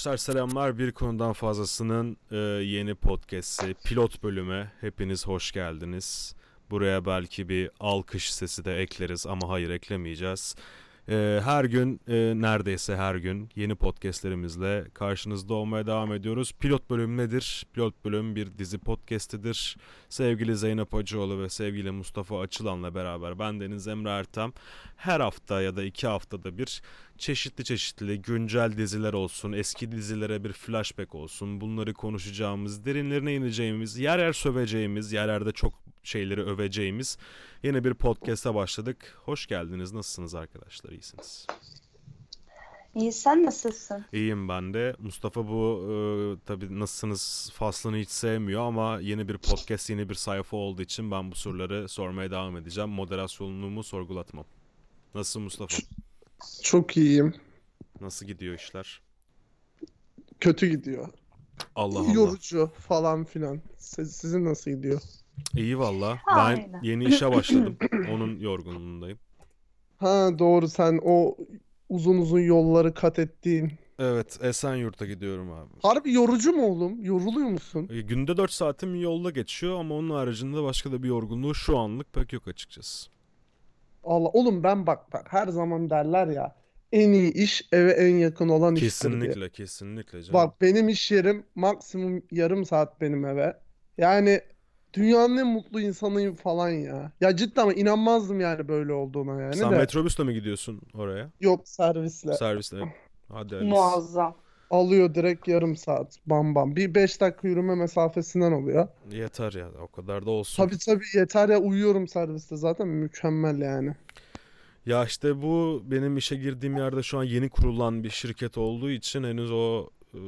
Arkadaşlar selamlar. Bir konudan fazlasının e, yeni podcast'i, pilot bölüme hepiniz hoş geldiniz. Buraya belki bir alkış sesi de ekleriz ama hayır eklemeyeceğiz. E, her gün, e, neredeyse her gün yeni podcastlerimizle karşınızda olmaya devam ediyoruz. Pilot bölüm nedir? Pilot bölüm bir dizi podcastidir. Sevgili Zeynep Hacıoğlu ve sevgili Mustafa Açılan'la beraber ben Deniz Emre Ertem her hafta ya da iki haftada bir çeşitli çeşitli güncel diziler olsun, eski dizilere bir flashback olsun. Bunları konuşacağımız, derinlerine ineceğimiz, yer yer söveceğimiz, yerlerde çok şeyleri öveceğimiz yeni bir podcast'a başladık. Hoş geldiniz. Nasılsınız arkadaşlar? İyisiniz. İyi sen nasılsın? İyiyim ben de. Mustafa bu e, tabii nasılsınız faslını hiç sevmiyor ama yeni bir podcast, yeni bir sayfa olduğu için ben bu soruları sormaya devam edeceğim. Moderasyonumu sorgulatmam. Nasılsın Mustafa? Çok iyiyim. Nasıl gidiyor işler? Kötü gidiyor. Allah Allah. Yorucu falan filan. Siz- Sizin nasıl gidiyor? İyi valla. Ben Aynen. yeni işe başladım. Onun yorgunluğundayım. Ha doğru sen o uzun uzun yolları kat ettiğin. Evet, Esenyurt'a gidiyorum abi. Harbi yorucu mu oğlum? Yoruluyor musun? E, Günde 4 saatim yolda geçiyor ama onun haricinde başka da bir yorgunluğu şu anlık pek yok açıkçası. Allah oğlum ben bak bak her zaman derler ya en iyi iş eve en yakın olan iştir diye. Kesinlikle, kesinlikle canım. Bak benim iş yerim maksimum yarım saat benim eve. Yani dünyanın en mutlu insanıyım falan ya. Ya cidden ama inanmazdım yani böyle olduğuna yani Sen de. metrobüsle mi gidiyorsun oraya? Yok servisle. Servisle. Hadi Alice. Muazzam. Alıyor direkt yarım saat. Bam bam. Bir 5 dakika yürüme mesafesinden oluyor. Yeter ya, o kadar da olsun. Tabii tabii yeter ya uyuyorum serviste zaten mükemmel yani. Ya işte bu benim işe girdiğim yerde şu an yeni kurulan bir şirket olduğu için henüz o e,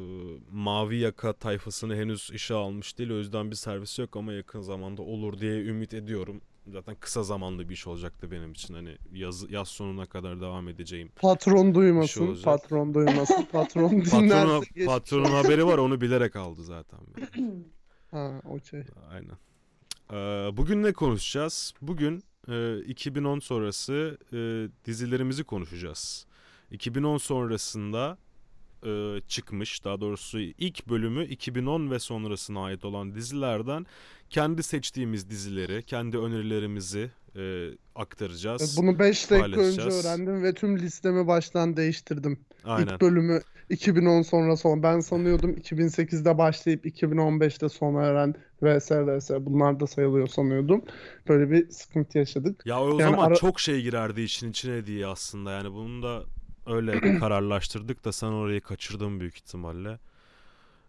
mavi yaka tayfasını henüz işe almış değil. O yüzden bir servis yok ama yakın zamanda olur diye ümit ediyorum. Zaten kısa zamanlı bir iş olacaktı benim için. Hani yaz, yaz sonuna kadar devam edeceğim. Patron duymasın, olacak. patron duymasın. Patron dinlerse geç. patronun haberi var onu bilerek aldı zaten. Ha, okey. Aynen. Ee, bugün ne konuşacağız? Bugün e, 2010 sonrası e, dizilerimizi konuşacağız. 2010 sonrasında e, çıkmış, daha doğrusu ilk bölümü 2010 ve sonrasına ait olan dizilerden kendi seçtiğimiz dizileri, kendi önerilerimizi e, aktaracağız. Bunu 5 dakika önce öğrendim ve tüm listemi baştan değiştirdim. Aynen. İlk bölümü 2010 sonra son. Ben sanıyordum 2008'de başlayıp 2015'te sona eren vs vs bunlar da sayılıyor sanıyordum. Böyle bir sıkıntı yaşadık. Ya o Yani zaman ara- çok şey girerdi işin içine diye aslında yani bunu da öyle kararlaştırdık da sen orayı kaçırdın büyük ihtimalle.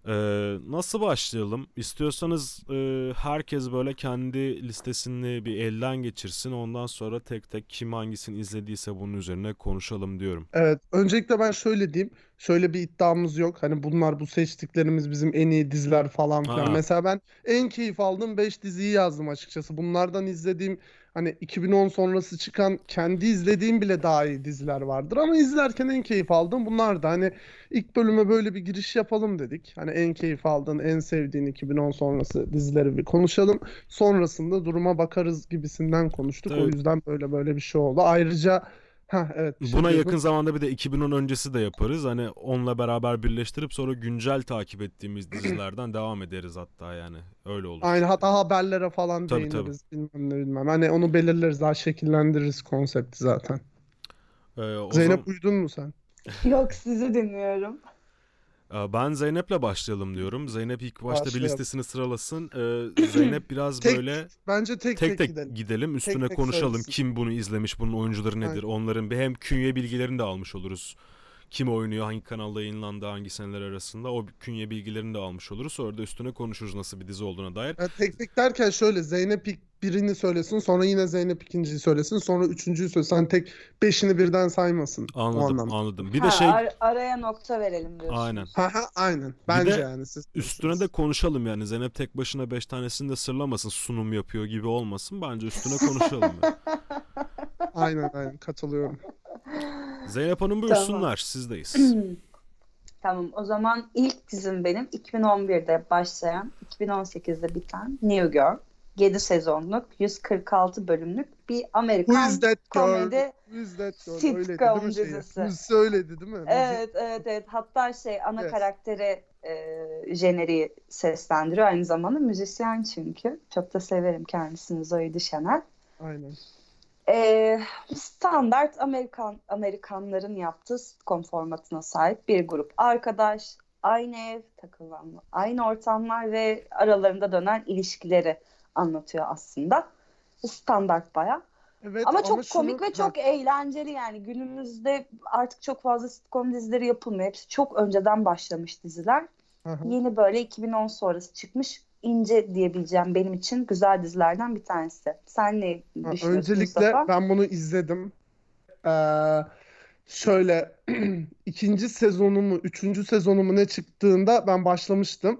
Ee, nasıl başlayalım? İstiyorsanız e, herkes böyle kendi listesini bir elden geçirsin. Ondan sonra tek tek kim hangisini izlediyse bunun üzerine konuşalım diyorum. Evet, öncelikle ben şöyle diyeyim. Şöyle bir iddiamız yok. Hani bunlar bu seçtiklerimiz bizim en iyi diziler falan filan. Ha. Mesela ben en keyif aldığım 5 diziyi yazdım açıkçası. Bunlardan izlediğim hani 2010 sonrası çıkan kendi izlediğim bile daha iyi diziler vardır ama izlerken en keyif aldığım bunlar da hani ilk bölüme böyle bir giriş yapalım dedik. Hani en keyif aldığın, en sevdiğin 2010 sonrası dizileri bir konuşalım. Sonrasında duruma bakarız gibisinden konuştuk. O Tabii. yüzden böyle böyle bir şey oldu. Ayrıca ha evet şey Buna diyordun. yakın zamanda bir de 2010 öncesi de yaparız. Hani onunla beraber birleştirip sonra güncel takip ettiğimiz dizilerden devam ederiz hatta yani. Öyle olur. Aynen hatta haberlere falan Tabii, değiniriz bilmem ne bilmem. Hani onu belirleriz daha şekillendiririz konsepti zaten. Ee, o Zeynep zaman- uyudun mu sen? Yok sizi dinliyorum. Ee, Ben Zeynep'le başlayalım diyorum. Zeynep ilk başta bir Başlayalım. listesini sıralasın. Ee, Zeynep biraz Tek böyle Bence tek tek tek tek gidelim. gidelim, üstüne tek konuşalım. söylesin. Kim bunu izlemiş, bunun oyuncuları nedir? Aynen. Onların bir hem künye bilgilerini de almış oluruz. Kim oynuyor, hangi kanalda yayınlandı, hangi seneler arasında o künye bilgilerini de almış oluruz. Sonra da üstüne konuşuruz nasıl bir dizi olduğuna dair. Yani tek tek derken şöyle Zeynep ilk birini söylesin sonra yine Zeynep ikinciyi söylesin sonra üçüncüyü söylesin. Hani tek beşini birden saymasın Anladım, anladım. Bir Ha, de şey ar- araya nokta verelim diyorsunuz. aynen. Ha ha aynen. Bence de yani siz Üstüne de konuşalım yani. Zeynep tek başına beş tanesini de sırlamasın. Sunum yapıyor gibi olmasın. Bence üstüne konuşalım. yani. Aynen aynen katılıyorum. Zeynep Hanım buyursunlar. Sizdeyiz. Tamam o zaman ilk dizim benim 2011'de başlayan 2018'de biten New Girl. 7 sezonluk, 146 bölümlük bir Amerikan Who is that girl? komedi. Who is that girl? Sitcom Öyleydi şeyi? dizisi. Söyledi değil mi? Evet, evet, evet. Hatta şey ana Evet. karakteri e, jeneriği seslendiriyor. Aynı zamanda müzisyen çünkü. Çok da severim kendisini Zoe Deschanel. Aynen. E, standart Amerikan Amerikanların yaptığı sitcom formatına sahip bir grup arkadaş, aynı ev, takılan, aynı ortamlar ve aralarında dönen ilişkileri anlatıyor aslında. Standart baya. Evet Ama çok şunu- komik ve çok eğlenceli yani. Günümüzde artık çok fazla sitcom dizileri yapılmıyor. Hepsi çok önceden başlamış diziler. hı hı. Yeni böyle 2010 sonrası çıkmış ince diyebileceğim benim için güzel dizilerden bir tanesi. Sen ne düşünüyorsun Öncelikle Mustafa? ben bunu izledim. Ee, şöyle ikinci sezonu mu, üçüncü sezonu mu ne çıktığında ben başlamıştım.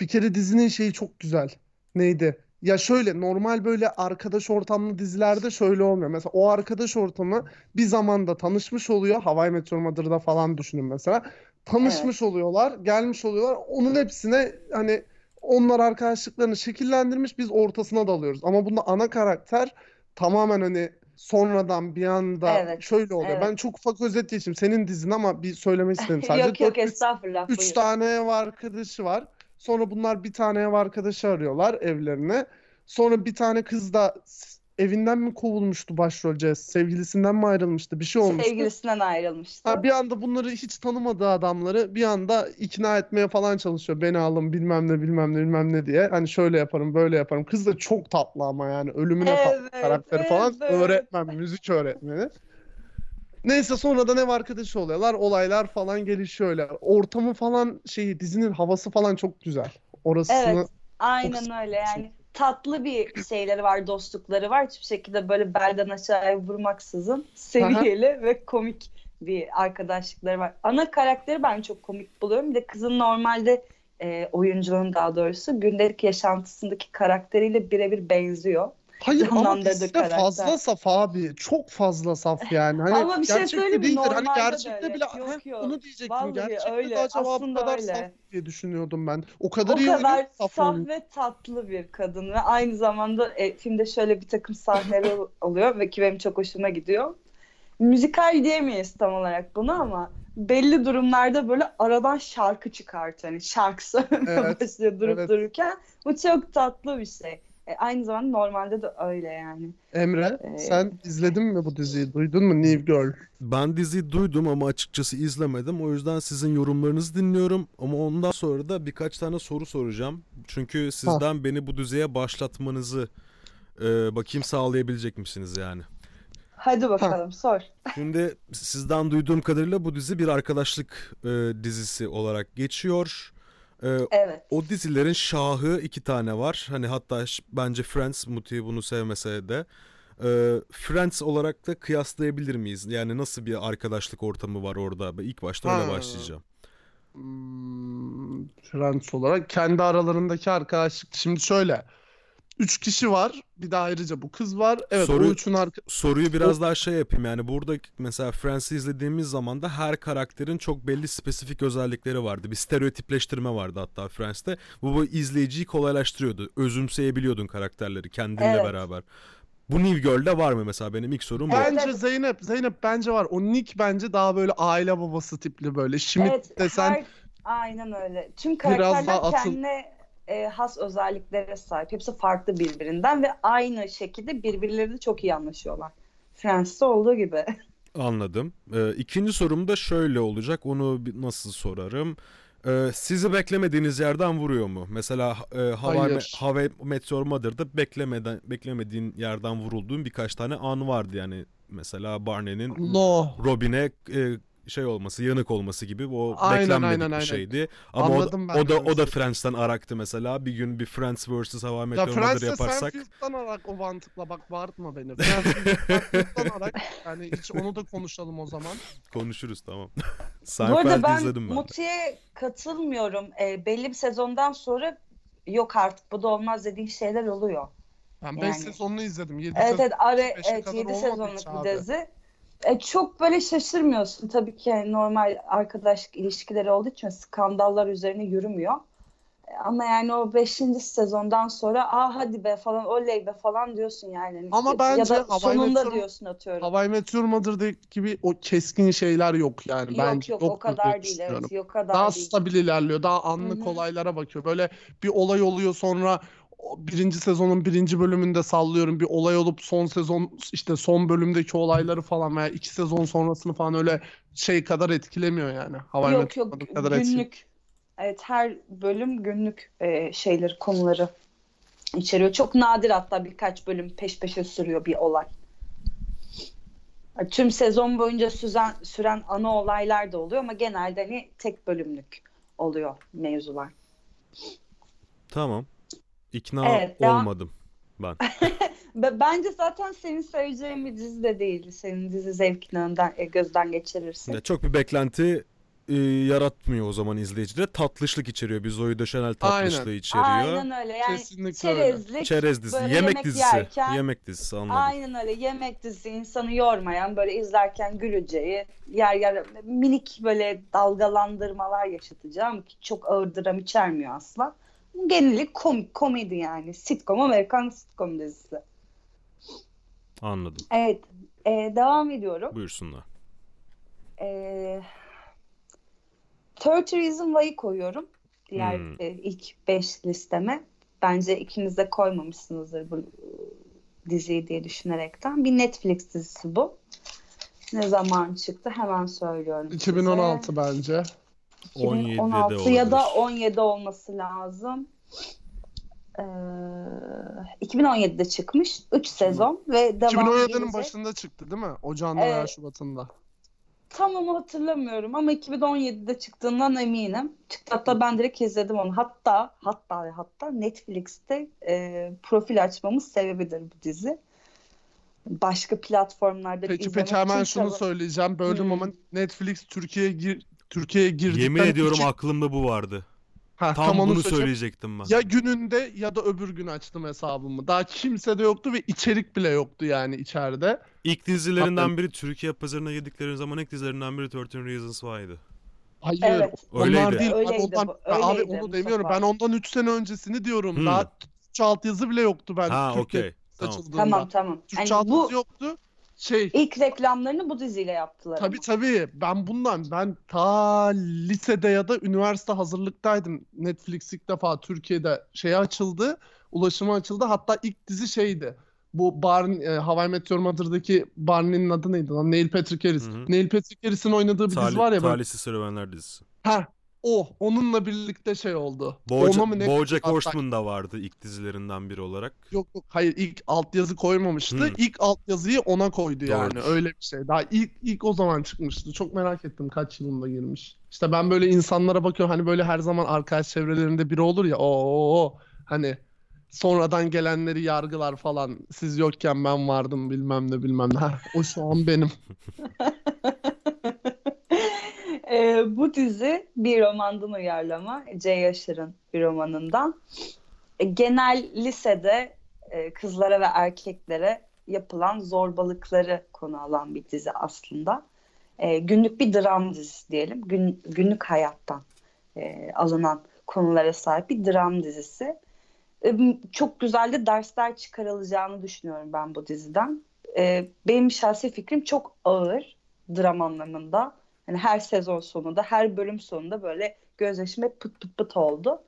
Bir kere dizinin şeyi çok güzel. Neydi? Ya şöyle normal böyle arkadaş ortamlı dizilerde şöyle olmuyor. Mesela o arkadaş ortamı bir zamanda tanışmış oluyor. Hawaii Meteor Mother'da falan düşünün mesela. Tanışmış oluyorlar, gelmiş oluyorlar. Onun hepsine hani onlar arkadaşlıklarını şekillendirmiş biz ortasına dalıyoruz. Ama bunda ana karakter tamamen hani sonradan bir anda Evet, şöyle oluyor. evet. Ben çok ufak özet geçeyim. Senin dizin ama bir söylemek istedim. Sadece Yok yok 4-5 estağfurullah Üç tane ev arkadaşı var. Sonra bunlar bir tane ev arkadaşı arıyorlar evlerine. Sonra bir tane kız da evinden mi kovulmuştu başrol Jess? Sevgilisinden mi ayrılmıştı? Bir şey olmuştu. Sevgilisinden ayrılmıştı. Ha, bir anda bunları hiç tanımadığı adamları bir anda ikna etmeye falan çalışıyor. Beni alın bilmem ne bilmem ne bilmem ne diye. Hani şöyle yaparım böyle yaparım. Kız da çok tatlı ama yani ölümüne tatlı Evet, karakteri falan. evet. Öğretmen, müzik öğretmeni. Neyse sonradan ev arkadaşı oluyorlar. Olaylar falan gelişiyor öyle. Ortamı falan şeyi dizinin havası falan çok güzel. Orasını Evet, aynen öyle yani tatlı bir şeyleri var, dostlukları var. Hiçbir şekilde böyle belden aşağıya vurmaksızın seviyeli ve komik bir arkadaşlıkları var. Ana karakteri ben çok komik buluyorum. Bir de kızın normalde e, oyuncunun daha doğrusu gündelik yaşantısındaki karakteriyle birebir benziyor. Hayır ama dizide fazla saf abi. Çok fazla saf yani. Hani Ama bir şey söyleyeyim mi? değildir. Hani gerçekte öyle. bile Yok, yok. onu diyecektim. Vallahi Gerçekte öyle. de acaba bu Aslında kadar öyle. saf diye düşünüyordum ben. O kadar O iyi kadar saf saf ve tatlı bir kadın ve aynı zamanda e, filmde şöyle bir takım sahneler oluyor ve ki benim çok hoşuma gidiyor. Müzikal diyemeyiz tam olarak bunu ama belli durumlarda böyle aradan şarkı çıkartıyor. Hani şarkı söylemeye Evet, başlıyor durup evet. dururken. Bu çok tatlı bir şey. E, aynı zamanda normalde de öyle yani. Emre, Ee, sen izledin mi bu diziyi? Duydun mu New Girl? Ben diziyi duydum ama açıkçası izlemedim. O yüzden sizin yorumlarınızı dinliyorum. Ama ondan sonra da birkaç tane soru soracağım. Çünkü sizden beni bu diziye başlatmanızı e, bakayım sağlayabilecek misiniz yani? Hadi bakalım sor. Şimdi sizden duyduğum kadarıyla bu dizi bir arkadaşlık e, dizisi olarak geçiyor. E, Evet. o dizilerin şahı iki tane var. Hani hatta bence Friends Muti bunu sevmese de. E, Friends olarak da kıyaslayabilir miyiz? Yani nasıl bir arkadaşlık ortamı var orada? Ben ilk başta öyle Ha. başlayacağım. Hmm, Friends olarak kendi aralarındaki arkadaşlık. Şimdi şöyle. Üç kişi var. Bir de ayrıca bu kız var. Evet Soru- o üçün arka... Soruyu biraz daha şey yapayım yani burada mesela Friends'i izlediğimiz zaman da her karakterin çok belli spesifik özellikleri vardı. Bir stereotipleştirme vardı hatta Friends'te. Bu, bu izleyiciyi kolaylaştırıyordu. Özümseyebiliyordun karakterleri kendinle Evet. beraber. Bu New Girl'de var mı mesela benim ilk sorum bu. Bence. Zeynep, Zeynep bence var. O Nick bence daha böyle aile babası tipli böyle. Schmidt Evet, desen her- aynen öyle. Tüm Biraz karakterler daha atıl- kendine e, has özelliklere sahip. Hepsi farklı birbirinden ve aynı şekilde birbirleriyle çok iyi anlaşıyorlar. Friends'te olduğu gibi. Anladım. Ee, ikinci sorum da şöyle olacak. Onu nasıl sorarım? Ee, sizi beklemediğiniz yerden vuruyor mu? Mesela e. Me- Hawaii Meteor Mother'da beklemeden beklemediğin yerden vurulduğun birkaç tane an vardı yani. Mesela Barney'nin no. Robin'e e, şey olması, yanık olması gibi o Aynen, beklenmedik aynen, bir aynen. şeydi. Ama o, da- Anladım ben o da o da. Friends'ten araktı mesela. Bir gün bir Friends vs Ya Meteor Mother Friends'te yaparsak Seinfeld'den arak o mantıkla bak bağırtma beni. Friends'te Seinfeld'den arak yani hiç onu da konuşalım o zaman. konuşuruz tamam. Bu arada ben izledim ben. Muti'ye katılmıyorum. E, belli bir sezondan sonra yok artık bu da olmaz dediğin şeyler oluyor. Ben 5 Yani. sezonunu izledim. 7 Evet sezon. evet, ara, evet kadar 7 olmadı sezonluk bir abi. dizi. E, çok böyle şaşırmıyorsun tabii ki yani normal arkadaşlık ilişkileri olduğu için skandallar üzerine yürümüyor. Ama yani o 5. sezondan sonra aa hadi be falan oley be falan diyorsun yani. Ama ya bence da Hawaii sonunda Meteor- diyorsun atıyorum. Hawaii Meteor Mother'daki gibi o keskin şeyler yok yani. yok Bence yok o yoktur diye kadar değil evet yok kadar Daha değil. stabil ilerliyor. Daha anlık Hı hı. olaylara bakıyor. Böyle bir olay oluyor sonra o birinci sezonun birinci bölümünde sallıyorum bir olay olup son sezon işte son bölümdeki olayları falan veya iki sezon sonrasını falan öyle şey kadar etkilemiyor yani. Hawaii Yok yok kadar etkilemiyor. günlük evet her bölüm günlük e, şeyleri konuları içeriyor. Çok nadir hatta birkaç bölüm peş peşe sürüyor bir olay. Tüm sezon boyunca süren, süren ana olaylar da oluyor ama genelde hani tek bölümlük oluyor mevzular. Tamam. İkna Evet, devam- olmadım ben. Bence zaten senin seveceğin bir dizi de değil. Senin dizi zevkini önden, e, gözden geçirirsin. Ya çok bir beklenti e, yaratmıyor o zaman izleyicide. Tatlışlık içeriyor. Bir Zoe Deschanel tatlışlığı Aynen. içeriyor. Aynen öyle. Yani Kesinlikle öyle. çerezlik, Çerez dizisi, böyle yemek, yemek dizisi. yerken- Yemek dizisi anladım. Aynen öyle. Yemek dizisi insanı yormayan, böyle izlerken güleceği, yer yer minik böyle dalgalandırmalar yaşatacağı ama ki çok ağır dram içermiyor asla. Genellik komik, komedi yani. Sitcom, Amerikan sitcom dizisi. Anladım. Evet, e, devam ediyorum. Buyursunlar. E, 30 Reason Why'ı koyuyorum. Diğer Hmm. e, ilk 5 listeme. Bence ikiniz de koymamışsınızdır bu diziyi diye düşünerekten. Bir Netflix dizisi bu. Ne zaman çıktı hemen söylüyorum size. 2016 bence. 17'de 2016 ya da olabilir. 17 olması lazım. Ee, 2017'de çıkmış. 3 sezon ve devam 2017'nin gelecek. başında çıktı değil mi? Ocağında veya Evet. Şubat'ında. Tam onu hatırlamıyorum ama 2017'de çıktığından eminim. Çıktı hatta ben direkt izledim onu. Hatta hatta ve hatta Netflix'te e, profil açmamız sebebidir bu dizi. Başka platformlarda Peki izlemek peki hemen şunu söyleyeceğim. Böldüm Hmm. ama Netflix Türkiye'ye gir Türkiye'ye girdikten Yemin ediyorum iki- aklımda bu vardı. Ha, Tam, tam onu bunu söyleyecektim ben. Ya gününde ya da öbür gün açtım hesabımı. Daha kimse de yoktu ve içerik bile yoktu yani içeride. İlk dizilerinden Hatta- biri Türkiye pazarına yedikleri zaman ilk dizilerinden biri 13 Reasons Why'dı. Hayır, Evet. onlar Öyleydi. değil. Öyleydi ondan, bu, Ben abi öyleydi onu Mustafa. demiyorum. Ben ondan 3 sene öncesini diyorum. Hmm. Daha Türkçe altyazı bile yoktu ben Ha okey. Tamam. Tamam tamam. Türkçe Yani bu yoktu. Şey ilk reklamlarını bu diziyle yaptılar. Tabii ama. tabii. Ben bundan ben ta lisede ya da üniversite hazırlıktaydım. Netflix ilk defa Türkiye'de şey açıldı. Ulaşıma açıldı. Hatta ilk dizi şeydi. Bu Barney, e, How I Met Your Mother'daki Barney'nin adı neydi lan? Neil Patrick Harris. Hı hı. Neil Patrick Harris'in oynadığı bir dizi Tali- var ya. Talihsiz Serüvenler dizisi. Ha, o. Onunla birlikte şey oldu. Bojack, Ona mı ne? Bojack Horseman da vardı ilk dizilerinden biri olarak. Yok yok hayır ilk altyazı koymamıştı. Hmm. İlk altyazıyı ona koydu yani. Doğrudur. Öyle bir şey. Daha ilk ilk o zaman çıkmıştı. Çok merak ettim kaç yılında girmiş. İşte ben böyle insanlara bakıyorum hani böyle her zaman arkadaş çevrelerinde biri olur ya. O hani sonradan gelenleri yargılar falan. Siz yokken ben vardım bilmem ne bilmem ne. O şu an benim. Ee, bu dizi bir romandan uyarlama. C. Yaşar'ın bir romanından. E, genel lisede e, kızlara ve erkeklere yapılan zorbalıkları konu alan bir dizi aslında. E, günlük bir dram dizisi diyelim. Gün, günlük hayattan e, alınan konulara sahip bir dram dizisi. E, çok güzel de dersler çıkarılacağını düşünüyorum ben bu diziden. E, benim şahsi fikrim çok ağır dram anlamında. Hani her sezon sonunda, her bölüm sonunda böyle gözyaşım hep pıt pıt pıt oldu.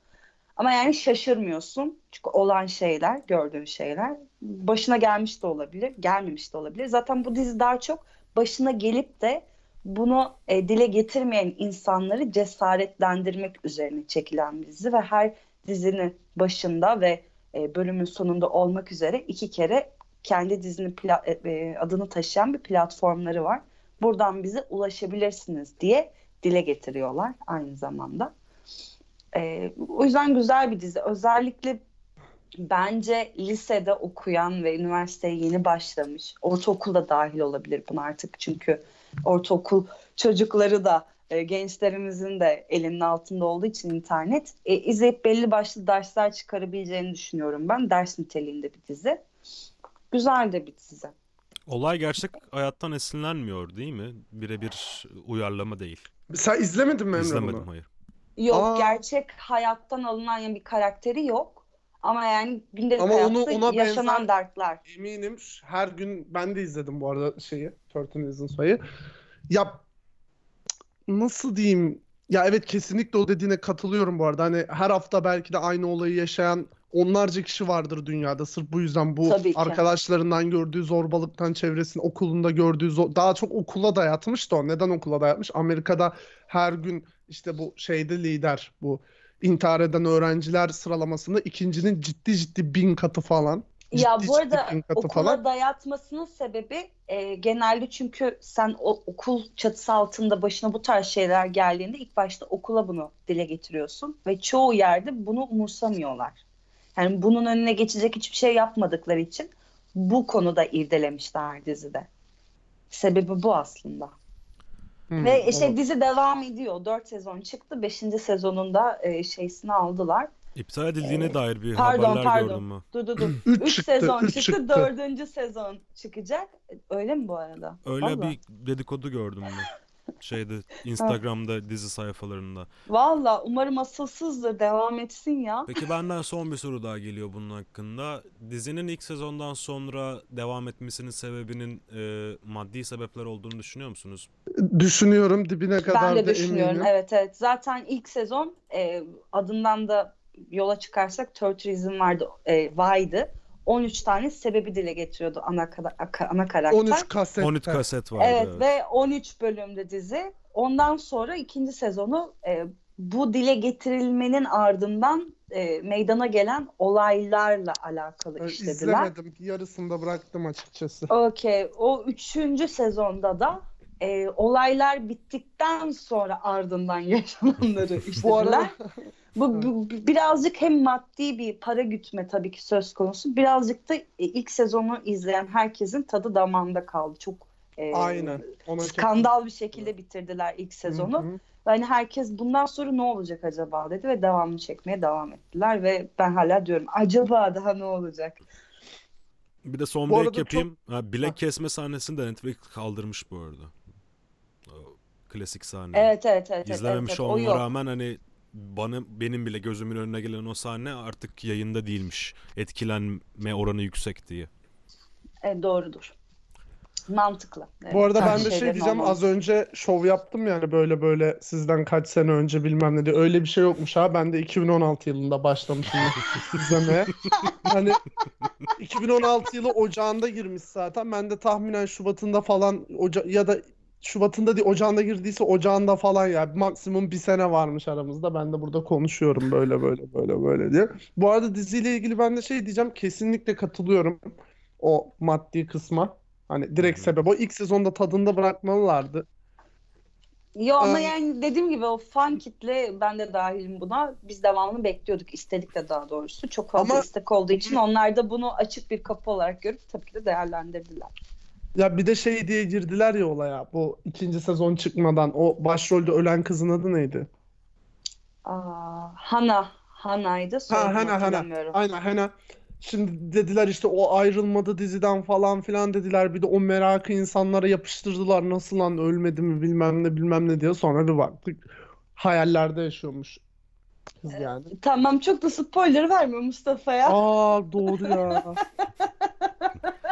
Ama yani şaşırmıyorsun. Çünkü olan şeyler, gördüğün şeyler başına gelmiş de olabilir, gelmemiş de olabilir. Zaten bu dizi daha çok başına gelip de bunu e, dile getirmeyen insanları cesaretlendirmek üzerine çekilen bir dizi ve her dizinin başında ve e, bölümün sonunda olmak üzere iki kere kendi dizinin pla- e, adını taşıyan bir platformları var. Buradan bize ulaşabilirsiniz diye dile getiriyorlar aynı zamanda. E, o yüzden güzel bir dizi. Özellikle bence lisede okuyan ve üniversiteye yeni başlamış, ortaokulda dahil olabilir buna artık çünkü ortaokul çocukları da e, gençlerimizin de elinin altında olduğu için internet e, izleyip belli başlı dersler çıkarabileceğini düşünüyorum ben. Ders niteliğinde bir dizi. Güzel de bir dizi. Olay gerçek hayattan esinlenmiyor değil mi? Birebir uyarlama değil. Sen izlemedin mi Emre İzlemedim bunu? hayır. Yok Aa. gerçek hayattan alınan yani bir karakteri yok. Ama yani gündelik Ama hayatta onu- ona yaşanan benzer- dertler. Eminim her gün ben de izledim bu arada şeyi 13 Reasons Why'ı. Ya nasıl diyeyim? Ya evet kesinlikle o dediğine katılıyorum bu arada. Hani her hafta belki de aynı olayı yaşayan onlarca kişi vardır dünyada. Sırf bu yüzden bu Tabii ki. arkadaşlarından gördüğü zorbalıktan çevresinin okulunda gördüğü zor- daha çok okula dayatmış da o. Neden okula dayatmış? Amerika'da her gün işte bu şeyde lider bu intihar eden öğrenciler sıralamasında ikincinin ciddi ciddi bin katı falan. Ya Ciddi bu arada okula falan. dayatmasının sebebi e, genelde çünkü sen o, okul çatısı altında başına bu tarz şeyler geldiğinde ilk başta okula bunu dile getiriyorsun ve çoğu yerde bunu umursamıyorlar. Yani bunun önüne geçecek hiçbir şey yapmadıkları için bu konuda irdelemişler dizide. Sebebi bu aslında. Hmm, Ve işte evet. dizi devam ediyor. 4 sezon çıktı. 5. sezonunda e, şeysini aldılar. İptal edildiğine Ee, dair bir pardon, haberler pardon. gördüm mü? Dur dur dur. Üç 3 çıktı, sezon üç çıktı. çıktı. 4. sezon çıkacak. Öyle mi bu arada? Öyle Vallahi. bir dedikodu gördüm ben. Şeyde Instagram'da dizi sayfalarında. Valla umarım asılsızdır. Devam etsin ya. Peki benden son bir soru daha geliyor bunun hakkında. Dizinin ilk sezondan sonra devam etmesinin sebebinin e, maddi sebepler olduğunu düşünüyor musunuz? Düşünüyorum dibine kadar Ben de da düşünüyorum. eminim. Evet evet. Zaten ilk sezon e, adından da yola çıkarsak Third Reason vardı. E, Vay'dı. 13 tane sebebi dile getiriyordu ana, ana karakter. 13 kaset. 13 kaset vardı. Evet, evet. ve 13 bölümde dizi. Ondan sonra ikinci sezonu e, bu dile getirilmenin ardından e, meydana gelen olaylarla alakalı Ee, işlediler. İzlemedim. Yarısında bıraktım açıkçası. Okey. O üçüncü sezonda da e, olaylar bittikten sonra ardından yaşananları işlediler. Bu arada Bu, bu- birazcık hem maddi bir para gütme tabii ki söz konusu. Birazcık da e, ilk sezonu izleyen herkesin tadı damağında kaldı. Çok e, aynen. Ona skandal bir şekilde bitirdiler ilk sezonu. Hı hı. Ve hani herkes bundan sonra ne olacak acaba dedi ve devamını çekmeye devam ettiler ve ben hala diyorum acaba daha ne olacak? Bir de son Bu ek yapayım. Ha, bilek Ha. kesme sahnesini de Netflix kaldırmış bu arada. O klasik sahne. Evet evet evet. İzlememiş evet, evet. Olmama rağmen hani bana benim bile gözümün önüne gelen o sahne artık yayında değilmiş. Etkilenme oranı yüksek diye. E, doğrudur. Mantıklı. Evet, Bu arada ben de şey diyeceğim olmaması. az önce şov yaptım yani böyle böyle sizden kaç sene önce bilmem ne diye. Öyle bir şey yokmuş ha. Ben de 2016 yılında başlamışım izlemeye. Hani 2016 yılı ocağında girmiş zaten. Ben de tahminen Şubat'ında falan oca ya da Şubat'ında değil ocağında girdiyse ocağında falan ya maksimum bir sene varmış aramızda. Ben de burada konuşuyorum böyle böyle böyle böyle diye. Bu arada diziyle ilgili ben de şey diyeceğim kesinlikle katılıyorum o maddi kısma. Hani direkt sebep o ilk sezonda tadında bırakmalılardı. Yo ama Ee, yani dediğim gibi o fan kitle ben de dahilim buna. Biz devamını bekliyorduk. istedik de daha doğrusu. Çok fazla Ama- istek olduğu için onlar da bunu açık bir kapı olarak görüp tabii ki de değerlendirdiler. Ya bir de şey diye girdiler ya olaya. Bu ikinci sezon çıkmadan o başrolde ölen kızın adı neydi? Aa, Hana. Hana'ydı. Soyadını Hana, Hana. Aynen hani şimdi dediler işte o ayrılmadı diziden falan filan dediler. Bir de o merakı insanlara yapıştırdılar. Nasıl lan ölmedi mi bilmem ne bilmem ne diye. Sonra bir baktık hayallerde yaşıyormuş kız yani. Tamam çok da spoiler verme Mustafa ya. Aa doğru ya.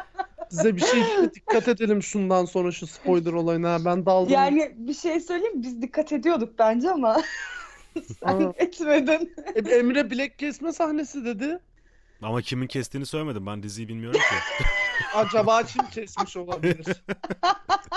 Size bir şey dikkat edelim şundan sonra şu spoiler olayına. Ben daldım. Yani bir şey söyleyeyim biz dikkat ediyorduk bence ama sen Aa. etmedin. E, Emre bilek kesme sahnesi dedi. Ama kimin kestiğini söylemedim. Ben diziyi bilmiyorum ki. Acaba kim kesmiş olabilir?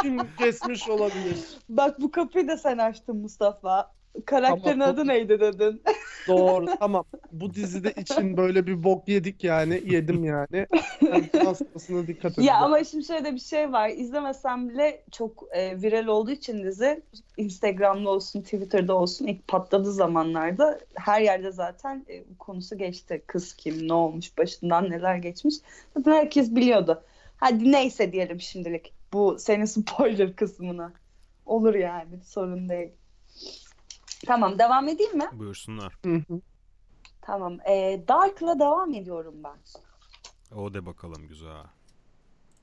Kim kesmiş olabilir? Bak bu kapıyı da sen açtın Mustafa. Karakterin Tamam. adı neydi dedin. Doğru tamam. Bu dizide için böyle bir bok yedik yani. Yedim yani. Yani dikkat edin. Ya ama şimdi şöyle de bir şey var. İzlemesem bile çok e, viral olduğu için dizi Instagram'da olsun, Twitter'da olsun ilk patladığı zamanlarda her yerde zaten e, konusu geçti. Kız kim, ne olmuş, başından neler geçmiş. Zaten herkes biliyordu. Hadi neyse diyelim şimdilik bu senin spoiler kısmına. Olur yani sorun değil. Tamam devam edeyim mi? Buyursunlar. Hı hı. Tamam. E, Dark'la devam ediyorum ben. O de bakalım güzel.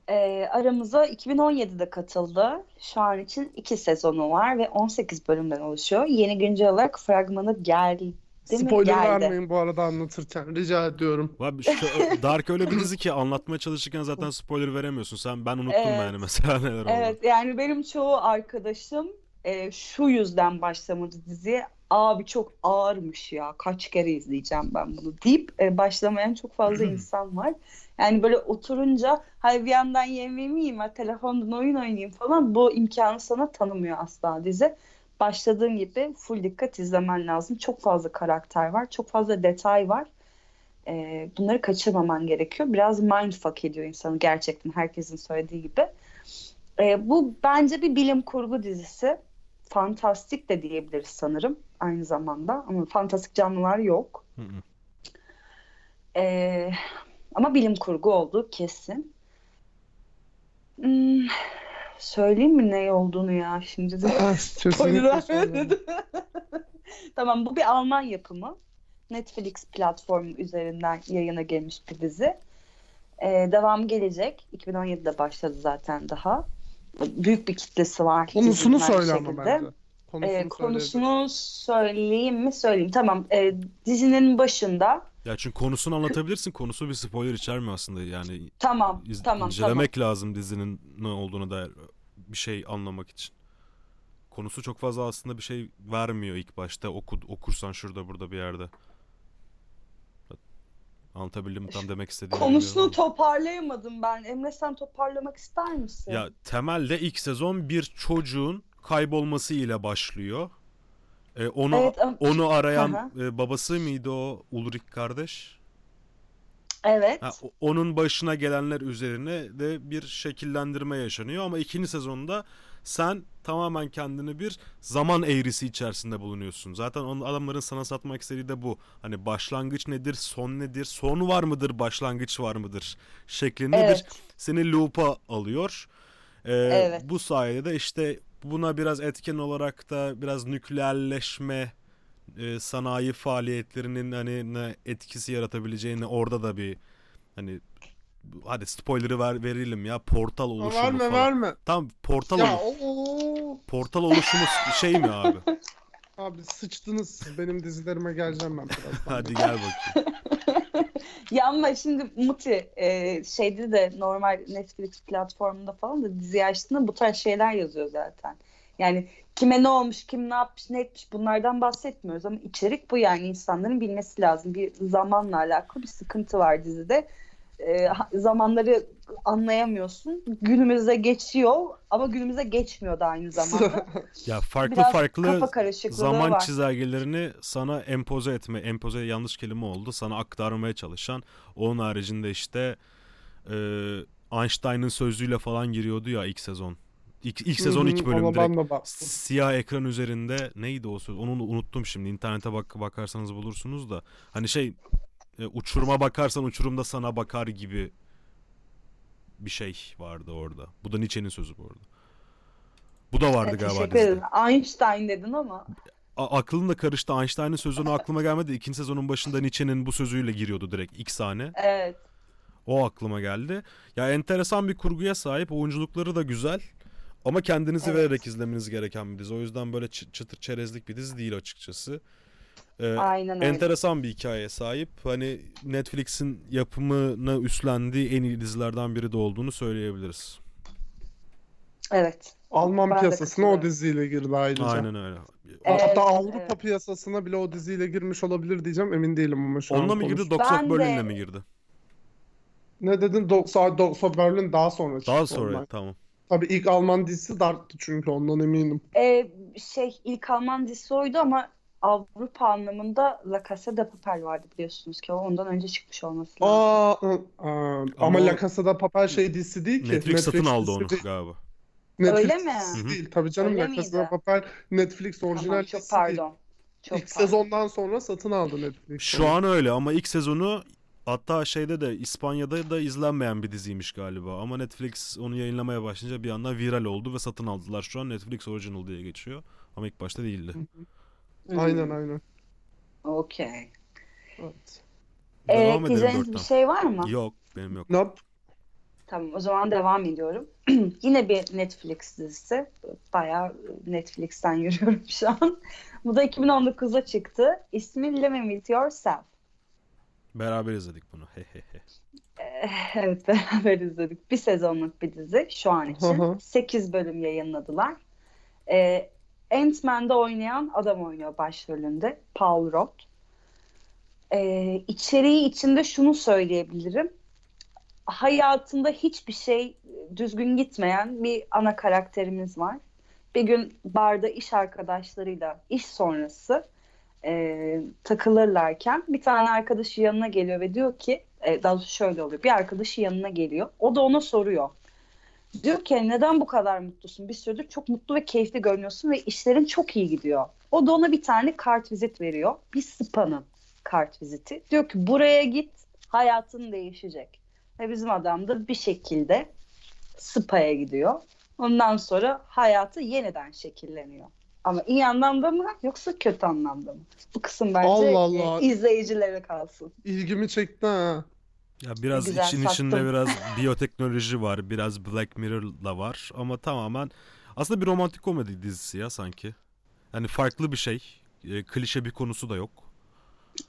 Ee, aramıza 2017'de katıldı. Şu an için iki sezonu var ve 18 bölümden oluşuyor. Yeni güncel olarak fragmanı geldi mi? Spoiler Geldi. vermeyin bu arada anlatırken. Rica ediyorum. Abi şu, Dark öyle bir dizi ki anlatmaya çalışırken zaten spoiler veremiyorsun. Sen ben unuttum Evet. yani mesela neler oldu. Evet yani benim çoğu arkadaşım e, şu yüzden başlamadı diziye. Abi çok ağırmış ya kaç kere izleyeceğim ben bunu deyip e, başlamayan çok fazla insan var. Yani böyle oturunca hay bir yandan yemeğimi yiyeyim, telefondan oyun oynayayım falan bu imkanı sana tanımıyor asla dizi. Başladığın gibi full dikkat izlemen lazım. Çok fazla karakter var, çok fazla detay var. E, bunları kaçırmaman gerekiyor. Biraz mindfuck ediyor insanı gerçekten herkesin söylediği gibi. E, bu bence bir bilim kurgu dizisi. Fantastik de diyebiliriz sanırım aynı zamanda. Ama fantastik canlılar yok. Hı hı. E, ama bilim kurgu olduğu kesin. Hmm, söyleyeyim mi ne olduğunu ya şimdi de. Spoiler vermedim. tamam bu bir Alman yapımı. Netflix platformu üzerinden yayına gelmiş bir dizi. Ee, devam gelecek. 2017'de başladı zaten daha. Büyük bir kitlesi var. Konusunu söyle ama bence. Konusunu Ee, konusunu söyleyeyim mi? Söyleyeyim. Tamam. Ee, dizinin başında Ya çünkü konusunu anlatabilirsin. Konusu bir spoiler içermiyor aslında. Yani tamam iz- tamam incelemek lazım dizinin ne olduğunu dair bir şey anlamak için. Konusu çok fazla aslında bir şey vermiyor ilk başta. Oku, okursan şurada burada bir yerde. Anlatabildim mi tam demek istediğimi. Konusunu bilmiyorum ama. toparlayamadım ben. Emre sen toparlamak ister misin? Ya temelde ilk sezon bir çocuğun kaybolması ile başlıyor. Ee, onu Evet, ama- onu arayan e, babası mıydı o Ulrich kardeş? Evet. Ha, o- onun başına gelenler üzerine de bir şekillendirme yaşanıyor ama ikinci sezonda sen tamamen kendini bir zaman eğrisi içerisinde bulunuyorsun. Zaten onun adamların sana satmak istediği de bu. Hani başlangıç nedir, son nedir, son var mıdır, başlangıç var mıdır şeklinde Evet. bir seni loop'a alıyor. Ee, Evet. Bu sayede de işte buna biraz etken olarak da biraz nükleerleşme e, sanayi faaliyetlerinin hani ne etkisi yaratabileceğini orada da bir hani hadi spoiler'ı ver, verelim ya portal oluşumu verme falan. verme. Tam portal Ya olu- portal oluşumu şey mi abi? abi sıçtınız siz. Benim dizilerime geleceğim ben birazdan. hadi gel bakayım. Ya ama şimdi Muti e, şeyde de normal Netflix platformunda falan da dizi açtığında bu tarz şeyler yazıyor zaten. Yani kime ne olmuş, kim ne yapmış, ne etmiş bunlardan bahsetmiyoruz ama içerik bu yani insanların bilmesi lazım. Bir zamanla alakalı bir sıkıntı var dizide. E, zamanları anlayamıyorsun. Günümüzde geçiyor ama günümüze geçmiyor da aynı zamanda. Ya farklı Biraz farklı zaman var. çizelgelerini sana empoze etme, empoze yanlış kelime oldu. Sana aktarmaya çalışan. Onun haricinde işte e, Einstein'ın sözlüğüyle falan giriyordu ya ilk sezon. İlk, ilk sezon ilk bölüm direkt siyah ekran üzerinde neydi o söz? Onu unuttum şimdi. İnternete bak bakarsanız bulursunuz da. Hani şey e, uçuruma bakarsan uçurumda sana bakar gibi bir şey vardı orada. Bu da Nietzsche'nin sözü bu arada. Bu da vardı galiba teşekkür dizide. ederim. Einstein dedin ama. A- aklım da karıştı. Einstein'ın sözünü aklıma gelmedi. İkinci sezonun başında Nietzsche'nin bu sözüyle giriyordu direkt ilk sahne. Evet. O aklıma geldi. Ya enteresan bir kurguya sahip. Oyunculukları da güzel. Ama kendinizi Evet. vererek izlemeniz gereken bir dizi. O yüzden böyle çı- çıtır çerezlik bir dizi değil açıkçası. Ee, Aynen öyle. enteresan bir hikayeye sahip. Hani Netflix'in yapımını üstlendiği en iyi dizilerden biri de olduğunu söyleyebiliriz. Evet. Alman Ben piyasasına o diziyle girdi ayrıca. Aynen öyle. Evet, Hatta Avrupa evet. piyasasına bile o diziyle girmiş olabilir diyeceğim. Emin değilim ama şu Onunla an mı girdi? konuş- Dogs of Ben Berlin'le de- mi girdi? Ne dedin? Dogs, Dogs of Berlin daha sonra çıktı. Daha sonra onlar. tamam. Tabii ilk Alman dizisi Dark'tı çünkü ondan eminim. Ee, şey ilk Alman dizisi oydu ama Avrupa anlamında La Casa de Papel vardı biliyorsunuz ki o ondan önce çıkmış olması lazım. Aa, ı, aa, ama Ama La Casa de Papel şey dizisi değil ki. Netflix satın aldı onu değil. galiba. Netflix Öyle mi? Hı hı. değil. Tabii canım Öyle La Casa de? Papel Netflix orijinal Tamam, çok dizisi değil. pardon. Çok İlk pardon. sezondan sonra satın aldı Netflix. Şu an öyle ama ilk sezonu hatta şeyde de İspanya'da da izlenmeyen bir diziymiş galiba. Ama Netflix onu yayınlamaya başlayınca bir anda viral oldu ve satın aldılar. Şu an Netflix Original diye geçiyor. Ama ilk başta değildi. Hmm, Aynen aynen. Okey. Evet. Ee, Devam edelim diyeceğiniz bir şey var mı? Yok benim yok. Nope. Tamam o zaman devam ediyorum. Yine bir Netflix dizisi. Bayağı Netflix'ten yürüyorum şu an. Bu da 2019'da çıktı. İsmi Living With Yourself. Beraber izledik bunu. Hehehe. Ee, Evet beraber izledik. Bir sezonluk bir dizi şu an için. hı. 8 bölüm yayınladılar. Ee, Ant-Man'da oynayan adam oynuyor başrolünde. Paul Rudd. Ee, içeriği içinde şunu söyleyebilirim. Hayatında hiçbir şey düzgün gitmeyen bir ana karakterimiz var. Bir gün barda iş arkadaşlarıyla iş sonrası e, takılırlarken bir tane arkadaşı yanına geliyor ve diyor ki e, daha şöyle oluyor. Bir arkadaşı yanına geliyor. O da ona soruyor. Diyor ki neden bu kadar mutlusun? Bir süredir çok mutlu ve keyifli görünüyorsun ve işlerin çok iyi gidiyor. O da ona bir tane kart vizit veriyor. Bir spa'nın kart viziti. Diyor ki buraya git hayatın değişecek. Ve bizim adam da bir şekilde spa'ya gidiyor. Ondan sonra hayatı yeniden şekilleniyor. Ama iyi anlamda mı yoksa kötü anlamda mı? Bu kısım bence Allah Allah. izleyicilere kalsın. İlgimi çekti ha. Ya biraz Güzel için sattın. içinde biraz biyoteknoloji var, biraz Black Mirror'la var ama tamamen aslında bir romantik komedi dizisi ya sanki. Yani farklı bir şey, e, klişe bir konusu da yok.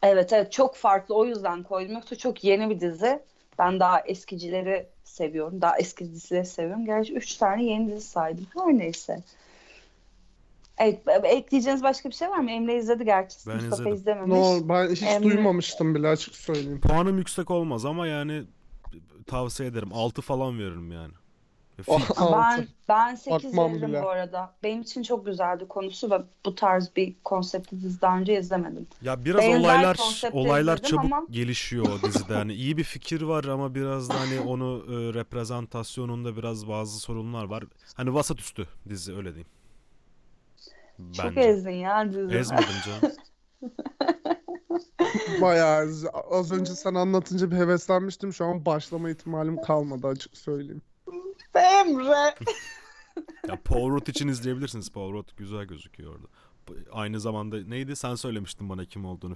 Evet evet çok farklı o yüzden koydum. Yoksa çok yeni bir dizi. Ben daha eskicileri seviyorum. Daha eski dizileri seviyorum. Gerçi 3 tane yeni dizi saydım. Her neyse. Evet, ekleyeceğiniz başka bir şey var mı? Emre izledi gerçi. Ben Mustafa izledim. izlememiş. No, ben hiç Emre- duymamıştım bile açık söyleyeyim. Puanım yüksek olmaz ama yani tavsiye ederim. 6 falan veririm yani. Altı. Ben ben 8 Bakmam veririm bile. bu arada. Benim için çok güzeldi konusu ve bu tarz bir konseptli dizi daha önce izlemedim. Ya biraz Benzer olaylar olaylar çabuk ama- gelişiyor o dizide. Yani iyi bir fikir var ama biraz da hani onu e, reprezentasyonunda biraz bazı sorunlar var. Hani vasat üstü dizi öyle diyeyim. Çok Bence. ezdin ya dizi. Ezmedim canım. Bayağı az önce sen anlatınca bir heveslenmiştim. Şu an başlama ihtimalim kalmadı açık söyleyeyim. Emre. Ya Paul Rudd için izleyebilirsiniz. Paul Rudd güzel gözüküyor orada. Aynı zamanda neydi? Sen söylemiştin bana kim olduğunu.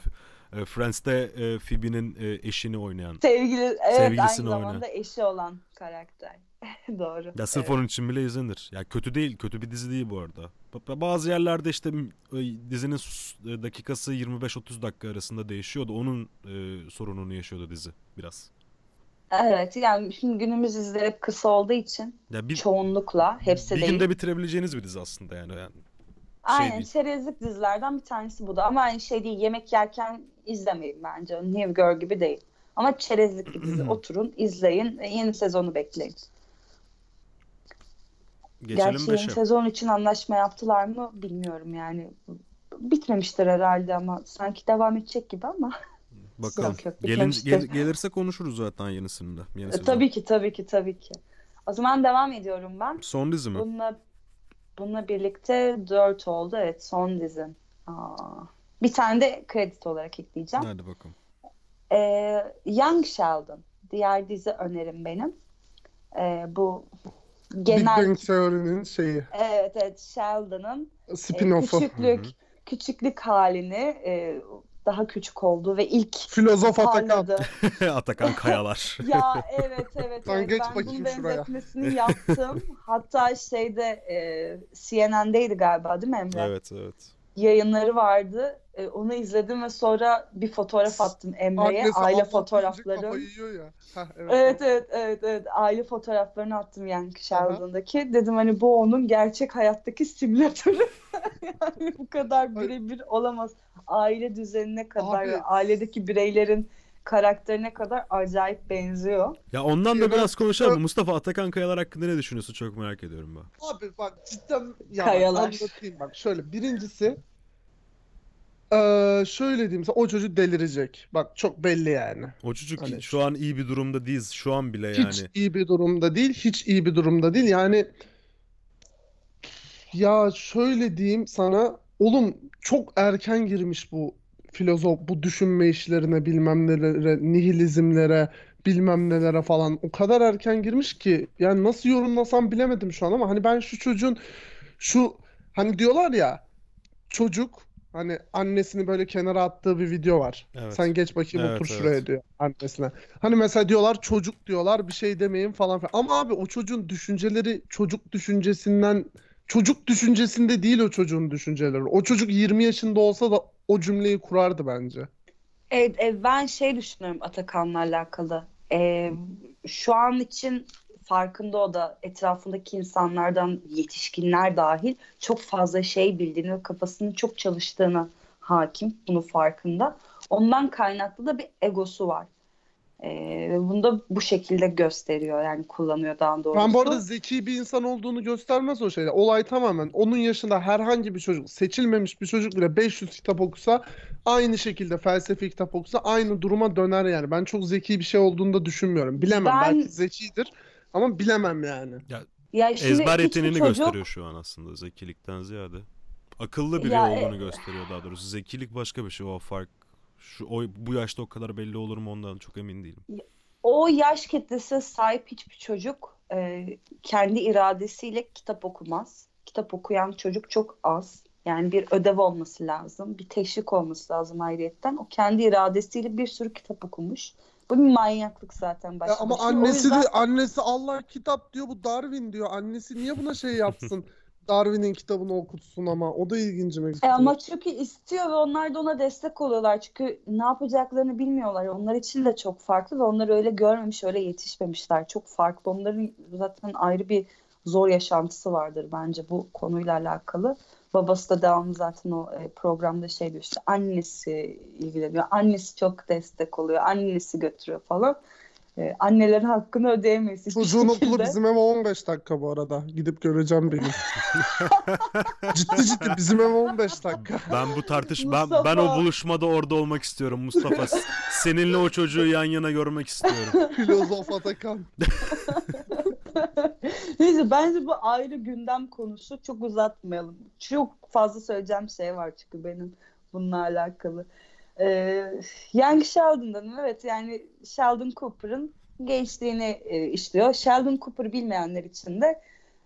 E, Friends'te e, Phoebe'nin e, eşini oynayan. Sevgili, evet aynı Sevgilisini zamanda eşi olan karakter. Doğru. Ya sırf Evet. onun için bile izlenir. Ya kötü değil, kötü bir dizi değil bu arada. Ba- Bazı yerlerde işte dizinin e, dakikası 25-30 dakika arasında değişiyordu. Onun e, sorununu yaşıyordu dizi biraz. Evet yani şimdi günümüz izleri hep kısa olduğu için Ya bir, çoğunlukla hepsi bir değil. günde bitirebileceğiniz bir dizi aslında yani. yani Aynen değil. çerezlik dizilerden bir tanesi bu da ama aynı şey değil yemek yerken izlemeyin bence. New Girl gibi değil. Ama çerezlik bir dizi. Oturun, izleyin, yeni sezonu bekleyin. Geçelim Gerçi 5'e. sezon için anlaşma yaptılar mı bilmiyorum yani. Bitmemiştir herhalde ama sanki devam edecek gibi ama. Bakalım. Yok, yok, Gelin, gel- gelirse konuşuruz zaten yenisini de. Yeni E, sezon. tabii ki tabii ki tabii ki. O zaman devam ediyorum ben. Son dizi mi? Bununla bununla birlikte 4 oldu. Evet son dizim. Aa, bir tane de kredi olarak ekleyeceğim. Hadi bakalım. Ee, Young Sheldon. Diğer dizi önerim benim. Ee, bu Big genel Bang Theory'nin şeyi, evet evet Sheldon'ın e, spin-off'u. küçüklük Hı hı. küçüklük halini e, daha küçük olduğu ve ilk Filozof Atakan. parladı. Atakan Kayalar. Ya evet evet Sen evet geç ben bunun bakayım şuraya. benzetmesini yaptım. Hatta şeyde e, CNN'deydi galiba değil mi Emre? evet evet. Yayınları vardı. E, onu izledim ve sonra bir fotoğraf attım Emre'ye. Annesi Aile anlatınca fotoğrafları. Kafayı yiyor ya. Heh, evet. Evet evet evet evet aile fotoğraflarını attım yani Sheldon'daki. Dedim hani bu onun gerçek hayattaki simülatörü. yani bu kadar birebir olamaz. Aile düzenine kadar Abi. ve ailedeki bireylerin karakterine kadar acayip benziyor. Ya ondan da ben- biraz konuşalım. mı? Mustafa Atakan Kayalar hakkında ne düşünüyorsun? Çok merak ediyorum ben. Abi bak cidden ya Kayalar. anlatayım bak şöyle birincisi eee şöyle diyeyim sana o çocuk delirecek. Bak çok belli yani. O çocuk Hani- şu an iyi bir durumda değil. Şu an bile yani. Hiç iyi bir durumda değil. Hiç iyi bir durumda değil. Yani ya şöyle diyeyim sana oğlum çok erken girmiş bu filozof bu düşünme işlerine bilmem nelere nihilizmlere bilmem nelere falan o kadar erken girmiş ki yani nasıl yorumlasam bilemedim şu an ama hani ben şu çocuğun şu hani diyorlar ya çocuk Hani annesini böyle kenara attığı bir video var. Evet. Sen geç bakayım Evet, otur evet. şuraya diyor annesine. Hani mesela diyorlar çocuk diyorlar bir şey demeyin falan filan. Ama abi o çocuğun düşünceleri çocuk düşüncesinden çocuk düşüncesinde değil o çocuğun düşünceleri. O çocuk 20 yaşında olsa da o cümleyi kurardı bence. Evet, e, ben şey düşünüyorum Atakan'la alakalı. E, şu an için farkında o da etrafındaki insanlardan yetişkinler dahil çok fazla şey bildiğini ve kafasının çok çalıştığını hakim. Bunun farkında. Ondan kaynaklı da bir egosu var. E, ve bunu da bu şekilde gösteriyor yani kullanıyor daha doğrusu. Ben bu arada zeki bir insan olduğunu göstermez o şeyler. Olay tamamen onun yaşında herhangi bir çocuk, seçilmemiş bir çocuk bile 500 kitap okusa aynı şekilde felsefi kitap okusa aynı duruma döner yani. Ben çok zeki bir şey olduğunu da düşünmüyorum. Bilemem. Ben- Belki zekidir ama bilemem yani. ya şimdi Ezber hiçbir yeteneğini çocuk- gösteriyor şu an aslında zekilikten ziyade. Akıllı biri Ya, e- olduğunu gösteriyor daha doğrusu. Zekilik başka bir şey o fark. Şu o bu yaşta o kadar belli olur mu ondan çok emin değilim. o yaş kitlesine sahip hiçbir çocuk e, kendi iradesiyle kitap okumaz. Kitap okuyan çocuk çok az. Yani bir ödev olması lazım, bir teşvik olması lazım ayrıyetten. O kendi iradesiyle bir sürü kitap okumuş. Bu bir manyaklık zaten Ya başlı ama. O annesi yüzden- de annesi Allah kitap diyor bu Darwin diyor. Annesi niye buna şey yapsın? Darwin'in kitabını okutsun ama o da ilgincime E gitti. ama çünkü istiyor ve onlar da ona destek oluyorlar. Çünkü ne yapacaklarını bilmiyorlar. Onlar için de çok farklı ve onlar öyle görmemiş, öyle yetişmemişler. Çok farklı. Onların zaten ayrı bir zor yaşantısı vardır bence bu konuyla alakalı. Babası da devamlı zaten o e, programda şey diyor işte annesi ilgileniyor. Annesi çok destek oluyor. Annesi götürüyor falan. E, annelerin hakkını ödeyemeyiz Çocuğun okulu bizim eve 15 dakika bu arada. Gidip göreceğim bir gün. Ciddi ciddi bizim eve 15 dakika. Ben bu tartış ben Mustafa. ben o buluşmada orada olmak istiyorum Mustafa. Seninle o çocuğu yan yana görmek istiyorum. Filozof Atakan. Neyse bence bu ayrı gündem konusu. Çok uzatmayalım. Çok fazla söyleyeceğim şey var çünkü benim bununla alakalı. Ee, Young Sheldon'dan evet yani Sheldon Cooper'ın gençliğini e, işliyor. Sheldon Cooper bilmeyenler için de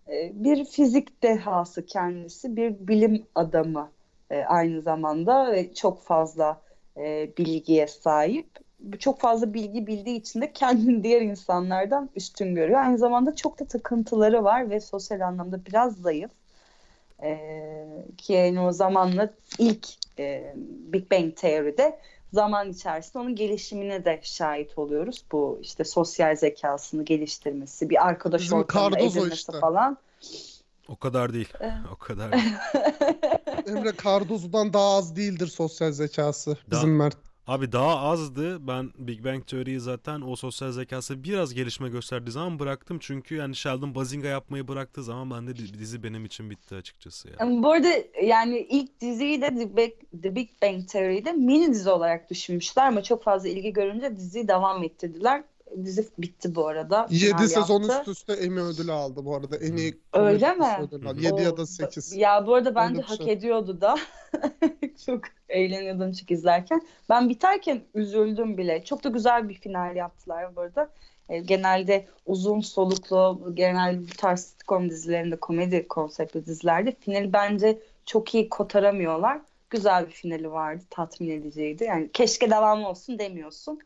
e, bir fizik dehası kendisi, bir bilim adamı e, aynı zamanda ve çok fazla e, bilgiye sahip. Çok fazla bilgi bildiği için de kendini diğer insanlardan üstün görüyor. Aynı zamanda çok da takıntıları var ve sosyal anlamda biraz zayıf. Ee, ki yani o zamanla ilk e, Big Bang Theory'de zaman içerisinde onun gelişimine de şahit oluyoruz. Bu işte sosyal zekasını geliştirmesi, bir arkadaş Bizim ortamında edinmesi işte. falan. O kadar değil. O kadar değil. Emre Cardozo'dan daha az değildir sosyal zekası bizim Mert. Abi daha azdı. Ben Big Bang Theory'yi zaten o sosyal zekası biraz gelişme gösterdiği zaman bıraktım. Çünkü yani Sheldon Bazinga yapmayı bıraktığı zaman ben de dizi benim için bitti açıkçası ya. Ama Bu arada yani ilk diziyi de Big, The Big Bang Theory'de mini dizi olarak düşünmüşler ama çok fazla ilgi görünce diziyi devam ettirdiler. Dizi bitti bu arada. 7 Final sezon yaptı. üst üste Emmy ödülü aldı bu arada. En iyi Öyle mi? ödülü aldı. 7 ya da 8. Ya bu arada bence hak şey. ediyordu da. Çok eğleniyordum çünkü izlerken. Ben biterken üzüldüm bile. Çok da güzel bir final yaptılar bu arada. E, genelde uzun soluklu, genelde bu tarz sitcom dizilerinde, komedi konseptli dizilerde finali bence çok iyi kotaramıyorlar. Güzel bir finali vardı, tatmin ediciydi. Yani keşke devam olsun demiyorsun.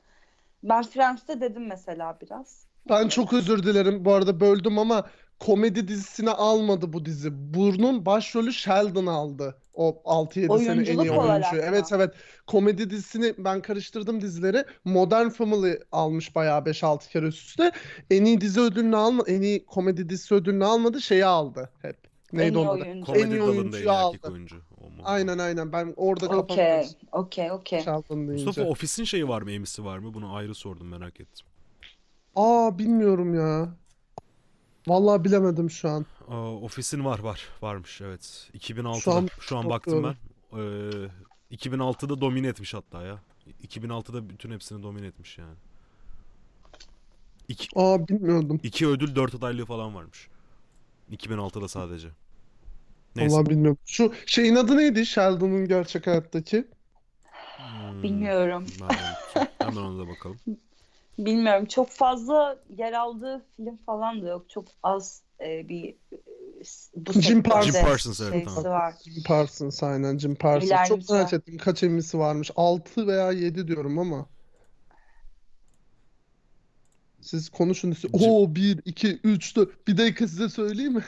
Ben Friends'te dedim mesela biraz. Ben çok özür dilerim bu arada böldüm ama komedi dizisine almadı bu dizi. Bunun başrolü Sheldon aldı. O 6-7 sene en iyi oyuncu. Evet evet. Komedi dizisini ben karıştırdım dizileri. Modern Family almış bayağı 5-6 kere üst üste. En iyi dizi ödülünü almadı. En iyi komedi dizisi ödülünü almadı. Şeyi aldı hep. Neydi En iyi onun adı? oyuncu. Komedi en iyi oyuncuyu aldı. oyuncu. Mu? Aynen aynen. Ben orada kafam Okey, okey, okey. Deyince. Mustafa ofisin şeyi var mı, emisi var mı? Bunu ayrı sordum merak ettim. Aa bilmiyorum ya. Vallahi bilemedim şu an. Aa, ofisin var var varmış evet. 2006'da Şu an şu an baktım ben. Ee, 2006'da domine etmiş hatta ya. 2006'da bütün hepsini domine etmiş yani. İki, Aa bilmiyordum. iki ödül dört adaylığı falan varmış. 2006'da sadece. Neyse. Vallahi bilmiyorum. Şu şeyin adı neydi? Sheldon'un gerçek hayattaki. Hmm, Bilmiyorum. ben. Hemen ona da bakalım. Bilmiyorum. Çok fazla yer aldığı film falan da yok. Çok az e, bir bu Jim sektörde Parsons. Jim Parsons, evet, şeysi tamam. var. Jim Parsons aynen Jim Parsons. İlerlemiş Çok merak var. ettim kaç emisi varmış. 6 veya 7 diyorum ama. Siz konuşun. Jim- Oo 1, 2, 3, 4. Bir dakika size söyleyeyim mi?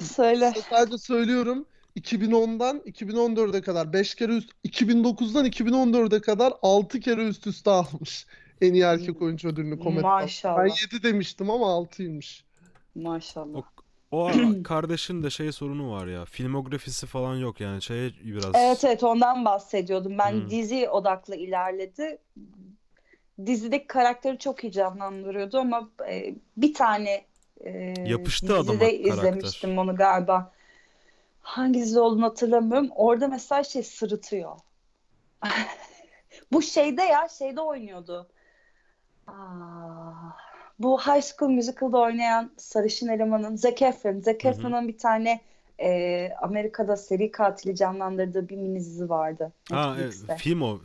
Söyle. Sadece söylüyorum. 2010'dan 2014'e kadar 5 kere üst 2009'dan 2014'e kadar 6 kere üst üste almış. En iyi erkek oyuncu ödülünü komedi. Maşallah. Ben 7 demiştim ama 6'ymış. Maşallah. O kardeşin de şey sorunu var ya. Filmografisi falan yok yani şeye biraz Evet evet ondan bahsediyordum. Ben Hmm. dizi odaklı ilerledi. Dizideki karakteri çok iyi canlandırıyordu ama e, bir tane e, Yapıştı adama karakter. izlemiştim onu galiba. Hangi dizi olduğunu hatırlamıyorum. Orada mesela şey sırıtıyor. Bu şeyde ya şeyde oynuyordu. Aa, bu High School Musical'da oynayan sarışın elemanın Zac Efron. Zac. Efron'un bir tane e, Amerika'da seri katili canlandırdığı bir mini dizi vardı Ha e, film o.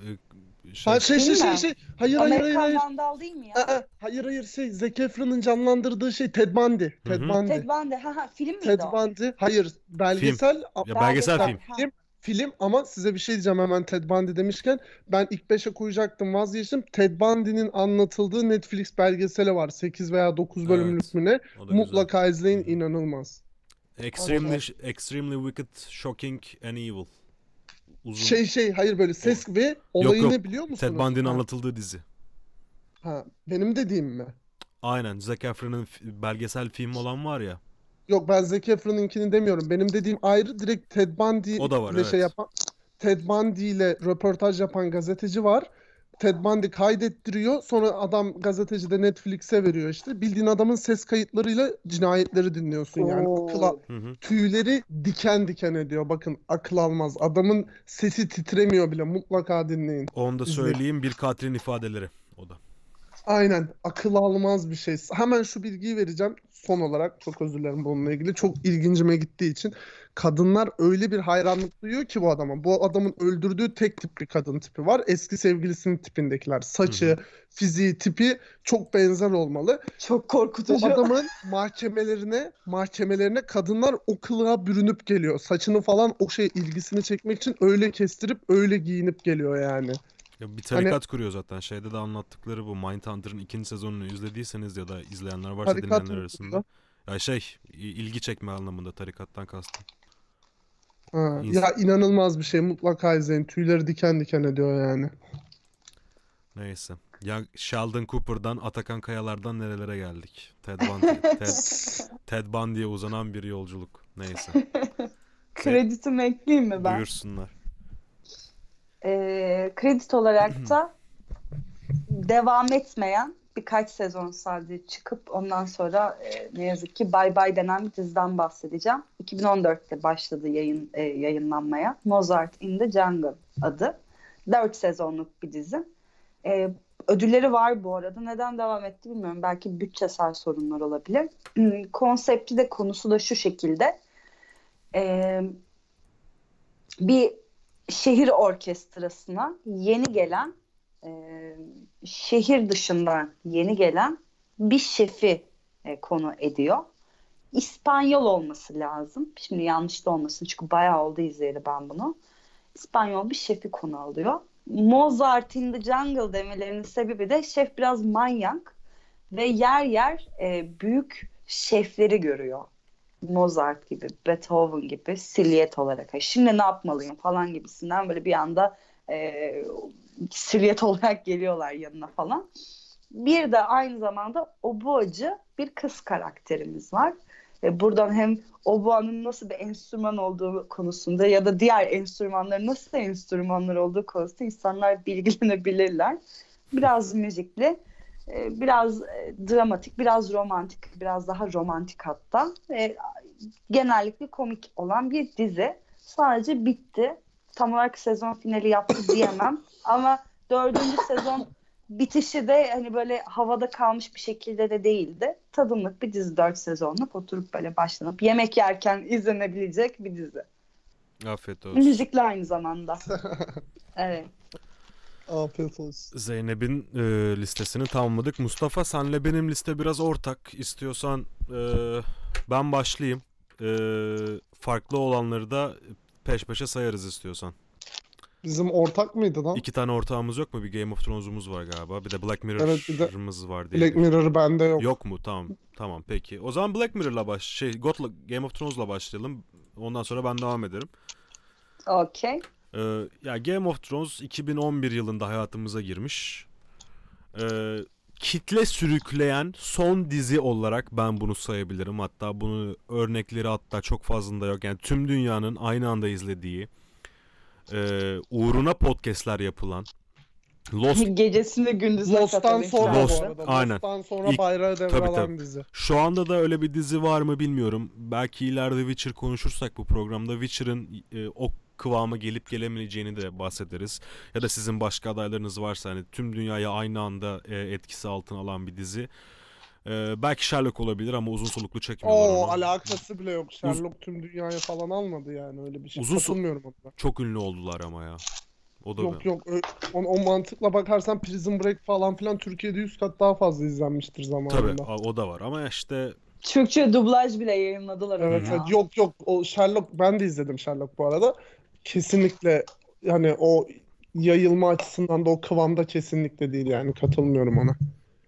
e, şey. Ha şey şey Değil şey mi? şey. Hayır hayır hayır Amerikan hayır. Vandal değil mi ya? Aa, hayır hayır şey Zac Efron'un canlandırdığı şey Ted Bundy. Ted Hı hı. Bundy. Ted Bundy. Ha ha film miydi Ted o? Bundy. Hayır belgesel. Ya belgesel Belgesel. film. Ha. Film, film ama size bir şey diyeceğim hemen Ted Bundy demişken ben ilk 5'e koyacaktım vazgeçtim. Ted Bundy'nin anlatıldığı Netflix belgeseli var. 8 veya 9 bölümlük Evet, mü ne? O da güzel. Mutlaka izleyin inanılmaz. Extremely, extremely wicked, shocking and evil. Uzun. Şey şey hayır böyle ses ve olayı yok. ne biliyor musunuz? Ted Bundy'nin anlatıldığı dizi. ha, benim dediğim mi? Aynen. Zac Efron'un belgesel film olan var ya. Yok ben Zac Efron'unkini demiyorum. Benim dediğim ayrı direkt Ted Bundy O da var, ile şey evet. yapan Ted Bundy ile röportaj yapan gazeteci var. Ted Bundy kaydettiriyor. Sonra adam gazeteci de Netflix'e veriyor işte. Bildiğin adamın ses kayıtlarıyla cinayetleri dinliyorsun yani. Oo. Akıl al- Hı hı. tüyleri diken diken ediyor. Bakın akıl almaz. Adamın sesi titremiyor bile. Mutlaka dinleyin. Onu da söyleyeyim. Bir katilin ifadeleri. O da. Aynen akıl almaz bir şey. Hemen şu bilgiyi vereceğim son olarak çok özür dilerim bununla ilgili. Çok ilgincime gittiği için. Kadınlar öyle bir hayranlık duyuyor ki bu adama. Bu adamın öldürdüğü tek tip bir kadın tipi var. Eski sevgilisinin tipindekiler. Saçı, fiziği, tipi çok benzer olmalı. Çok Bu korkutucu. adamın mahkemelerine, mahkemelerine kadınlar o kılığa bürünüp geliyor. Saçını falan o şey ilgisini çekmek için öyle kestirip öyle giyinip geliyor yani. Ya bir tarikat kuruyor zaten. Şeyde de anlattıkları bu Mindhunter'ın ikinci sezonunu izlediyseniz ya da izleyenler varsa dinleyenler arasında. Ya şey ilgi çekme anlamında tarikattan kastım. Ha, ya inanılmaz bir şey. Mutlaka izleyin. Tüyleri diken diken ediyor yani. Neyse. Ya Sheldon Cooper'dan Atakan Kayalar'dan nerelere geldik? Ted Bundy. Ted, Ted Bundy'ye uzanan bir yolculuk. Neyse. Kreditimi ekleyeyim mi ben? Buyursunlar. Ee, kredit olarak da devam etmeyen birkaç sezon sadece çıkıp ondan sonra e, ne yazık ki Bye Bye denen bir diziden bahsedeceğim. 2014'te başladı yayın e, yayınlanmaya. Mozart in the Jungle adı. 4 sezonluk bir dizi. E, ödülleri var bu arada. Neden devam etti bilmiyorum. Belki bütçesel sorunlar olabilir. Hmm, Konsepti de konusu da şu şekilde. E, bir şehir orkestrasına yeni gelen e, şehir dışından yeni gelen bir şefi e, konu ediyor. İspanyol olması lazım. Şimdi yanlış da olmasın çünkü bayağı oldu izleyeli ben bunu. İspanyol bir şefi konu alıyor. Mozart in the Jungle demelerinin sebebi de şef biraz manyak ve yer yer e, büyük şefleri görüyor. Mozart gibi, Beethoven gibi silüet olarak. "Ha, Şimdi ne yapmalıyım falan gibisinden böyle bir anda e, silüet olarak geliyorlar yanına falan. Bir de aynı zamanda oboacı bir kız karakterimiz var. Ve buradan hem oboanın nasıl bir enstrüman olduğu konusunda ya da diğer enstrümanların nasıl enstrümanlar olduğu konusunda insanlar bilgilenebilirler. Biraz müzikli, e, biraz e, dramatik, biraz romantik, biraz daha romantik hatta. E, genellikle komik olan bir dizi. Sadece bitti. Tam olarak sezon finali yaptı diyemem. Ama dördüncü sezon bitişi de hani böyle havada kalmış bir şekilde de değildi. Tadımlık bir dizi dört sezonluk oturup böyle başlanıp yemek yerken izlenebilecek bir dizi. Afiyet olsun. Müzikli aynı zamanda. Evet. Afiyet olsun. Zeynep'in e, listesini tamamladık. Mustafa senle benim liste biraz ortak. İstiyorsan e, ben başlayayım. e, farklı olanları da peş peşe sayarız istiyorsan. Bizim ortak mıydı lan? İki tane ortağımız yok mu? Bir Game of Thrones'umuz var galiba. Bir de Black Evet, de Mirror'ımız var diye. Black Mirror bende yok. Yok mu? Tamam. Tamam peki. O zaman Black Mirror'la baş şey God'la Game of Thrones'la başlayalım. Ondan sonra ben devam ederim. Okey. Ee, ya Game of Thrones 2011 yılında hayatımıza girmiş. Ee, kitle sürükleyen son dizi olarak ben bunu sayabilirim. Hatta bunu örnekleri hatta çok fazla yok. Yani tüm dünyanın aynı anda izlediği, e, uğruna podcastler yapılan, Lost Gecesinde gündüzüne Lost'tan sonra Lost, bu arada. aynen. Lost'tan sonra İlk- bayrağı tabii, devralan tabii. dizi. Şu anda da öyle bir dizi var mı bilmiyorum. Belki ileride Witcher konuşursak bu programda Witcher'ın e, o kıvama gelip gelemeyeceğini de bahsederiz. Ya da sizin başka adaylarınız varsa hani tüm dünyayı aynı anda e, etkisi altına alan bir dizi. E, belki Sherlock olabilir ama uzun soluklu çekmiyorlar Oo onu. alakası bile yok. Sherlock tüm dünyaya falan almadı yani öyle bir şey. Uzun Katılmıyorum ona. Çok ünlü oldular ama ya. O da Yok yok ö- o, o mantıkla bakarsan Prison Break falan filan Türkiye'de 100 kat daha fazla izlenmiştir Tabii zamanında. a- o da var ama işte Türkçe dublaj bile yayınladılar onu Evet, ya. evet. Yok yok o Sherlock ben de izledim Sherlock bu arada. Kesinlikle yani o yayılma açısından da o kıvamda kesinlikle değil yani katılmıyorum ona.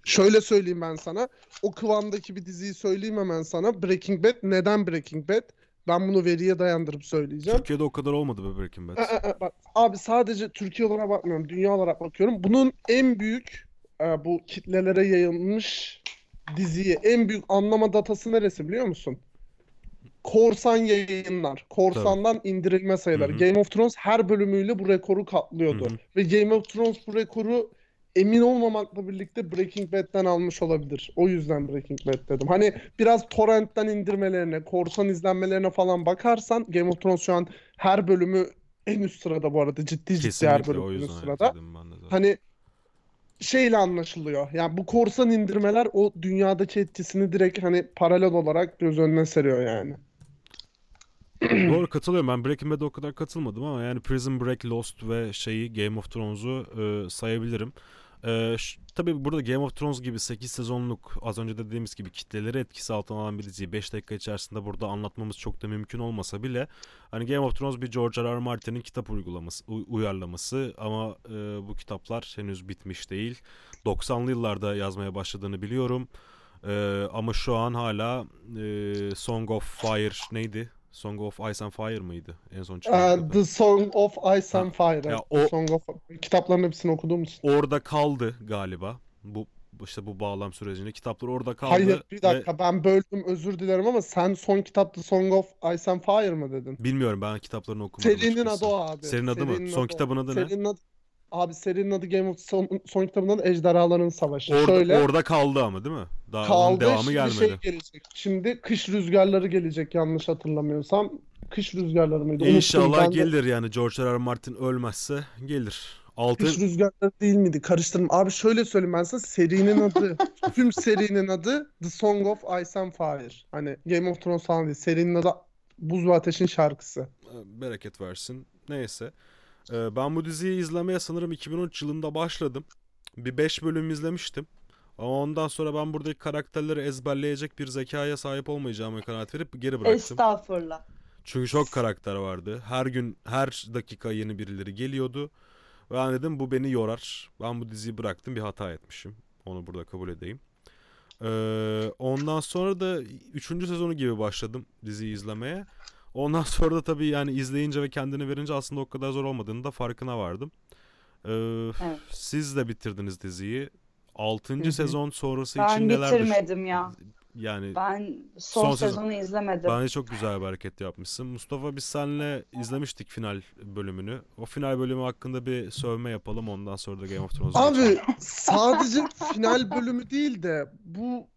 Şöyle söyleyeyim ben sana. O kıvamdaki bir diziyi söyleyeyim hemen sana. Breaking Bad. Neden Breaking Bad? Ben bunu veriye dayandırıp söyleyeceğim. Türkiye'de o kadar olmadı be Breaking Bad. Aa, aa, bak, abi sadece Türkiye olarak bakmıyorum. Dünya olarak bakıyorum. Bunun en büyük e, bu kitlelere yayılmış diziyi en büyük anlama datası neresi biliyor musun? Korsan yayınlar. Korsandan indirilme sayıları. Hı hı. Game of Thrones her bölümüyle bu rekoru katlıyordu. Hı hı. Ve Game of Thrones bu rekoru emin olmamakla birlikte Breaking Bad'den almış olabilir. O yüzden Breaking Bad dedim. Hani biraz torrentten indirmelerine, korsan izlenmelerine falan bakarsan Game of Thrones şu an her bölümü en üst sırada bu arada. Ciddi ciddi her Kesinlikle bölüm o en yüzden üst sırada. Hani şeyle anlaşılıyor. Yani bu korsan indirmeler o dünyadaki etkisini direkt hani paralel olarak göz önüne seriyor yani. Doğru katılıyorum. Ben Breaking Bad'e o kadar katılmadım ama yani Prison Break, Lost ve şeyi Game of Thrones'u e, sayabilirim. E, ş- tabii burada Game of Thrones gibi 8 sezonluk az önce dediğimiz gibi kitleleri etkisi altına alan bir diziyi 5 dakika içerisinde burada anlatmamız çok da mümkün olmasa bile hani Game of Thrones bir George R. R. Martin'in kitap uygulaması, uyarlaması ama e, bu kitaplar henüz bitmiş değil. 90'lı yıllarda yazmaya başladığını biliyorum. E, ama şu an hala e, Song of Fire neydi? Song of Ice and Fire mıydı? En son çıkan kitabı. The Song of Ice and Fire. Ya o- Song of kitapların hepsini okudum musun? Orada kaldı galiba. Bu işte bu bağlam sürecinde kitaplar orada kaldı. Hayır bir ve dakika ben böldüm özür dilerim ama sen son kitap The Song of Ice and Fire mı dedin? bilmiyorum ben kitaplarını okumadım Serinin adı o abi. Serinin adı mı? Serinin Son adı o. kitabın adı ne? Serinin adı... Abi serinin adı Game of son, son kitabının adı Ejderhaların Savaşı. Orada, Şöyle orada kaldı ama değil mi? Daha kaldı devamı şimdi gelmedi. şey gelecek. Şimdi kış rüzgarları gelecek yanlış hatırlamıyorsam. Kış rüzgarları mıydı? Unuttum İnşallah ben de. gelir yani George R. R. Martin ölmezse gelir. Altın Kış rüzgarları değil miydi? Karıştırdım. Abi şöyle söyleyeyim ben sana. Serinin adı, tüm serinin adı The Song of Ice and Fire. Hani Game of Thrones falan değil. Serinin adı Buz ve Ateş'in şarkısı. bereket versin. Neyse. Ee, ben bu diziyi izlemeye sanırım 2013 yılında başladım. Bir 5 bölüm izlemiştim. Ama ondan sonra ben buradaki karakterleri ezberleyecek bir zekaya sahip olmayacağıma kanaat verip geri bıraktım. Estağfurullah. Çünkü çok karakter vardı. Her gün, her dakika yeni birileri geliyordu. Ve ben dedim bu beni yorar. Ben bu diziyi bıraktım bir hata etmişim. Onu burada kabul edeyim. Ee, ondan sonra da 3. sezonu gibi başladım diziyi izlemeye. Ondan sonra da tabii yani izleyince ve kendini verince aslında o kadar zor olmadığını da farkına vardım. Ee, Evet. Siz de bitirdiniz diziyi. 6. Hı hı. sezon sonrası Ben için neler düşün- bitirmedim ya. Yani Ben son, Son sezon. sezonu izlemedim. Bence çok güzel bir hareket yapmışsın. Mustafa biz seninle izlemiştik final bölümünü. O final bölümü hakkında bir sövme yapalım ondan sonra da Game of Thrones'a Abi geçelim. sadece final bölümü değil de bu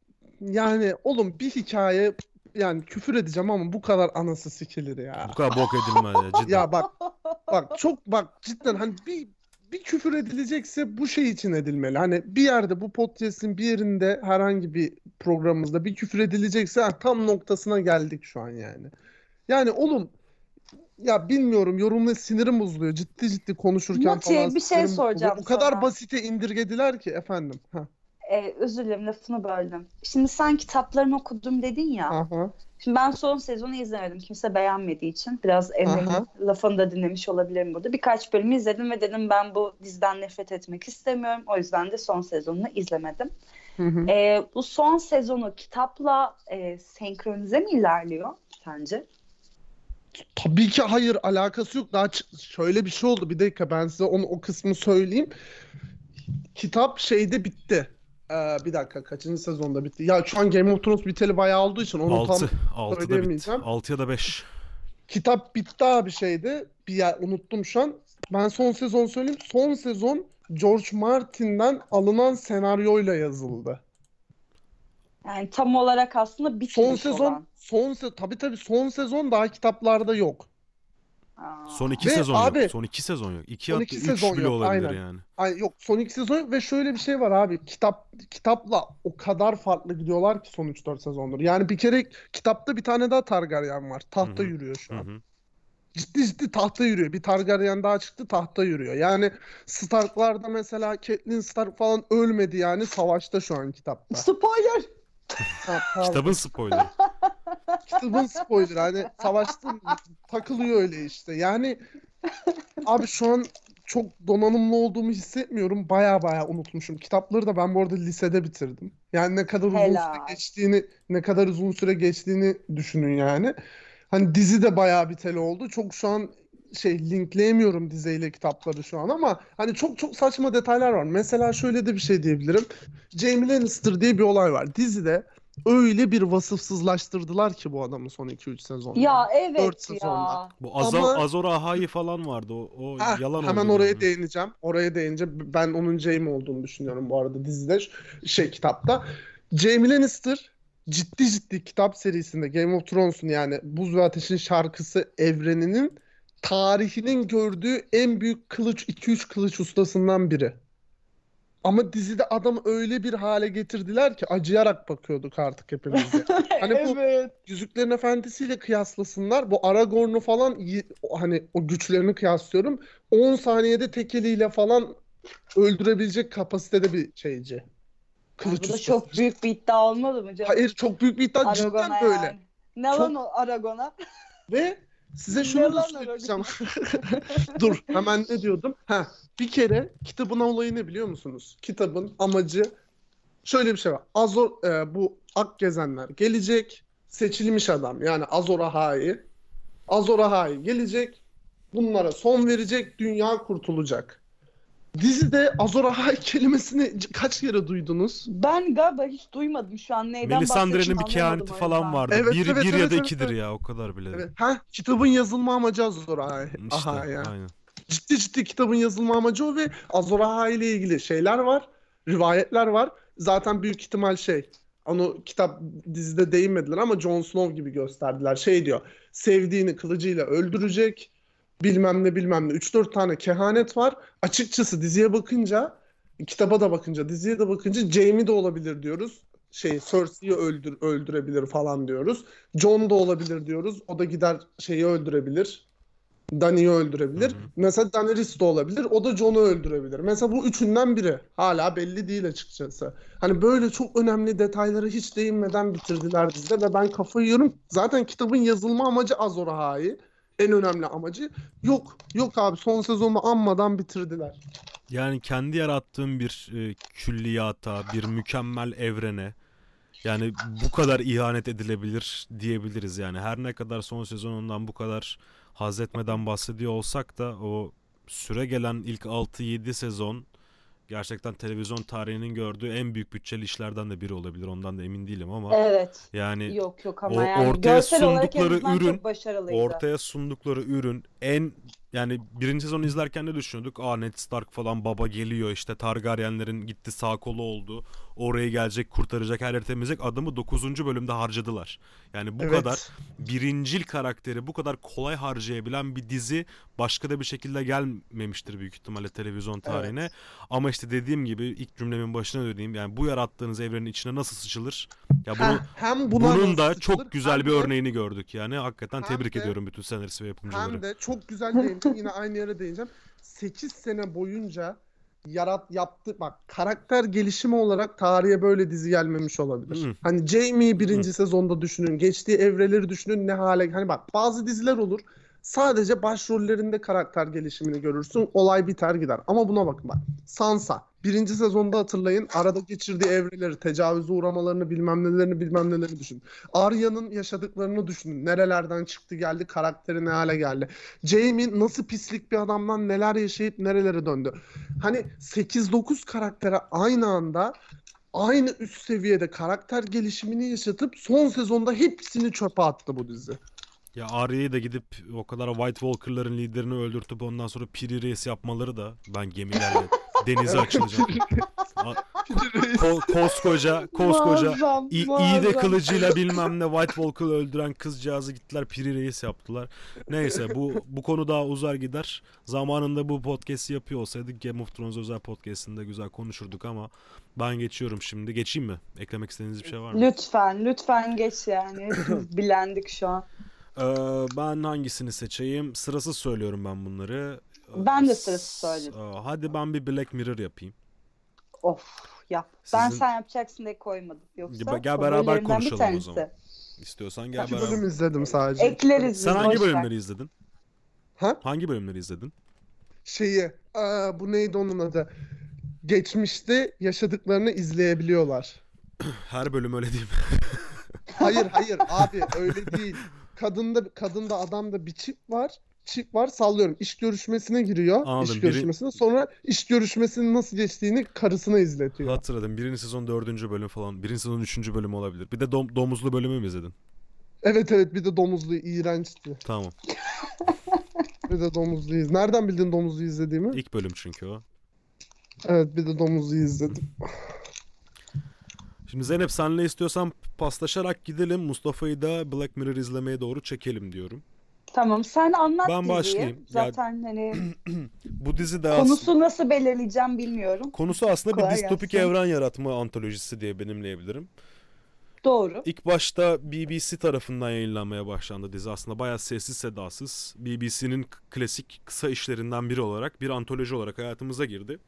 yani oğlum bir hikaye yani küfür edeceğim ama bu kadar anası sikilir ya. Bu kadar bok edilmez ya cidden. Ya bak bak çok bak cidden hani bir bir küfür edilecekse bu şey için edilmeli. Hani bir yerde bu podcast'in bir yerinde herhangi bir programımızda bir küfür edilecekse tam noktasına geldik şu an yani. Yani oğlum ya bilmiyorum yorumla sinirim bozuluyor. Ciddi ciddi konuşurken Muti, falan bir şey sinirim bozuluyor. soracağım O kadar sana. basite indirgediler ki efendim. Ha, Ee, özür dilerim lafını böldüm. Şimdi sen kitaplarını okudum dedin ya. aha. Şimdi ben son sezonu izlemedim. Kimse beğenmediği için biraz Emre'nin lafını da dinlemiş olabilirim burada. Birkaç bölüm izledim ve dedim ben bu diziden nefret etmek istemiyorum. O yüzden de son sezonunu izlemedim. Hı hı. Ee, bu son sezonu kitapla e, senkronize mi ilerliyor sence? Tabii ki hayır alakası yok. Daha ç- şöyle bir şey oldu. Bir dakika ben size onu o kısmı söyleyeyim. Kitap şeyde bitti. Ee, bir dakika kaçıncı sezonda bitti? Ya şu an Game of Thrones biteli bayağı olduğu için onu tam 6. 6'da bitti. söyleyemeyeceğim. 6 ya da 5. kitap bitti abi şeyde. Bir yer unuttum şu an. Ben son sezon söyleyeyim. Son sezon George Martin'den alınan senaryoyla yazıldı. Yani tam olarak aslında bitmiş Son sezon olan. son se tabii tabii son sezon daha kitaplarda yok. Aa. Son 2 Ve sezon abi- yok. Son 2 sezon yok. 2 Son hatta iki 3 sezon bile yok, olabilir aynen. yani. Ay yok son iki sezon ve şöyle bir şey var abi. Kitap kitapla o kadar farklı gidiyorlar ki son 3-4 sezondur. Yani bir kere kitapta bir tane daha Targaryen var. Tahta Hı hı. yürüyor şu an. hı. Ciddi ciddi tahta yürüyor. Bir Targaryen daha çıktı tahta yürüyor. Yani Stark'larda mesela Catelyn Stark falan ölmedi yani savaşta şu an kitapta. Spoiler! Ha. Kitabın spoilerı. Kitabın spoiler hani savaşta takılıyor öyle işte. Yani abi şu an çok donanımlı olduğumu hissetmiyorum. Baya baya unutmuşum. Kitapları da ben bu arada lisede bitirdim. Yani ne kadar uzun Helal. süre geçtiğini ne kadar uzun süre geçtiğini düşünün yani. Hani dizi de bayağı biteli oldu. Çok şu an şey linkleyemiyorum diziyle kitapları şu an ama hani çok çok saçma detaylar var. Mesela şöyle de bir şey diyebilirim. Jaime Lannister diye bir olay var. Dizide öyle bir vasıfsızlaştırdılar ki bu adamı son 2-3 sezonda. Ya evet Dört ya. sezonda. Bu Azor, Ama- Azor Ahai falan vardı. O, o Heh, yalan hemen oldu oraya yani. değineceğim. Oraya değineceğim. Ben onun Jaime olduğunu düşünüyorum bu arada dizide şey kitapta. Jaime Lannister ciddi ciddi kitap serisinde Game of Thrones'un yani Buz ve Ateş'in şarkısı evreninin tarihinin gördüğü en büyük kılıç 2-3 kılıç ustasından biri. Ama dizide adam öyle bir hale getirdiler ki acıyarak bakıyorduk artık hepimiz de. Hani bu Evet. Yüzüklerin Efendisi'yle kıyaslasınlar. Bu Aragorn'u falan hani o güçlerini kıyaslıyorum. 10 saniyede tek eliyle falan öldürebilecek kapasitede bir şeyci. Kılıç Bu da çok büyük bir iddia olmadı mı canım? Hayır çok büyük bir iddia cidden Aragon'a böyle. yani. Ne lan o Aragon'a? Ve size şunu da söyleyeceğim. Dur hemen ne diyordum? Ha, bir kere kitabın olayı ne biliyor musunuz? Kitabın amacı şöyle bir şey var. Azor e, bu Ak Gezenler gelecek. Seçilmiş adam yani Azor Ahai. Azor Ahai gelecek. Bunlara son verecek. Dünya kurtulacak. Dizide Azor Ahai kelimesini kaç kere duydunuz? Ben galiba hiç duymadım şu an neyden Melisandre'nin bir kehaneti falan vardı. Evet, bir, evet, bir ya evet, da evet, ikidir evet. ya o kadar bile. Evet. Ha, kitabın yazılma amacı Azor Ahai. İşte, Ahai yani. aynen. ciddi ciddi kitabın yazılma amacı o ve Azor Ahai ile ilgili şeyler var. Rivayetler var. Zaten büyük ihtimal şey onu kitap dizide değinmediler ama Jon Snow gibi gösterdiler. Şey diyor. Sevdiğini kılıcıyla öldürecek. Bilmem ne bilmem ne. 3-4 tane kehanet var. Açıkçası diziye bakınca kitaba da bakınca diziye de bakınca Jaime de olabilir diyoruz. Şey Cersei'yi öldür, öldürebilir falan diyoruz. Jon da olabilir diyoruz. O da gider şeyi öldürebilir. Dany'yi öldürebilir. Hı hı. Mesela Daenerys de olabilir. O da Jon'u öldürebilir. Mesela bu üçünden biri. Hala belli değil açıkçası. Hani böyle çok önemli detaylara hiç değinmeden bitirdiler dizide ve ben kafayı yiyorum. Zaten kitabın yazılma amacı Azor Ahai. En önemli amacı. Yok. Yok abi son sezonu anmadan bitirdiler. Yani kendi yarattığım bir e, külliyata, bir mükemmel evrene yani bu kadar ihanet edilebilir diyebiliriz yani. Her ne kadar son sezonundan bu kadar haz etmeden bahsediyor olsak da o süre gelen ilk 6-7 sezon gerçekten televizyon tarihinin gördüğü en büyük bütçeli işlerden de biri olabilir. Ondan da emin değilim ama Evet. yani Yok yok ama o yani ortaya sundukları ürün- ortaya sundukları ürün en yani birinci sezonu izlerken ne düşünüyorduk? Aa Ned Stark falan baba geliyor işte Targaryenlerin gitti sağ kolu oldu. Oraya gelecek kurtaracak her yeri temizleyecek. Adamı 9. bölümde harcadılar. Yani bu Evet. kadar birincil karakteri bu kadar kolay harcayabilen bir dizi başka da bir şekilde gelmemiştir büyük ihtimalle televizyon tarihine. Evet. Ama işte dediğim gibi ilk cümlemin başına dediğim yani bu yarattığınız evrenin içine nasıl sıçılır? Ya bunu Heh, hem bunun da sıçılır, çok güzel bir de- örneğini gördük yani. Hakikaten tebrik de- ediyorum bütün senarist ve yapımcıları. Hem de çok güzel değindim. Yine aynı yere değineceğim. 8 sene boyunca yarat yaptı bak karakter gelişimi olarak tarihe böyle dizi gelmemiş olabilir. Hı. Hani Jamie'yi birinci sezonda düşünün, geçtiği evreleri düşünün ne hale hani bak bazı diziler olur. Sadece başrollerinde karakter gelişimini görürsün. Olay biter gider. Ama buna bakın bak. Sansa. Birinci sezonda hatırlayın. Arada geçirdiği evreleri, tecavüze uğramalarını, bilmem nelerini, bilmem neleri düşünün. Arya'nın yaşadıklarını düşünün. Nerelerden çıktı geldi, karakteri ne hale geldi. Jaime nasıl pislik bir adamdan neler yaşayıp nerelere döndü. Hani 8-9 karaktere aynı anda aynı üst seviyede karakter gelişimini yaşatıp son sezonda hepsini çöpe attı bu dizi. Ya Arya'yı da gidip o kadar White Walker'ların liderini öldürtüp ondan sonra Piri Reis yapmaları da ben gemilerle denize açılacağım. A- Ko- koskoca koskoca Muazzam, İ- iyi de muazzam. kılıcıyla bilmem ne White Walker'ı öldüren kızcağızı gittiler Piri Reis yaptılar. Neyse bu bu konu daha uzar gider. Zamanında bu podcast'i yapıyor olsaydık Game of Thrones özel podcast'inde güzel konuşurduk ama ben geçiyorum şimdi. Geçeyim mi? Eklemek istediğiniz bir şey var mı? Lütfen, lütfen geç yani. Hepimiz bilendik şu an. Ee, ben hangisini seçeyim? Sırasız söylüyorum ben bunları. Ee, Ben de sırasız s- söyledim. Hadi ben bir Black Mirror yapayım. Of yap. Ben Sizin- sen yapacaksın diye koymadım. Yoksa Gel- gel beraber favorilerimden bir konuşalım o tanesi. zaman. İstiyorsan gel İki beraber. bölüm izledim sadece. Ekleriz Sen hangi boş ver. bölümleri izledin? Ha? Hangi bölümleri izledin? Şeyi, aa, bu neydi onun adı? Geçmişte yaşadıklarını izleyebiliyorlar. Her bölüm öyle değil mi? Hayır hayır abi öyle değil. Kadında kadında adamda bir çip var. Çip var sallıyorum. İş görüşmesine giriyor. Anladım, İş biri- görüşmesine. Sonra iş görüşmesinin nasıl geçtiğini karısına izletiyor. Hatırladım. Birinci sezon dördüncü bölüm falan. Birinci sezon üçüncü bölüm olabilir. Bir de dom- domuzlu bölümü mü izledin? Evet evet bir de domuzlu iğrençti. Tamam. Bir de domuzlu iz. Nereden bildin domuzlu izlediğimi? İlk bölüm çünkü o. Evet bir de domuzlu izledim. Şimdi Zeynep senle istiyorsan paslaşarak gidelim. Mustafa'yı da Black Mirror izlemeye doğru çekelim diyorum. Tamam sen anlat Ben diziyi. başlayayım. Ya- Zaten hani Bu dizi de aslında... konusu nasıl belirleyeceğim bilmiyorum. Konusu aslında bir Kolay distopik gelsin. evren yaratma antolojisi diye benimleyebilirim. Doğru. İlk başta BBC tarafından yayınlanmaya başlandı dizi. Aslında bayağı sessiz sedasız. BBC'nin klasik kısa işlerinden biri olarak bir antoloji olarak hayatımıza girdi.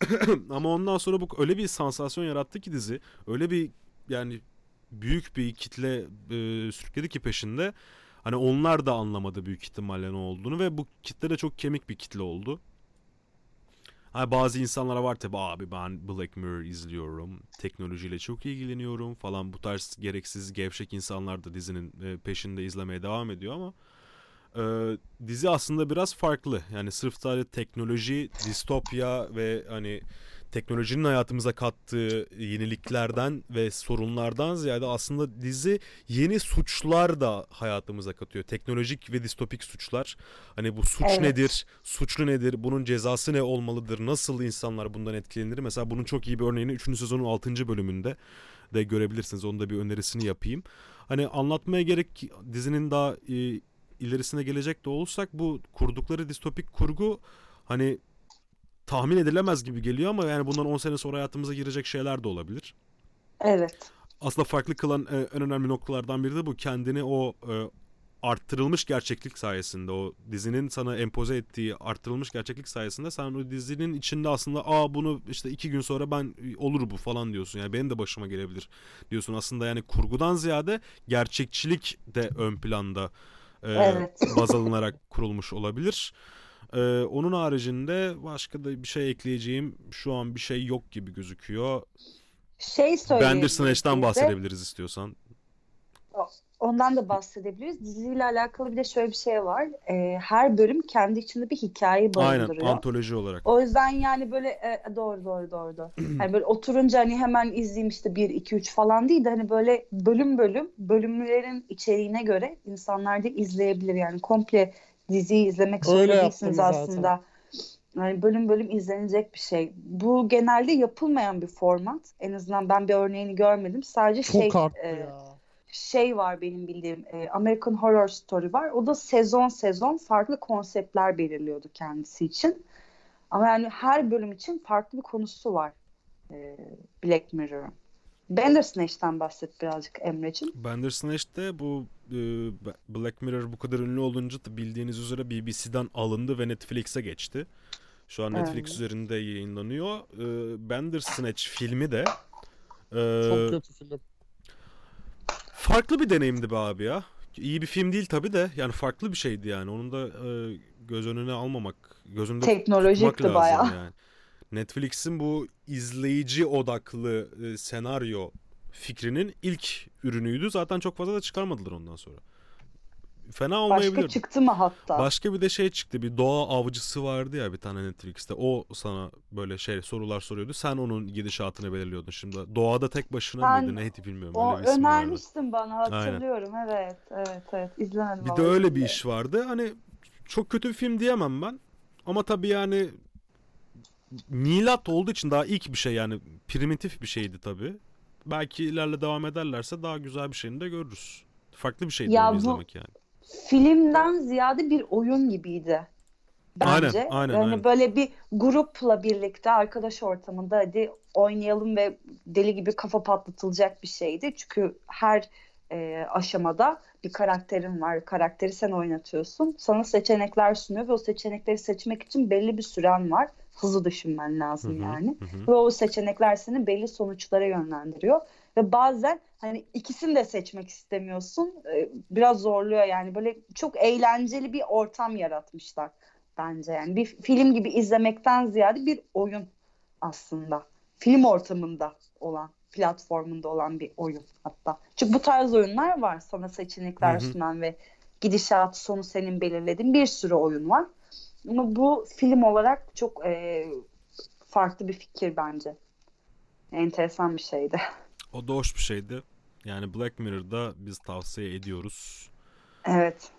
Ama ondan sonra bu öyle bir sansasyon yarattı ki dizi. Öyle bir yani büyük bir kitle e, sürükledi ki peşinde. Hani onlar da anlamadı büyük ihtimalle ne olduğunu ve bu kitle de çok kemik bir kitle oldu. Hani bazı insanlara var tabi abi ben Black Mirror izliyorum, teknolojiyle çok ilgileniyorum falan bu tarz gereksiz gevşek insanlar da dizinin e, peşinde izlemeye devam ediyor ama e, dizi aslında biraz farklı. Yani sırf sadece teknoloji, distopya ve hani teknolojinin hayatımıza kattığı yeniliklerden ve sorunlardan ziyade aslında dizi yeni suçlar da hayatımıza katıyor. Teknolojik ve distopik suçlar. Hani bu suç Evet. nedir? Suçlu nedir? Bunun cezası ne olmalıdır? Nasıl insanlar bundan etkilenir? Mesela bunun çok iyi bir örneğini 3. sezonun 6. bölümünde de görebilirsiniz. Onun da bir önerisini yapayım. Hani anlatmaya gerek dizinin daha e, ilerisine gelecek de olursak bu kurdukları distopik kurgu hani tahmin edilemez gibi geliyor ama yani bundan 10 sene sonra hayatımıza girecek şeyler de olabilir. Evet. Aslında farklı kılan e, en önemli noktalardan biri de bu kendini o e, arttırılmış gerçeklik sayesinde o dizinin sana empoze ettiği arttırılmış gerçeklik sayesinde sen o dizinin içinde aslında aa bunu işte iki gün sonra ben olur bu falan diyorsun yani benim de başıma gelebilir diyorsun aslında yani kurgudan ziyade gerçekçilik de ön planda e, Evet. baz alınarak kurulmuş olabilir. E, onun haricinde başka da bir şey ekleyeceğim şu an bir şey yok gibi gözüküyor. Şey söyleyeyim. Bandersnatch'tan bahsedebiliriz istiyorsan. Ondan da bahsedebiliriz. Diziyle alakalı bir de şöyle bir şey var. Ee, her bölüm kendi içinde bir hikaye Aynen barındırıyor. antoloji olarak. O yüzden yani böyle e, doğru doğru doğru doğru. hani böyle oturunca hani hemen izleyeyim işte 1 2 3 falan değil de hani böyle bölüm bölüm bölümlerin içeriğine göre insanlar da izleyebilir yani komple diziyi izlemek zorunda değilsiniz zaten. aslında. Yani bölüm bölüm izlenecek bir şey. Bu genelde yapılmayan bir format. En azından ben bir örneğini görmedim. Sadece Çok şey arttı e, ya. Şey var benim bildiğim e, American Horror Story var. O da sezon sezon farklı konseptler belirliyordu kendisi için. Ama yani her bölüm için farklı bir konusu var e, Black Mirror'ın. Bandersnatch'ten bahset birazcık Emre'cim. Bandersnatch'te bu e, Black Mirror bu kadar ünlü olunca da bildiğiniz üzere BBC'den alındı ve Netflix'e geçti. Şu an Netflix Evet. üzerinde yayınlanıyor. Ee, Bandersnatch filmi de Çok e, kötü film. Farklı bir deneyimdi be abi ya. İyi bir film değil tabii de yani farklı bir şeydi yani. Onun da e, göz önüne almamak, göz önünde tutmak Teknolojikti lazım bayağı. yani. Netflix'in bu izleyici odaklı e, senaryo fikrinin ilk ürünüydü. Zaten çok fazla da çıkarmadılar ondan sonra. Fena olmayabilir. Başka çıktı mı hatta? Başka bir de şey çıktı. Bir doğa avcısı vardı ya bir tane Netflix'te. O sana böyle şey sorular soruyordu. Sen onun gidişatını belirliyordun şimdi. Doğada tek başına Ben- mıydı neydi bilmiyorum. o Öyle bir önermiştin bana hatırlıyorum. Evet, evet, evet. İzlemedim Bir de öyle bir izledim. iş vardı. Hani çok kötü bir film diyemem ben. Ama tabii yani milat olduğu için daha ilk bir şey yani primitif bir şeydi tabii. Belki ilerle devam ederlerse daha güzel bir şeyini de görürüz. Farklı bir şeydi Ya bu- izlemek yani. Filmden ziyade bir oyun gibiydi. Bence. Aynen, aynen, Yani aynen. böyle bir grupla birlikte arkadaş ortamında hadi oynayalım ve deli gibi kafa patlatılacak bir şeydi. Çünkü her e, aşamada bir karakterin var. Karakteri sen oynatıyorsun. Sana seçenekler sunuyor ve o seçenekleri seçmek için belli bir süren var. Hızlı düşünmen lazım Hı hı, yani. hı. Ve o seçenekler seni belli sonuçlara yönlendiriyor. Ve bazen hani ikisini de seçmek istemiyorsun. Ee, Biraz zorluyor yani. Böyle çok eğlenceli bir ortam yaratmışlar bence. Yani bir film gibi izlemekten ziyade bir oyun aslında. Film ortamında olan, platformunda olan bir oyun hatta. Çünkü bu tarz oyunlar var. Sana seçenekler Hı hı. sunan ve gidişat sonu senin belirlediğin bir sürü oyun var. Ama bu film olarak çok e, farklı bir fikir bence. Enteresan bir şeydi. O da hoş bir şeydi. Yani Black Mirror'da biz tavsiye ediyoruz. Evet.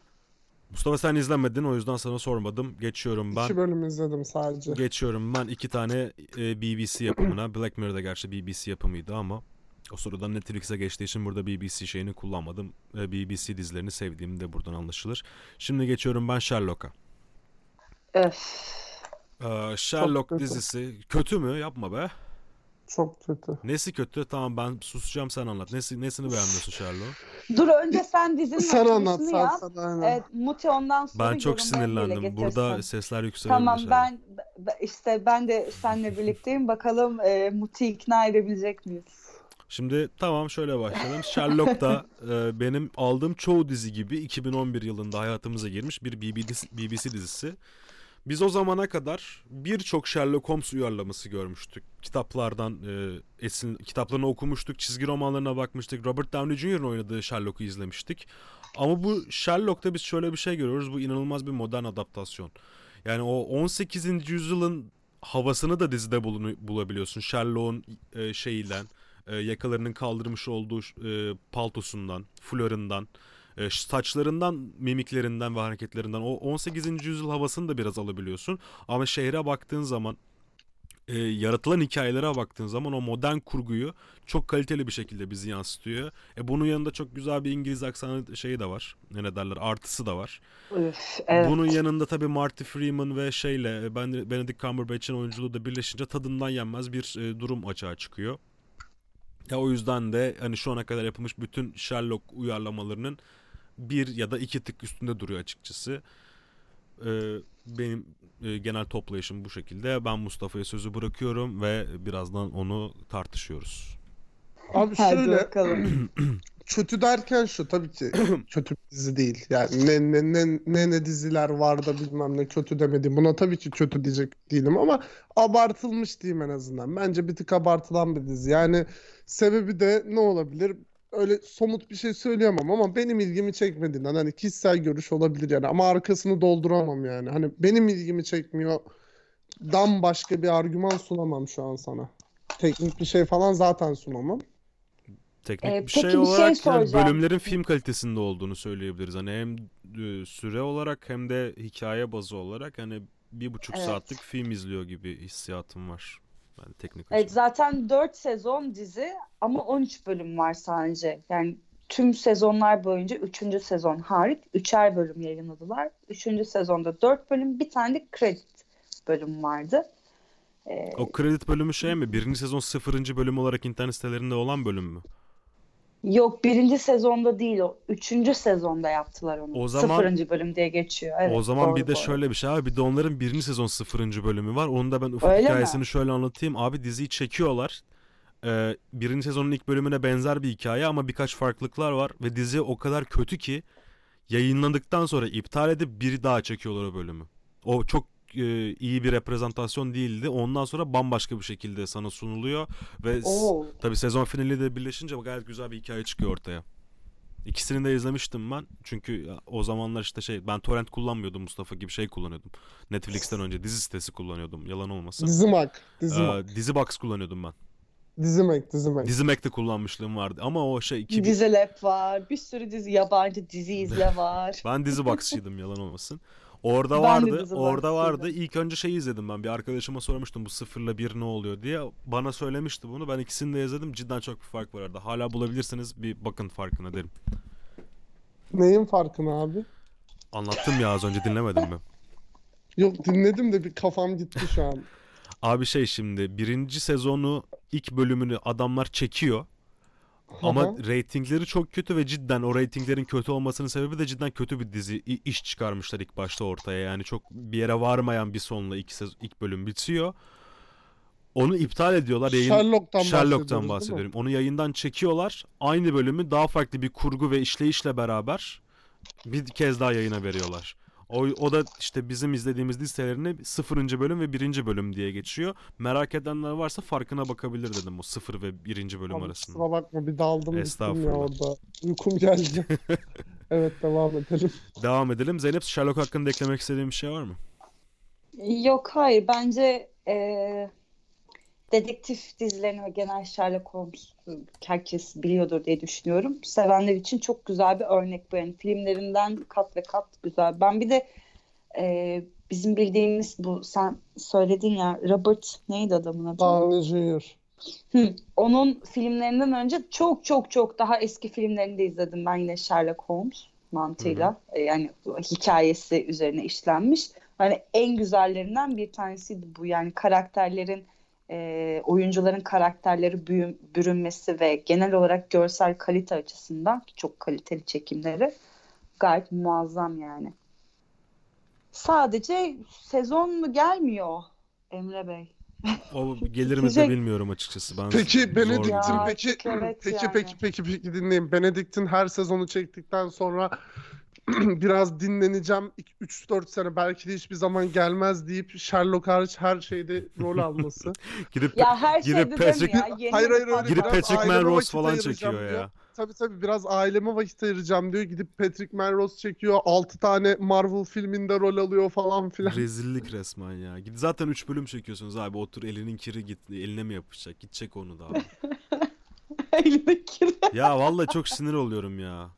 Mustafa sen izlemedin o yüzden sana sormadım. Geçiyorum ben. İki bölüm izledim sadece. Geçiyorum ben iki tane e, BBC yapımına. Black Mirror'da gerçi BBC yapımıydı ama o sırada Netflix'e geçtiği için burada BBC şeyini kullanmadım. E, BBC dizilerini sevdiğim de buradan anlaşılır. Şimdi geçiyorum ben Sherlock'a. Öf. Ee, Sherlock kötü. dizisi kötü mü? Yapma be. Çok kötü. Nesi kötü? Tamam ben susacağım sen anlat. Nesi, nesini beğenmiyorsun Sherlock? Dur önce sen dizinin Sen anlat sen yap. sen aynen. Evet, Muti ondan sonra Ben çok sinirlendim. Burada sesler yükseliyor. Tamam ben- işte ben de seninle birlikteyim. Bakalım e, Muti ikna edebilecek miyiz? Şimdi tamam şöyle başlayalım. Sherlock da e, benim aldığım çoğu dizi gibi 2011 yılında hayatımıza girmiş bir BBC, BBC dizisi. Biz o zamana kadar birçok Sherlock Holmes uyarlaması görmüştük. Kitaplardan e, esin kitaplarını okumuştuk, çizgi romanlarına bakmıştık. Robert Downey Jr.'ın oynadığı Sherlock'u izlemiştik. Ama bu Sherlock'ta biz şöyle bir şey görüyoruz. Bu inanılmaz bir modern adaptasyon. Yani o 18. yüzyılın havasını da dizide bulunu, bulabiliyorsun. Sherlock'un e, şeyiyle, e, yakalarının kaldırmış olduğu e, paltosundan, florundan, e, saçlarından, mimiklerinden ve hareketlerinden o 18. yüzyıl havasını da biraz alabiliyorsun. Ama şehre baktığın zaman e, yaratılan hikayelere baktığın zaman o modern kurguyu çok kaliteli bir şekilde bizi yansıtıyor. E bunun yanında çok güzel bir İngiliz aksanı şeyi de var. Ne derler? Artısı da var. Üf, evet. Bunun yanında tabii Marty Freeman ve şeyle e, ben Benedict Cumberbatch'in oyunculuğu da birleşince tadından yenmez bir e, durum açığa çıkıyor. Ya o yüzden de hani şu ana kadar yapılmış bütün Sherlock uyarlamalarının bir ya da iki tık üstünde duruyor açıkçası. Ee, benim e, genel toplayışım bu şekilde. Ben Mustafa'ya sözü bırakıyorum ve birazdan onu tartışıyoruz. Abi Hadi şöyle bakalım. kötü derken şu tabii ki kötü bir dizi değil. Yani ne ne ne ne, ne diziler var da bilmem ne kötü demedim. Buna tabii ki kötü diyecek değilim ama abartılmış diyeyim en azından. Bence bir tık abartılan bir dizi. Yani sebebi de ne olabilir? Öyle somut bir şey söyleyemem ama benim ilgimi çekmediğinden hani kişisel görüş olabilir yani ama arkasını dolduramam yani. Hani benim ilgimi çekmiyor. Dan başka bir argüman sunamam şu an sana. Teknik bir şey falan zaten sunamam. Teknik Ee, bir şey bir şey olarak yani soracağım. bölümlerin film kalitesinde olduğunu söyleyebiliriz. Hani hem e, süre olarak hem de hikaye bazı olarak hani bir buçuk Evet. saatlik film izliyor gibi hissiyatım var. Yani teknik Evet, açıdan. zaten 4 sezon dizi ama 13 bölüm var sadece. Yani tüm sezonlar boyunca 3. sezon hariç 3'er bölüm yayınladılar. 3. sezonda 4 bölüm bir tane de kredi bölüm vardı. Ee, O kredi bölümü şey mi? Birinci sezon sıfırıncı bölüm olarak internet sitelerinde olan bölüm mü? Yok birinci sezonda değil o. Üçüncü sezonda yaptılar onu. O zaman- Sıfırıncı bölüm diye geçiyor. Evet, o zaman doğru, bir de doğru. şöyle bir şey abi bir de onların birinci sezon sıfırıncı bölümü var. Onu da ben ufak Öyle mi? hikayesini şöyle anlatayım. Abi diziyi çekiyorlar. Ee, birinci sezonun ilk bölümüne benzer bir hikaye ama birkaç farklılıklar var. Ve dizi o kadar kötü ki yayınlandıktan sonra iptal edip bir daha çekiyorlar o bölümü. O çok e, iyi bir reprezentasyon değildi. Ondan sonra bambaşka bir şekilde sana sunuluyor. Ve Oo. tabii sezon finali de birleşince gayet güzel bir hikaye çıkıyor ortaya. İkisini de izlemiştim ben. Çünkü o zamanlar işte şey ben torrent kullanmıyordum Mustafa gibi şey kullanıyordum. Netflix'ten önce dizi sitesi kullanıyordum. Yalan olmasın. Dizimak. Dizimak. Ee, Dizibox kullanıyordum ben. Dizimak. Dizimak. Dizimek'te kullanmışlığım vardı ama o şey 2000 Dizi Lab var. Bir sürü dizi yabancı dizi izle var. ben Dizibox'çıydım yalan olmasın. Orada Ben vardı. Orada vardı. İlk önce şey izledim ben. Bir arkadaşıma sormuştum bu sıfırla bir ne oluyor diye. Bana söylemişti bunu. Ben ikisini de izledim. Cidden çok bir fark var arada. Hala bulabilirsiniz bir bakın farkına derim. Neyin farkını abi? Anlattım ya az önce dinlemedin mi? Yok dinledim de bir kafam gitti şu an. Abi şey şimdi birinci sezonu ilk bölümünü adamlar çekiyor. Ama Aha. reytingleri çok kötü ve cidden o reytinglerin kötü olmasının sebebi de cidden kötü bir dizi iş çıkarmışlar ilk başta ortaya. Yani çok bir yere varmayan bir sonla ilk, sez- ilk bölüm bitiyor. Onu iptal ediyorlar. Yayın... Sherlock'tan Sherlock'tan bahsediyorum. Onu yayından çekiyorlar. Aynı bölümü daha farklı bir kurgu ve işleyişle beraber bir kez daha yayına veriyorlar. O, o da işte bizim izlediğimiz listelerini sıfırıncı bölüm ve birinci bölüm diye geçiyor. Merak edenler varsa farkına bakabilir dedim o sıfır ve birinci bölüm Abi arasında. kusura bakma bir daldım gittim ya Estağfurullah. orada. Uykum geldi. evet devam edelim. Devam edelim. Zeynep Sherlock hakkında eklemek istediğin bir şey var mı? Yok hayır bence eee dedektif dizilerini ve genel Sherlock Holmes e, herkes biliyordur diye düşünüyorum. Sevenler için çok güzel bir örnek bu yani filmlerinden kat ve kat güzel. Ben bir de eee, bizim bildiğimiz bu sen söyledin ya Robert neydi adamın adı? Downey Jr. Hı, Onun filmlerinden önce çok çok çok daha eski filmlerini de izledim ben yine Sherlock Holmes mantığıyla. E, Yani hikayesi üzerine işlenmiş. Hani en güzellerinden bir tanesiydi bu. Yani karakterlerin e, oyuncuların karakterleri büyü- bürünmesi ve genel olarak görsel kalite açısından ki çok kaliteli çekimleri gayet muazzam yani. Sadece sezon mu gelmiyor Emre Bey? O gelir mi de bilmiyorum açıkçası. Ben Peki Benedict'in peki evet peki yani. peki peki peki dinleyin. Benedict'in her sezonu çektikten sonra biraz dinleneceğim. 3-4 sene belki de hiçbir zaman gelmez deyip Sherlock hariç her şeyde rol alması. Gidip Ya her Gidip şeyde Patrick- ya. Yeni Hayır, hayır, öyle gidip Patrick Melrose falan çekiyor diyor. ya. Tabii tabii biraz aileme vakit ayıracağım diyor. Gidip Patrick Melrose çekiyor. 6 tane Marvel filminde rol alıyor falan filan. Rezillik resmen ya. Git zaten 3 bölüm çekiyorsunuz abi. Otur elinin kiri git. Eline mi yapışacak? Gidecek onu da abi. Elindeki ya vallahi çok sinir oluyorum ya.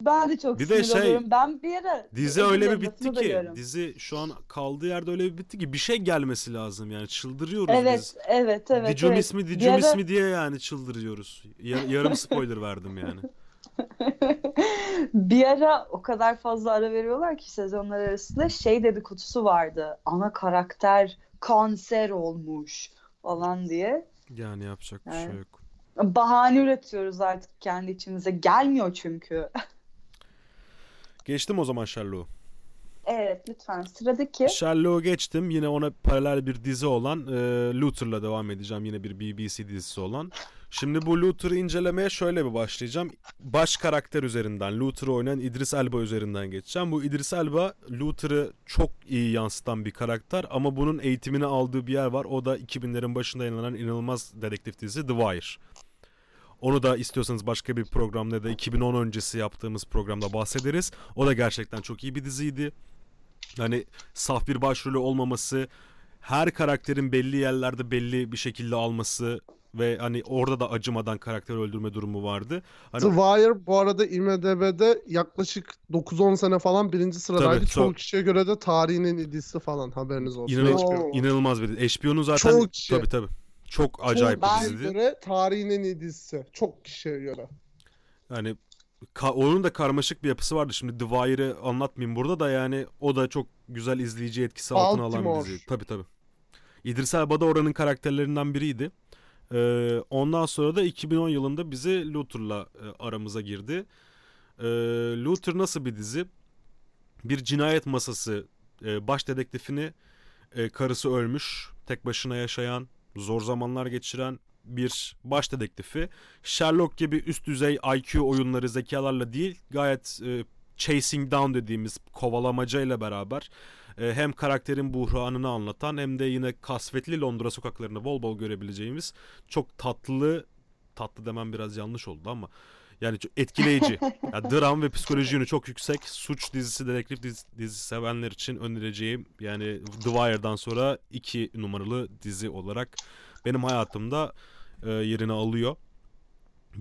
Ben de çok Bir de sinir şey, oluyorum. Ben bir ara Dizi öyle bir bitti ki. bölüyorum. Dizi şu an kaldığı yerde öyle bir bitti ki bir şey gelmesi lazım yani. Çıldırıyoruz Evet, biz. evet, evet, Dicum evet. ismi, Dicum ara- ismi diye yani çıldırıyoruz. Ya- yarım spoiler verdim yani. bir ara o kadar fazla ara veriyorlar ki sezonlar arasında şey dedikodusu vardı. Ana karakter kanser olmuş falan diye. Yani yapacak bir şey yok. Bahane üretiyoruz artık kendi içimize. Gelmiyor çünkü. Geçtim o zaman Sherlock'u. Evet lütfen sıradaki. Sherlock'u geçtim. Yine ona paralel bir dizi olan e, Luther'la devam edeceğim. Yine bir BBC dizisi olan. Şimdi bu Luther'ı incelemeye şöyle bir başlayacağım. Baş karakter üzerinden, Luther'ı oynayan İdris Elba üzerinden geçeceğim. Bu İdris Elba, Luther'ı çok iyi yansıtan bir karakter ama bunun eğitimini aldığı bir yer var. O da 2000'lerin başında yayınlanan inanılmaz dedektif dizisi The Wire. Onu da istiyorsanız başka bir programda da 2010 öncesi yaptığımız programda bahsederiz. O da gerçekten çok iyi bir diziydi. Hani saf bir başrolü olmaması, her karakterin belli yerlerde belli bir şekilde alması ve hani orada da acımadan karakter öldürme durumu vardı. Hani The Wire bu arada IMDb'de yaklaşık 9-10 sene falan birinci sıradaydı. Tabii, Çoğu çok- kişiye göre de tarihinin en iyisi falan haberiniz olsun. inanıl- inanılmaz bir dizi. HBO'nun zaten Çoğu kişi. tabii tabii. Çok acayip bir diziydi. göre tarihin en iyi dizisi. Çok kişiye göre. Yani ka- onun da karmaşık bir yapısı vardı. Şimdi The Wire'ı anlatmayayım burada da yani o da çok güzel izleyici etkisi altına alan bir dizi. Tabii tabii. İdris Elba da oranın karakterlerinden biriydi. Ee, ondan sonra da 2010 yılında bizi Luther'la e, aramıza girdi. Ee, Luther nasıl bir dizi? Bir cinayet masası e, baş dedektifini e, karısı ölmüş, tek başına yaşayan, zor zamanlar geçiren bir baş dedektifi. Sherlock gibi üst düzey IQ oyunları zekalarla değil gayet e, chasing down dediğimiz kovalamacayla beraber e, hem karakterin buhranını anlatan hem de yine kasvetli Londra sokaklarını bol bol görebileceğimiz çok tatlı tatlı demem biraz yanlış oldu ama yani çok etkileyici. Yani dram ve psikoloji yönü çok yüksek. Suç dizisi, dedektif dizi- dizisi sevenler için önereceğim yani The Wire'dan sonra iki numaralı dizi olarak benim hayatımda e, yerini alıyor.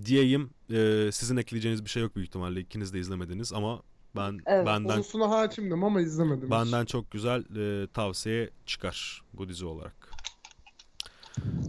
Diyeyim e, sizin ekleyeceğiniz bir şey yok büyük ihtimalle. İkiniz de izlemediniz ama ben Evet. benden Konusuna hakimdim ama izlemedim. hiç. Benden çok güzel e, tavsiye çıkar bu dizi olarak.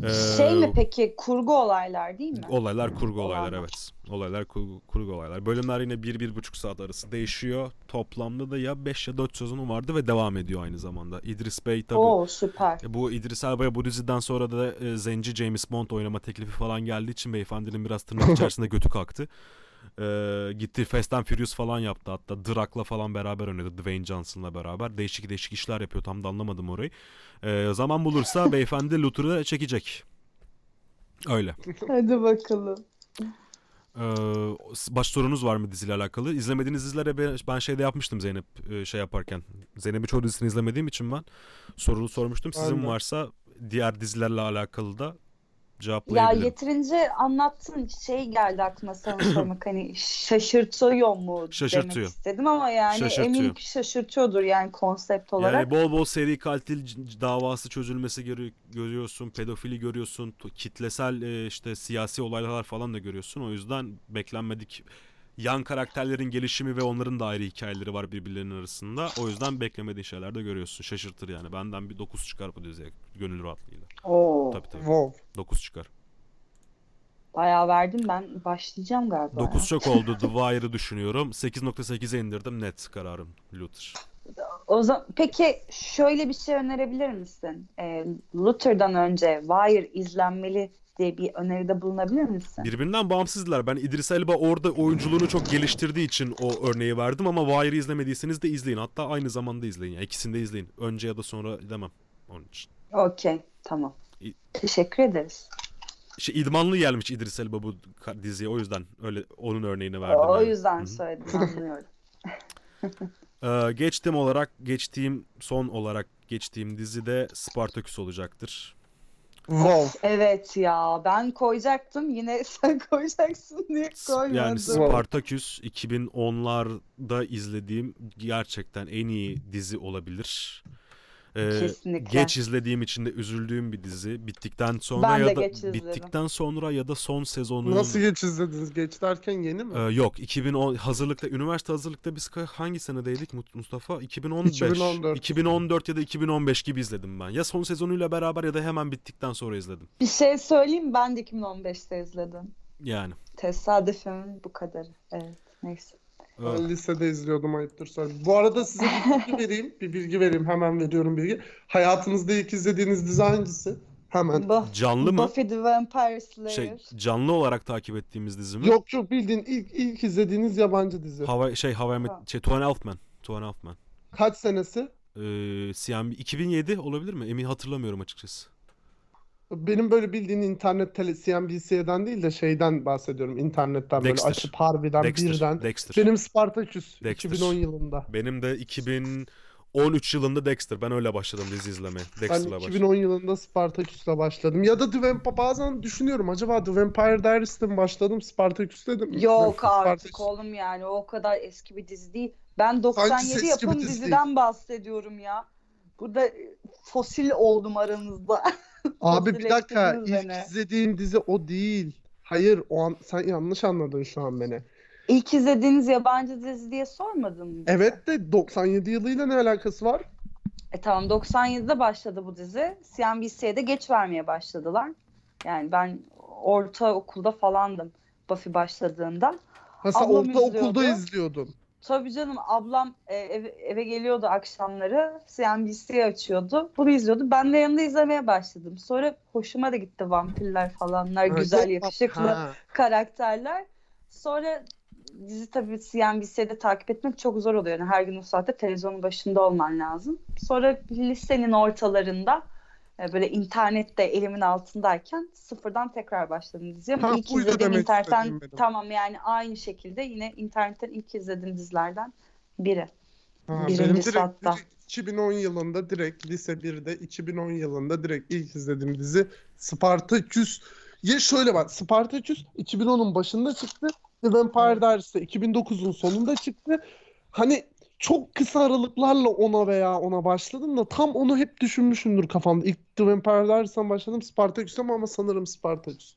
Ee, Şey mi peki kurgu olaylar değil mi? Olaylar kurgu olaylar Olaylar. evet. Olaylar kurgu, kurgu olaylar. Bölümler yine 1-1,5 saat arası değişiyor. Toplamda da ya 5 ya 4 sezonu vardı ve devam ediyor aynı zamanda. İdris Bey tabii. Oo süper. E, Bu İdris Elba'ya bu diziden sonra da e, Zenci James Bond oynama teklifi falan geldiği için beyefendinin biraz tırnak içerisinde götü kalktı. E, gitti Fast and Furious falan yaptı hatta Drak'la falan beraber oynadı Dwayne Johnson'la beraber. Değişik değişik işler yapıyor tam da anlamadım orayı. E, zaman bulursa beyefendi Luther'ı çekecek. Öyle. Hadi bakalım. Ee, baş sorunuz var mı diziyle alakalı? İzlemediğiniz dizilere ben, ben şeyde yapmıştım Zeynep e, şey yaparken. Zeynep'in çoğu dizisini izlemediğim için ben sorunu sormuştum. Sizin Aynen. varsa diğer dizilerle alakalı da Ya cevaplayabilirim. yeterince anlattın şey geldi aklıma sana sormak hani şaşırtıyor mu Şaşırtıyor. demek istedim ama yani eminim ki şaşırtıyordur yani konsept olarak. Yani bol bol seri katil davası çözülmesi görü- görüyorsun, pedofili görüyorsun, kitlesel e, işte siyasi olaylar falan da görüyorsun. O yüzden beklenmedik yan karakterlerin gelişimi ve onların da ayrı hikayeleri var birbirlerinin arasında. O yüzden beklemediğin şeyler de görüyorsun. Şaşırtır yani. Benden bir 9 çıkar bu diziye gönül rahatlığıyla. Oo, Tabii tabii. Wow. 9 çıkar. bayağı verdim ben başlayacağım galiba. 9 çok oldu. The Wire'ı düşünüyorum. 8.8'e indirdim. Net kararım. Luther. O zaman peki şöyle bir şey önerebilir misin? Ee, Luther'dan önce Wire izlenmeli diye bir öneride bulunabilir misin? Birbirinden bağımsızlar. Ben İdris Elba orada oyunculuğunu çok geliştirdiği için o örneği verdim ama Wire'ı izlemediyseniz de izleyin. Hatta aynı zamanda izleyin. Yani ikisini de izleyin. Önce ya da sonra demem. Onun için. Okey, tamam. İ- Teşekkür ederiz. Şey, idmanlı gelmiş İdris Elba bu diziye. O yüzden öyle onun örneğini verdim. O yani. yüzden söyledim, anlıyorum. Ee, geçtim olarak, geçtiğim son olarak geçtiğim dizi de Spartaküs olacaktır. Wow. Evet ya ben koyacaktım yine sen koyacaksın diye koymadım. Yani Spartaküs 2010'larda izlediğim gerçekten en iyi dizi olabilir. Ee, Kesinlikle. geç izlediğim için de üzüldüğüm bir dizi. Bittikten sonra Ben de ya da geç izledim. bittikten sonra ya da son sezonu Nasıl geç izlediniz? Geç derken yeni mi? Ee, yok 2010 hazırlıkta üniversite hazırlıkta biz ka- hangi senedeydik Mut- Mustafa? 2015. 2014. 2014 ya da 2015 gibi izledim ben. Ya son sezonuyla beraber ya da hemen bittikten sonra izledim. Bir şey söyleyeyim ben de 2015'te izledim. Yani. Tesadüfün bu kadarı. Evet neyse. Ben lisede izliyordum ayıptır söyleyeyim. Bu arada size bir bilgi vereyim. Bir bilgi vereyim. Hemen veriyorum bilgi. Hayatınızda ilk izlediğiniz dizi hangisi? Hemen. Buff- Canlı mı? Buffy the Vampire Slayer. Şey canlı olarak takip ettiğimiz dizi mi? Yok yok bildiğin ilk ilk izlediğiniz yabancı dizi. Hava şey Hava Ha. Met şey Two and a Half Men. Two and a Half Men. Kaç senesi? Ee, CNB 2007 olabilir mi? Emin hatırlamıyorum açıkçası. Benim böyle bildiğin internet tele CNBC'den değil de şeyden bahsediyorum. internetten böyle Dexter. açıp harbiden Dexter. birden. Dexter. Benim Spartaküs Dexter. 2010 yılında. Benim de 2013 yılında Dexter. Ben öyle başladım dizi izlemeye. Ben Dexter'la başladım. 2010 yılında Spartaküs'le başladım. Ya da The Vampire bazen düşünüyorum acaba The Vampire Diaries'te mi başladım Spartaküs'te de mi? Yok artık Spartaküs. oğlum yani o kadar eski bir dizi değil. Ben 97 eski bir yapım dizi diziden bahsediyorum ya. Burada fosil oldum aranızda. Abi bir dakika ilk beni. izlediğim dizi o değil. Hayır o an sen yanlış anladın şu an beni. İlk izlediğiniz yabancı dizi diye sormadın mı? Evet de 97 yılıyla ne alakası var? E tamam 97'de başladı bu dizi. CNBC'ye de geç vermeye başladılar. Yani ben ortaokulda falandım Buffy başladığında. Ha sen ortaokulda izliyordu. izliyordun. Tabii canım ablam e, eve, eve geliyordu akşamları. CNBC açıyordu. Bunu izliyordu. Ben de yanında izlemeye başladım. Sonra hoşuma da gitti vampirler falanlar. Ha, güzel yakışıklı ha. karakterler. Sonra dizi tabii CNBC'de takip etmek çok zor oluyor. Yani her gün o saatte televizyonun başında olman lazım. Sonra lisenin ortalarında böyle internette elimin altındayken sıfırdan tekrar başladım diziye. Ama ilk izlediğim internetten tamam yani aynı şekilde yine internetten ilk izlediğim dizilerden biri. Ha, Birincisi benim direkt, hatta. direkt 2010 yılında direkt lise 1'de 2010 yılında direkt ilk izlediğim dizi Spartaküs. Ya şöyle bak Spartaküs 2010'un başında çıktı. The Vampire Diaries de 2009'un sonunda çıktı. Hani çok kısa aralıklarla ona veya ona başladım da tam onu hep düşünmüşümdür kafamda. İlk The Vampire Diaries'ten başladım Spartaküs'e ama sanırım Spartaküs.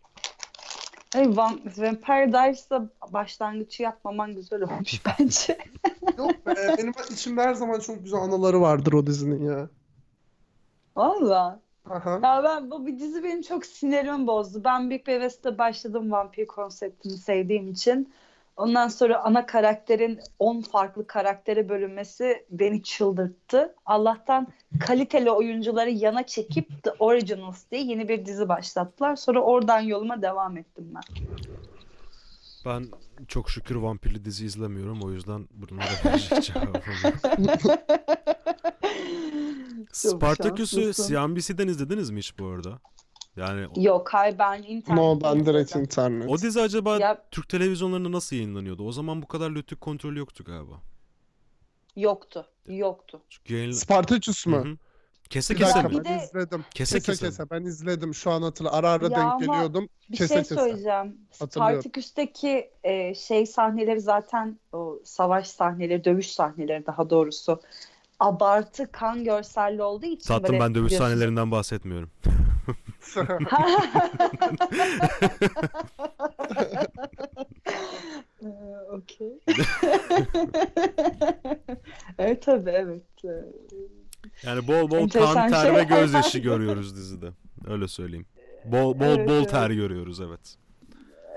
Ay, Van- Vampire Diaries'da başlangıcı yapmaman güzel olmuş bence. Yok be benim içimde her zaman çok güzel anıları vardır o dizinin ya. Valla. Aha. Ya ben bu bir dizi benim çok sinirimi bozdu. Ben büyük bir hevesle başladım vampir konseptini sevdiğim için. Ondan sonra ana karakterin 10 farklı karaktere bölünmesi beni çıldırttı. Allah'tan kaliteli oyuncuları yana çekip The Originals diye yeni bir dizi başlattılar. Sonra oradan yoluma devam ettim ben. Ben çok şükür vampirli dizi izlemiyorum. O yüzden bunlara verecek yok. Spartaküs'ü. CNBC'den izlediniz mi hiç bu arada? Yani Yok hayır ben internet. No ben direkt internet. o dizi acaba Ya- Türk televizyonlarında nasıl yayınlanıyordu? O zaman bu kadar lütük kontrolü yoktu galiba. Yoktu. Yoktu. Çünkü yayın... Spartaküs Hı mü? hı. Kese Bir kese dakika mi? Bir ben de- izledim. Kese Kese kese. kese ben izledim. Şu an hatırla. Ara ara Ya denk ama geliyordum. Bir Kese şey kese. söyleyeceğim. Hatırlıyorum. Spartaküs'teki e, şey sahneleri zaten o savaş sahneleri, dövüş sahneleri daha doğrusu abartı kan görselli olduğu için Tatlım böyle ben dövüş biliyorsun- sahnelerinden bahsetmiyorum. Okey. evet tabii evet. Yani bol bol Enteresan kan, ter şey. ve gözyaşı görüyoruz dizide. Öyle söyleyeyim. Bol bol Evet, bol evet. ter görüyoruz evet.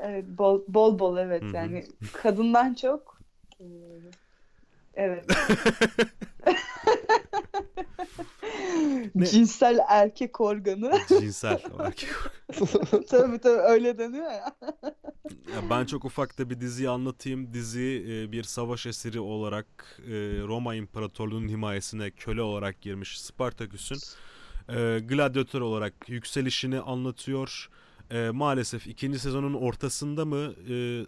Evet bol bol, bol evet Hı hı. yani kadından çok evet. Ne? Cinsel erkek organı. Cinsel olarak. tabii tabii öyle deniyor ya. Ya ben çok ufak da bir diziyi anlatayım. Dizi e, bir savaş esiri olarak e, Roma İmparatorluğu'nun himayesine köle olarak girmiş Spartaküs'ün e, gladyatör olarak yükselişini anlatıyor. E, maalesef ikinci sezonun ortasında mı e,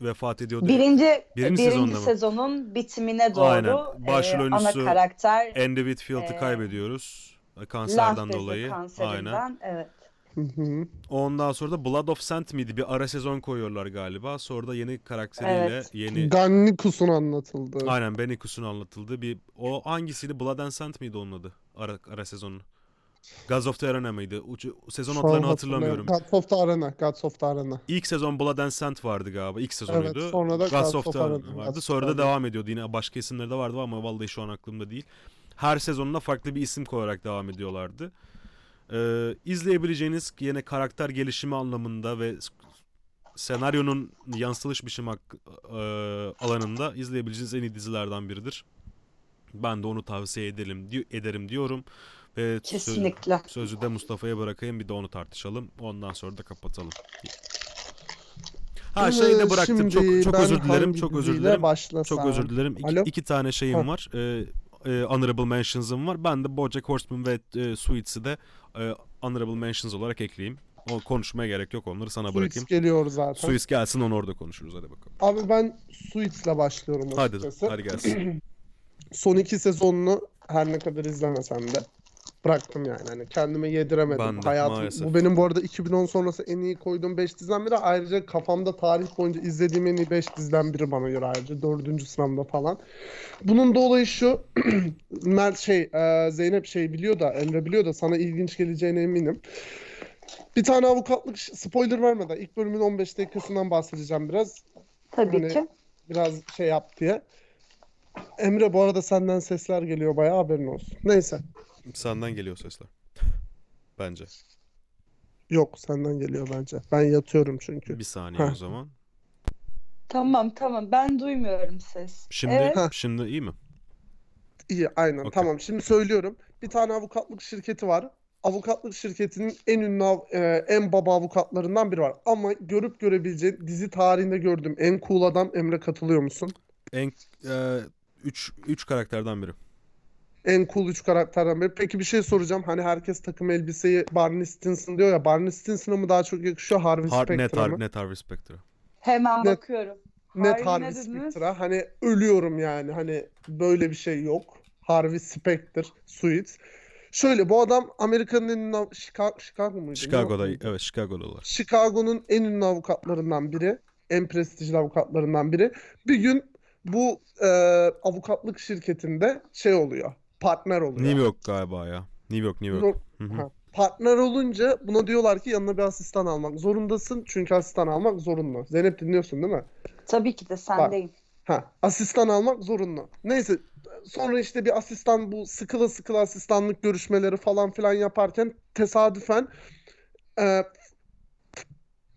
vefat ediyordu? Birinci, Birinci birinci, sezonda mı? sezonun bitimine doğru Aynen. Başrol e, ana oyuncusu karakter Andy Whitfield'ı Ee, kaybediyoruz. lenf Kanserden dolayı. kanserinden. Aynen. Evet. Hı hı. Ondan sonra da Blood of Saint miydi? Bir ara sezon koyuyorlar galiba. Sonra da yeni karakteriyle Evet. yeni Gannikus'un anlatıldı. Aynen Benikus'un anlatıldığı bir o hangisiydi? Blood and Sand miydi onun adı? Ara, ara sezonu. Gods of the Arena mıydı? Ucu, sezon adlarını hatırlamıyorum. Gods of the Arena. Gods of the Arena. İlk sezon Blood and Sand vardı galiba. İlk sezonuydu. Evet, sonra da Gods of the Arena Arena vardı. Gods Sonra da devam ediyordu. Yine başka isimleri de vardı ama vallahi şu an aklımda değil. Her sezonuna farklı bir isim koyarak devam ediyorlardı. Ee, izleyebileceğiniz yine karakter gelişimi anlamında ve senaryonun yansıtılış biçimi e, alanında izleyebileceğiniz en iyi dizilerden biridir. Ben de onu tavsiye edelim ederim diyorum ve Kesinlikle. sözü de Mustafa'ya bırakayım bir de onu tartışalım. Ondan sonra da kapatalım. Ha şeyi de bıraktım. Şimdi Çok çok özür dilerim. Çok özür dilerim. başlasam? Çok özür dilerim. İki, Alo? iki tane şeyim Ha. var. Ee, e, honorable mentions'ım var. Ben de BoJack Horseman ve e, Suits'i de e, honorable mentions olarak ekleyeyim. O konuşmaya gerek yok. Onları sana Suits bırakayım. geliyor zaten. Suits gelsin onu orada konuşuruz. Hadi bakalım. Abi ben Suits'le başlıyorum Hadi, açıkçası. hadi gelsin. Son iki sezonunu her ne kadar izlemesem de bıraktım yani. Hani kendime yediremedim. Ben de, Hayatım, maalesef. bu benim bu arada 2010 sonrası en iyi koyduğum 5 diziden biri. Ayrıca kafamda tarih boyunca izlediğim en iyi 5 diziden biri bana göre ayrıca. Dördüncü sıramda falan. Bunun da olayı şu. Mert şey e, Zeynep şey biliyor da Emre biliyor da sana ilginç geleceğine eminim. Bir tane avukatlık spoiler vermeden ilk bölümün 15 dakikasından bahsedeceğim biraz. Tabii Hani- ki. Biraz şey yap diye. Emre bu arada senden sesler geliyor bayağı haberin olsun. Neyse. Senden geliyor sesler. Bence. Yok senden geliyor bence. Ben yatıyorum çünkü. Bir saniye o Heh. zaman. Tamam tamam ben duymuyorum ses. Şimdi Evet. şimdi iyi mi? İyi aynen Okey. tamam şimdi söylüyorum. Bir tane avukatlık şirketi var. Avukatlık şirketinin en ünlü av- e, en baba avukatlarından biri var. Ama görüp görebileceğin dizi tarihinde gördüğüm en cool adam Emre katılıyor musun? En 3 3 karakterden biri. En cool 3 karakterden biri. Peki bir şey soracağım. Hani herkes takım elbiseyi Barney Stinson diyor ya. Barney Stinson'a mı daha çok yakışıyor Harvey Har net Specter'a Har mı? net Harvey Specter. Hemen Net- bakıyorum. Net Harvey Harvey? Specter'a. Hani ölüyorum yani. Hani böyle bir şey yok. Harvey Specter, Suits. Şöyle bu adam Amerika'nın en ünlü Chicago, Chicago muydu? Chicago'da evet Chicago'dalar. Chicago'nun en ünlü avukatlarından biri. En prestijli avukatlarından biri. Bir gün bu e, avukatlık şirketinde şey oluyor. Partner oluyor. New York galiba ya. New York, New York. Hı. Ha, Partner olunca buna diyorlar ki yanına bir asistan almak zorundasın. Çünkü asistan almak zorunlu. Zeynep dinliyorsun değil mi? Tabii ki de sendeyim. Ha, asistan almak zorunlu. Neyse sonra işte bir asistan bu sıkıla sıkıla asistanlık görüşmeleri falan filan yaparken tesadüfen e,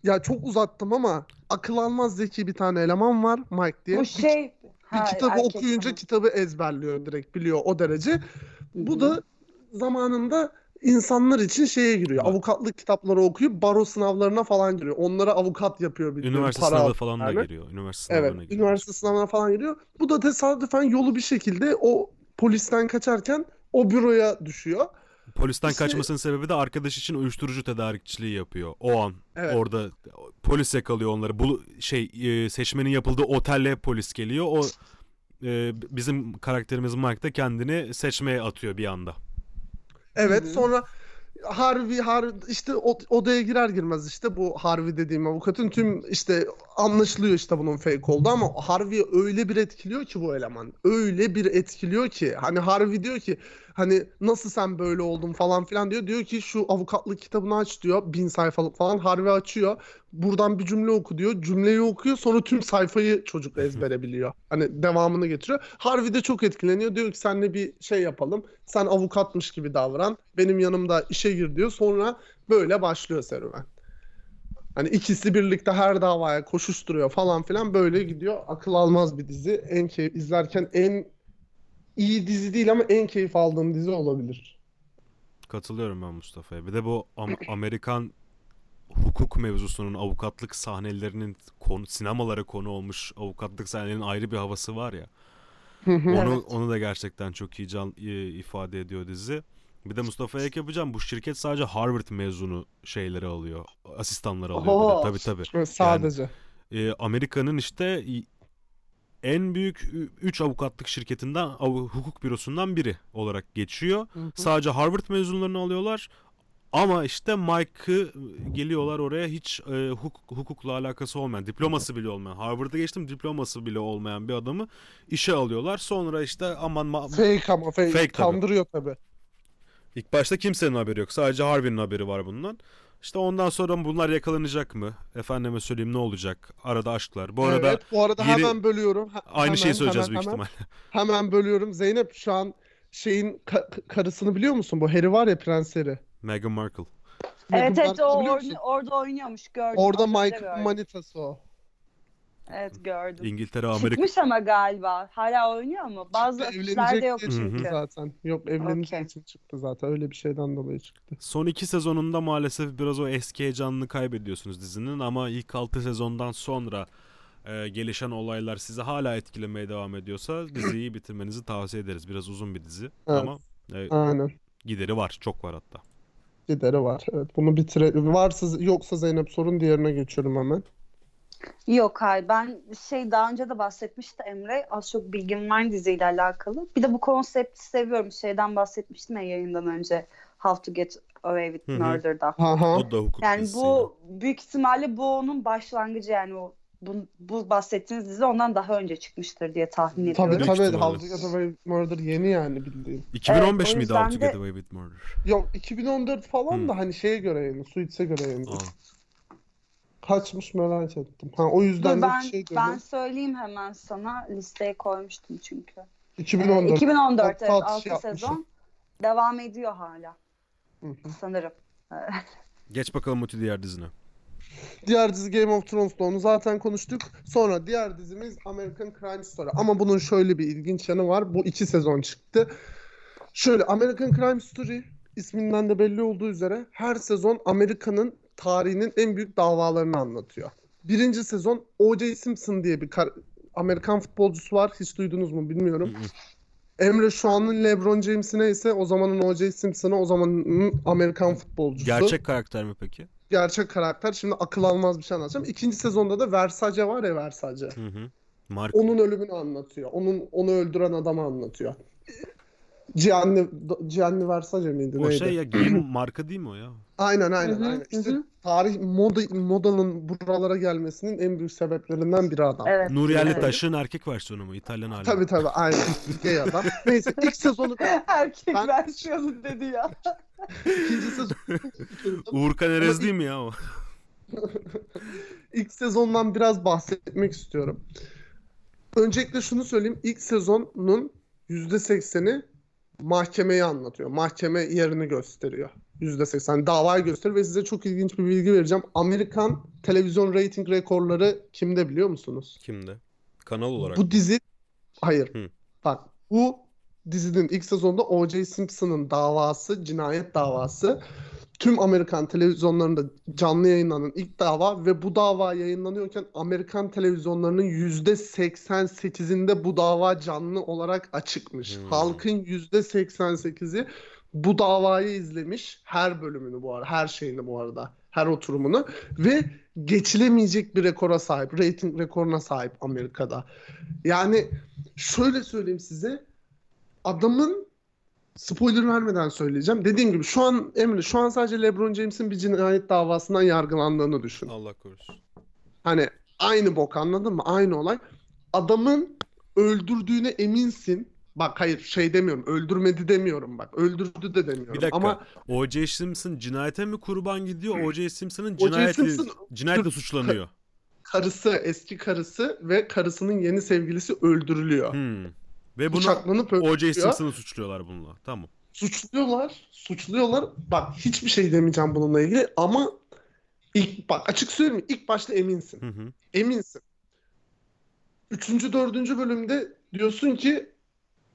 ya çok uzattım ama akıl almaz zeki bir tane eleman var Mike diye. Bu Bir- bir kitabı erkek okuyunca tamam. kitabı ezberliyor direkt biliyor o derece. Bu da zamanında insanlar için şeye giriyor. Evet. Avukatlık kitapları okuyup baro sınavlarına falan giriyor. Onlara avukat yapıyor bildiğin Üniversite para sınavı falan da giriyor. Üniversite Evet, giriyor. üniversite sınavına falan giriyor. Bu da tesadüfen yolu bir şekilde o polisten kaçarken o büroya düşüyor. Polisten İşte- kaçmasının sebebi de arkadaş için uyuşturucu tedarikçiliği yapıyor. O an Evet. orada polis yakalıyor onları. Bu şey e, seçmenin yapıldığı otelle polis geliyor. O e, bizim karakterimiz Mike de kendini seçmeye atıyor bir anda. Evet, Hı hı. sonra Harvey, Harvey işte o- odaya girer girmez işte bu Harvey dediğim avukatın tüm işte anlaşılıyor işte bunun fake oldu ama Harvey'i öyle bir etkiliyor ki bu eleman. Öyle bir etkiliyor ki hani Harvey diyor ki hani nasıl sen böyle oldun falan filan diyor. Diyor ki şu avukatlık kitabını aç diyor. Bin sayfalık falan. Harvey açıyor. Buradan bir cümle oku diyor. Cümleyi okuyor sonra tüm sayfayı çocuk ezbere biliyor. Hani devamını getiriyor. Harvey de çok etkileniyor. Diyor ki seninle bir şey yapalım. Sen avukatmış gibi davran. Benim yanımda işe gir diyor. Sonra böyle başlıyor serüven. Hani ikisi birlikte her davaya koşuşturuyor falan filan böyle gidiyor. Akıl almaz bir dizi. En keyif izlerken en iyi dizi değil ama en keyif aldığım dizi olabilir. Katılıyorum ben Mustafa'ya. Bir de bu Am- Amerikan hukuk mevzusunun avukatlık sahnelerinin konu sinemalara konu olmuş avukatlık sahnelerinin ayrı bir havası var ya. Onu Evet. onu da gerçekten çok iyi can ifade ediyor dizi. Bir de Mustafa'ya ek yapacağım. Bu şirket sadece Harvard mezunu şeyleri alıyor. Asistanları alıyor. tabii. Evet, sadece. Ee, Amerika'nın işte en büyük 3 avukatlık şirketinden av- hukuk bürosundan biri olarak geçiyor. Hı hı. Sadece Harvard mezunlarını alıyorlar. Ama işte Mike'ı geliyorlar oraya hiç e, hukuk, hukukla alakası olmayan, diploması bile olmayan, Harvard'a geçtim diploması bile olmayan bir adamı işe alıyorlar. Sonra işte aman ma- Fake ama fake. Fake tabii. Kandırıyor tabii. ilk başta kimsenin haberi yok. Sadece Harvey'nin haberi var bundan. İşte ondan sonra bunlar yakalanacak mı? Efendime söyleyeyim ne olacak? Arada aşklar. Bu arada Evet, bu arada yeni- hemen bölüyorum. Ha- aynı hemen, şeyi söyleyeceğiz hemen, büyük hemen, ihtimal. Hemen bölüyorum. Zeynep şu an şeyin ka- karısını biliyor musun? Bu Harry var ya Prens Harry. Meghan Markle. Evet Meghan evet Markle'ı o biliyor musun? orada oynuyormuş gördüm. Orada az önce Mike'ın gördüm. manitası o. Evet gördüm. İngiltere, Amerika. Çıkmış ama galiba. Hala oynuyor mu? Bazı afişlerde evlenecek yok çünkü. zaten. Yok evleneceği Okey. için çıktı zaten. Öyle bir şeyden dolayı çıktı. Son iki sezonunda maalesef biraz o eski heyecanını kaybediyorsunuz dizinin ama ilk altı sezondan sonra e, gelişen olaylar sizi hala etkilemeye devam ediyorsa diziyi bitirmenizi tavsiye ederiz. Biraz uzun bir dizi Evet. ama e, Aynen. gideri var, çok var hatta. Gideri var. Evet bunu bitire varsa yoksa Zeynep sorun diğerine geçiyorum hemen. Yok hayır ben şey daha önce de bahsetmişti Emre az çok bilgim var diziyle alakalı. Bir de bu konsepti seviyorum. Şeyden bahsetmiştim ya yayından önce How to Get Away with Hı hı. Murder'da. Aha. O da hukuk Yani bu büyük ihtimalle bu onun başlangıcı yani o bu, bu bahsettiğiniz dizi ondan daha önce çıkmıştır diye tahmin Tabii ediyorum. Büyük tabii. ihtimalle. How to Get Away with Murder yeni yani bildiğin. 2015 Evet, miydi How to yüzden Get de- Away with Murder? Yok 2014 falan Hmm. da hani şeye göre yeni. Suits'e göre yeni. Aa, Kaçmış merak ettim. Ha o yüzden Dur de ben, şey ben diyorum. söyleyeyim hemen sana listeye koymuştum çünkü. Ee, 2014. 2014 evet Hatta 6 şey yapmışım. sezon devam ediyor hala Hı hı. sanırım. geç bakalım Muti diğer dizine. Diğer dizi Game of Thrones'da onu zaten konuştuk. Sonra diğer dizimiz American Crime Story. Ama bunun şöyle bir ilginç yanı var. Bu iki sezon çıktı. Şöyle American Crime Story isminden de belli olduğu üzere her sezon Amerika'nın tarihinin en büyük davalarını anlatıyor. Birinci sezon O.J. Simpson diye bir Amerikan futbolcusu var. Hiç duydunuz mu bilmiyorum. Emre şu anın LeBron James'i neyse o zamanın O.J. Simpson'ı o zamanın Amerikan futbolcusu. Gerçek karakter mi peki? Gerçek karakter. Şimdi akıl almaz bir şey anlatacağım. İkinci sezonda da Versace var ya Versace. Hı hı. Mark Onun ölümünü anlatıyor. Onun onu öldüren adamı anlatıyor. Gianni, Gianni Versace miydi o neydi? şey ya giyim marka değil mi o ya? Aynen aynen Hı hı, aynen. İşte hı. tarih moda modanın buralara gelmesinin en büyük sebeplerinden biri adam. Evet. Nur Yerli evet. Taş'ın erkek versiyonu mu? İtalyan hali. Tabii tabii aynen. Gay adam. Neyse ilk sezonu Erkek Ben- versiyonu dedi ya. ikinci sezon Uğurkan Erez değil mi ya o? İlk sezondan biraz bahsetmek istiyorum. Öncelikle şunu söyleyeyim. İlk sezonun %80'i mahkemeyi anlatıyor. Mahkeme yerini gösteriyor. %80 davayı gösteriyor ve size çok ilginç bir bilgi vereceğim. Amerikan televizyon rating rekorları kimde biliyor musunuz? Kimde? Kanal olarak. Bu dizi hayır. Hı. Bak bu dizinin ilk sezonda O.J. Simpson'ın davası, cinayet davası tüm Amerikan televizyonlarında canlı yayınlanan ilk dava ve bu dava yayınlanıyorken Amerikan televizyonlarının %88'inde bu dava canlı olarak açıkmış. Hmm. Halkın %88'i bu davayı izlemiş. Her bölümünü bu arada, her şeyini bu arada, her oturumunu ve geçilemeyecek bir rekora sahip, rating rekoruna sahip Amerika'da. Yani şöyle söyleyeyim size, adamın spoiler vermeden söyleyeceğim. Dediğim gibi şu an Emre, şu an sadece LeBron James'in bir cinayet davasından yargılandığını düşün. Allah korusun. Hani aynı bok anladın mı? Aynı olay. Adamın öldürdüğüne eminsin. Bak hayır şey demiyorum. Öldürmedi demiyorum bak. Öldürdü de demiyorum. Bir dakika. Ama O.J. Simpson cinayete mi kurban gidiyor? O.J. Simpson'ın O.J. cinayeti, Simpson- cinayetle suçlanıyor. karısı, eski karısı ve karısının yeni sevgilisi öldürülüyor. Hmm. Ve bunu Bıçaklanıp O.J. öldürülüyor. Simpson'ı suçluyorlar bununla. Tamam. Suçluyorlar. Suçluyorlar. Bak hiçbir şey demeyeceğim bununla ilgili ama ilk bak açık söyleyeyim mi? İlk başta eminsin. Hı hı. Eminsin. Üçüncü, dördüncü bölümde diyorsun ki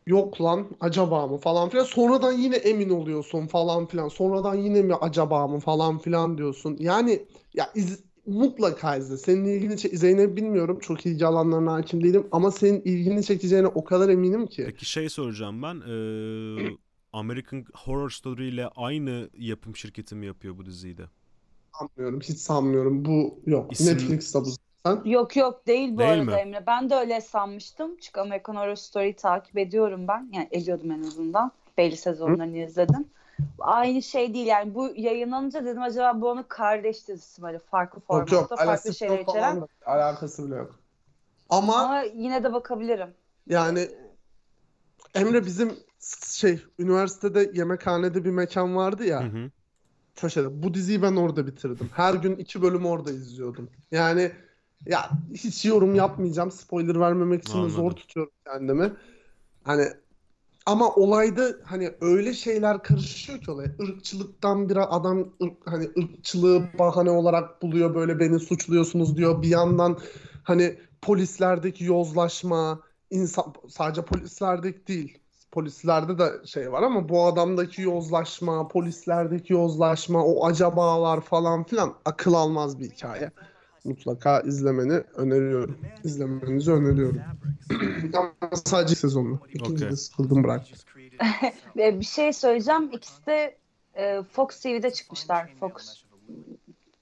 yok lan acaba mı falan filan. Sonradan yine emin oluyorsun falan filan. Sonradan yine mi acaba mı falan filan diyorsun. Yani ya iz, mutlaka izle. Senin ilgini çek Zeynep bilmiyorum. Çok ilgi alanlarına hakim değilim. Ama senin ilgini çekeceğine o kadar eminim ki. Peki şey soracağım ben. Ee, American Horror Story ile aynı yapım şirketi mi yapıyor bu diziyi de? Sanmıyorum. Hiç sanmıyorum. Bu yok. İsim- Netflix'te bu zaten. Yok yok değil bu Değil arada mi? Emre. Ben de öyle sanmıştım. Çünkü American Horror Story'yi takip ediyorum ben. Yani ediyordum en azından. Belli sezonlarını izledim. Aynı şey değil yani bu yayınlanınca dedim acaba bu onun kardeş dizisi böyle farklı Yok formatta yok. farklı Alakası şeyler yok içeren. da alakası bile yok. Ama Ama yine de bakabilirim. Yani Emre bizim şey üniversitede yemekhanede bir mekan vardı Hı ya hı. köşede. Bu diziyi ben orada bitirdim. Her gün iki bölüm orada izliyordum. Yani ya hiç yorum yapmayacağım. Spoiler vermemek için de zor Anladım. tutuyorum kendimi. Hani ama olayda hani öyle şeyler karışıyor ki olaya. Irkçılıktan bir adam ırk- hani ırkçılığı bahane olarak buluyor böyle beni suçluyorsunuz diyor. Bir yandan hani polislerdeki yozlaşma, insan sadece polislerdeki değil. Polislerde de şey var ama bu adamdaki yozlaşma, polislerdeki yozlaşma, o acabalar falan filan akıl almaz bir hikaye. Mutlaka izlemeni öneriyorum. İzlemenizi öneriyorum. Ama sadece sezonu. İkinci Okey. de sıkıldım bırak. Ve bir şey söyleyeceğim. İkisi de e, Fox TV'de çıkmışlar. Fox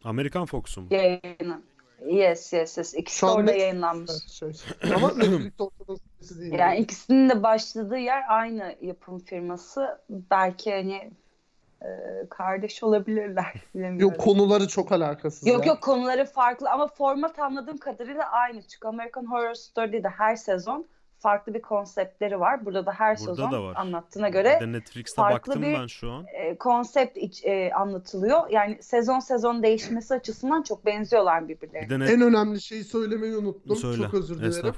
Amerikan Fox'u mu? yayını. Yes yes yes. İkisi Şu orada yayınlanmış. Şey. Ama Netflix ortadan sesi değil. Yani ikisinin de başladığı yer aynı yapım firması. Belki hani e, kardeş olabilirler. Bilemiyorum. Yok konuları çok alakasız Yok ya. yok konuları farklı ama format anladığım kadarıyla aynı. Çünkü American Horror Story'de her sezon farklı bir konseptleri var. Burada da her Burada sezon da var. anlattığına göre de Netflix'te farklı baktım bir- ben şu an. e, konsept iç- e, anlatılıyor. Yani sezon sezon değişmesi açısından çok benziyorlar birbirlerine. Bir de net... En önemli şeyi söylemeyi unuttum. Söyle. Çok özür dilerim.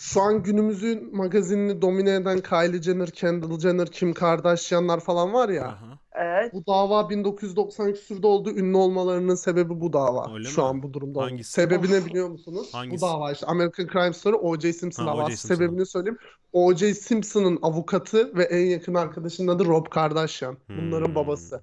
Şu an günümüzün magazinini domine eden Kylie Jenner, Kendall Jenner, Kim Kardashian'lar falan var ya. Aha. Evet. Bu dava 1990 küsurda oldu. Ünlü olmalarının sebebi bu dava. Öyle Şu mi? an bu durumda. Hangisi? Sebebi ne biliyor musunuz? Hangisi? Bu dava işte American Crime Story O.J. Simpson Ha, davası. Simpson. Sebebini söyleyeyim. O.J. Simpson'ın avukatı ve en yakın arkadaşının adı Rob Kardashian. Bunların Hmm. babası.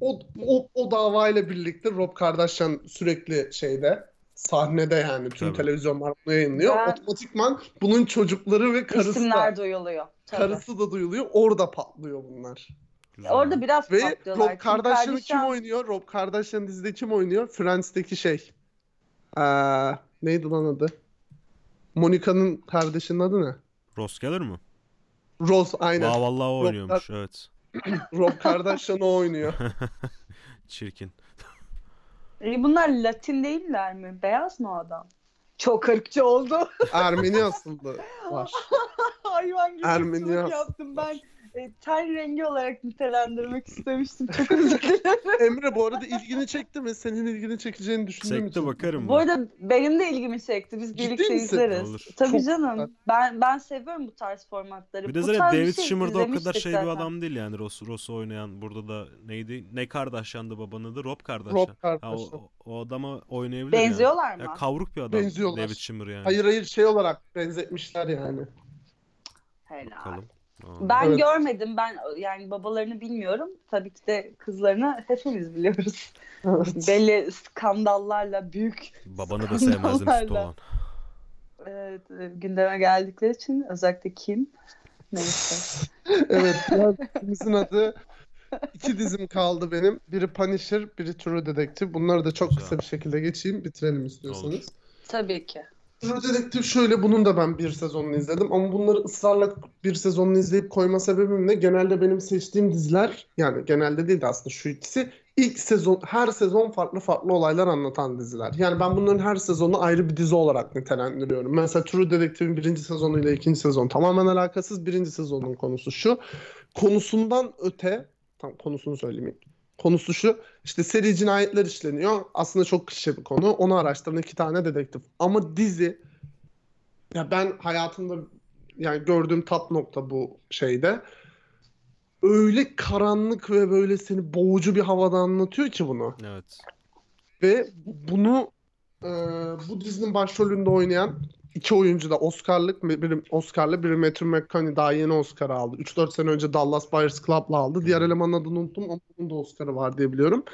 O, o, o davayla birlikte Rob Kardashian sürekli şeyde sahnede yani tüm Tabii. televizyonlar bunu yayınlıyor. Ben- Otomatikman bunun çocukları ve karısı İsimler da, duyuluyor. Tabii. karısı da duyuluyor. Orada patlıyor bunlar. Güzel. Orada biraz Ve patlıyorlar. Rob Kardashian'ı kim Kardashian- oynuyor? Rob Kardashian dizide kim oynuyor? Friends'teki şey. Ee, neydi lan adı? Monica'nın kardeşinin adı ne? Ross Geller mi? Rose aynen. Aa vallahi o Rob oynuyormuş evet. Rob Kardashian o oynuyor. Çirkin. E, Bunlar Latin değiller mi? Beyaz mı o adam? Çok ırkçı oldu. Ermeni asıllı var. Hayvan gibi Ermeni ırkçılık yaptım. Ben e, ten rengi olarak nitelendirmek istemiştim. Çok özür dilerim. Emre bu arada ilgini çekti mi? Senin ilgini çekeceğini düşündüğüm Sekte için. bakarım Bu ben. arada benim de ilgimi çekti. Biz Ciddi birlikte misin? izleriz. Olur. Tabii Çok canım. güzel. Ben ben seviyorum bu tarz formatları. Bir de Bu zaten tarz bir David şey Schwimmer da o kadar izlemiştik şey bir zaten. adam değil yani Ross, Ross'u oynayan burada da neydi? Ne Kardashian'dı babanın adı? Rob Kardashian. Rob Ha, Kardashian. o, o adama oynayabilir yani. Benziyorlar mı? Ya kavruk bir adam Benziyorlar. David Schwimmer yani. Hayır hayır şey olarak benzetmişler yani. Helal. Bakalım. Ben Evet. görmedim. Ben yani babalarını bilmiyorum. Tabii ki de kızlarını hepimiz biliyoruz. Evet. Belli skandallarla büyük Babanı da sevmezdim olan. evet, e, gündeme geldikleri için özellikle Kim. Neyse. Evet, dizimizin adı iki dizim kaldı benim. Biri Punisher, biri True Detective. Bunları da çok Güzel. kısa bir şekilde geçeyim, bitirelim istiyorsanız. Tabii ki. True Detective şöyle, bunun da ben bir sezonunu izledim ama bunları ısrarla bir sezonunu izleyip koyma sebebim ne? Genelde benim seçtiğim diziler, yani genelde değil de aslında şu ikisi, ilk sezon, her sezon farklı farklı olaylar anlatan diziler. Yani ben bunların her sezonu ayrı bir dizi olarak nitelendiriyorum. Mesela True Detective'in birinci sezonuyla ikinci sezon tamamen alakasız. Birinci sezonun konusu şu. Konusundan öte, tam konusunu söyleyeyim ilk. Konusu şu, işte seri cinayetler işleniyor. Aslında çok klişe bir konu. Onu araştıran iki tane dedektif. Ama dizi, ya ben hayatımda yani gördüğüm tat nokta bu şeyde. Öyle karanlık ve böyle seni boğucu bir havada anlatıyor ki bunu. Evet. Ve bunu e, bu dizinin başrolünde oynayan iki oyuncu da Oscar'lık, biri Oscar'lı, biri Matthew McConaughey daha yeni Oscar aldı. 3-4 sene önce Dallas Buyers Club'la aldı. Diğer elemanın adını unuttum ama onun da Oscar'ı var diye biliyorum.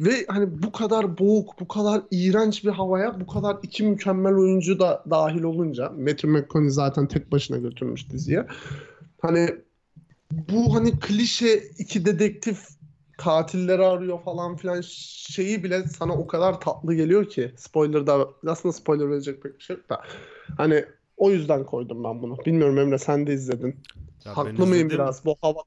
Ve hani bu kadar boğuk, bu kadar iğrenç bir havaya bu kadar iki mükemmel oyuncu da dahil olunca Matthew McConaughey zaten tek başına götürmüş diziye. Hani bu hani klişe iki dedektif katilleri arıyor falan filan şeyi bile sana o kadar tatlı geliyor ki spoiler da aslında spoiler verecek pek bir şey yok da hani o yüzden koydum ben bunu. Bilmiyorum Emre sen de izledin. Ya Haklı mıyım biraz bu hava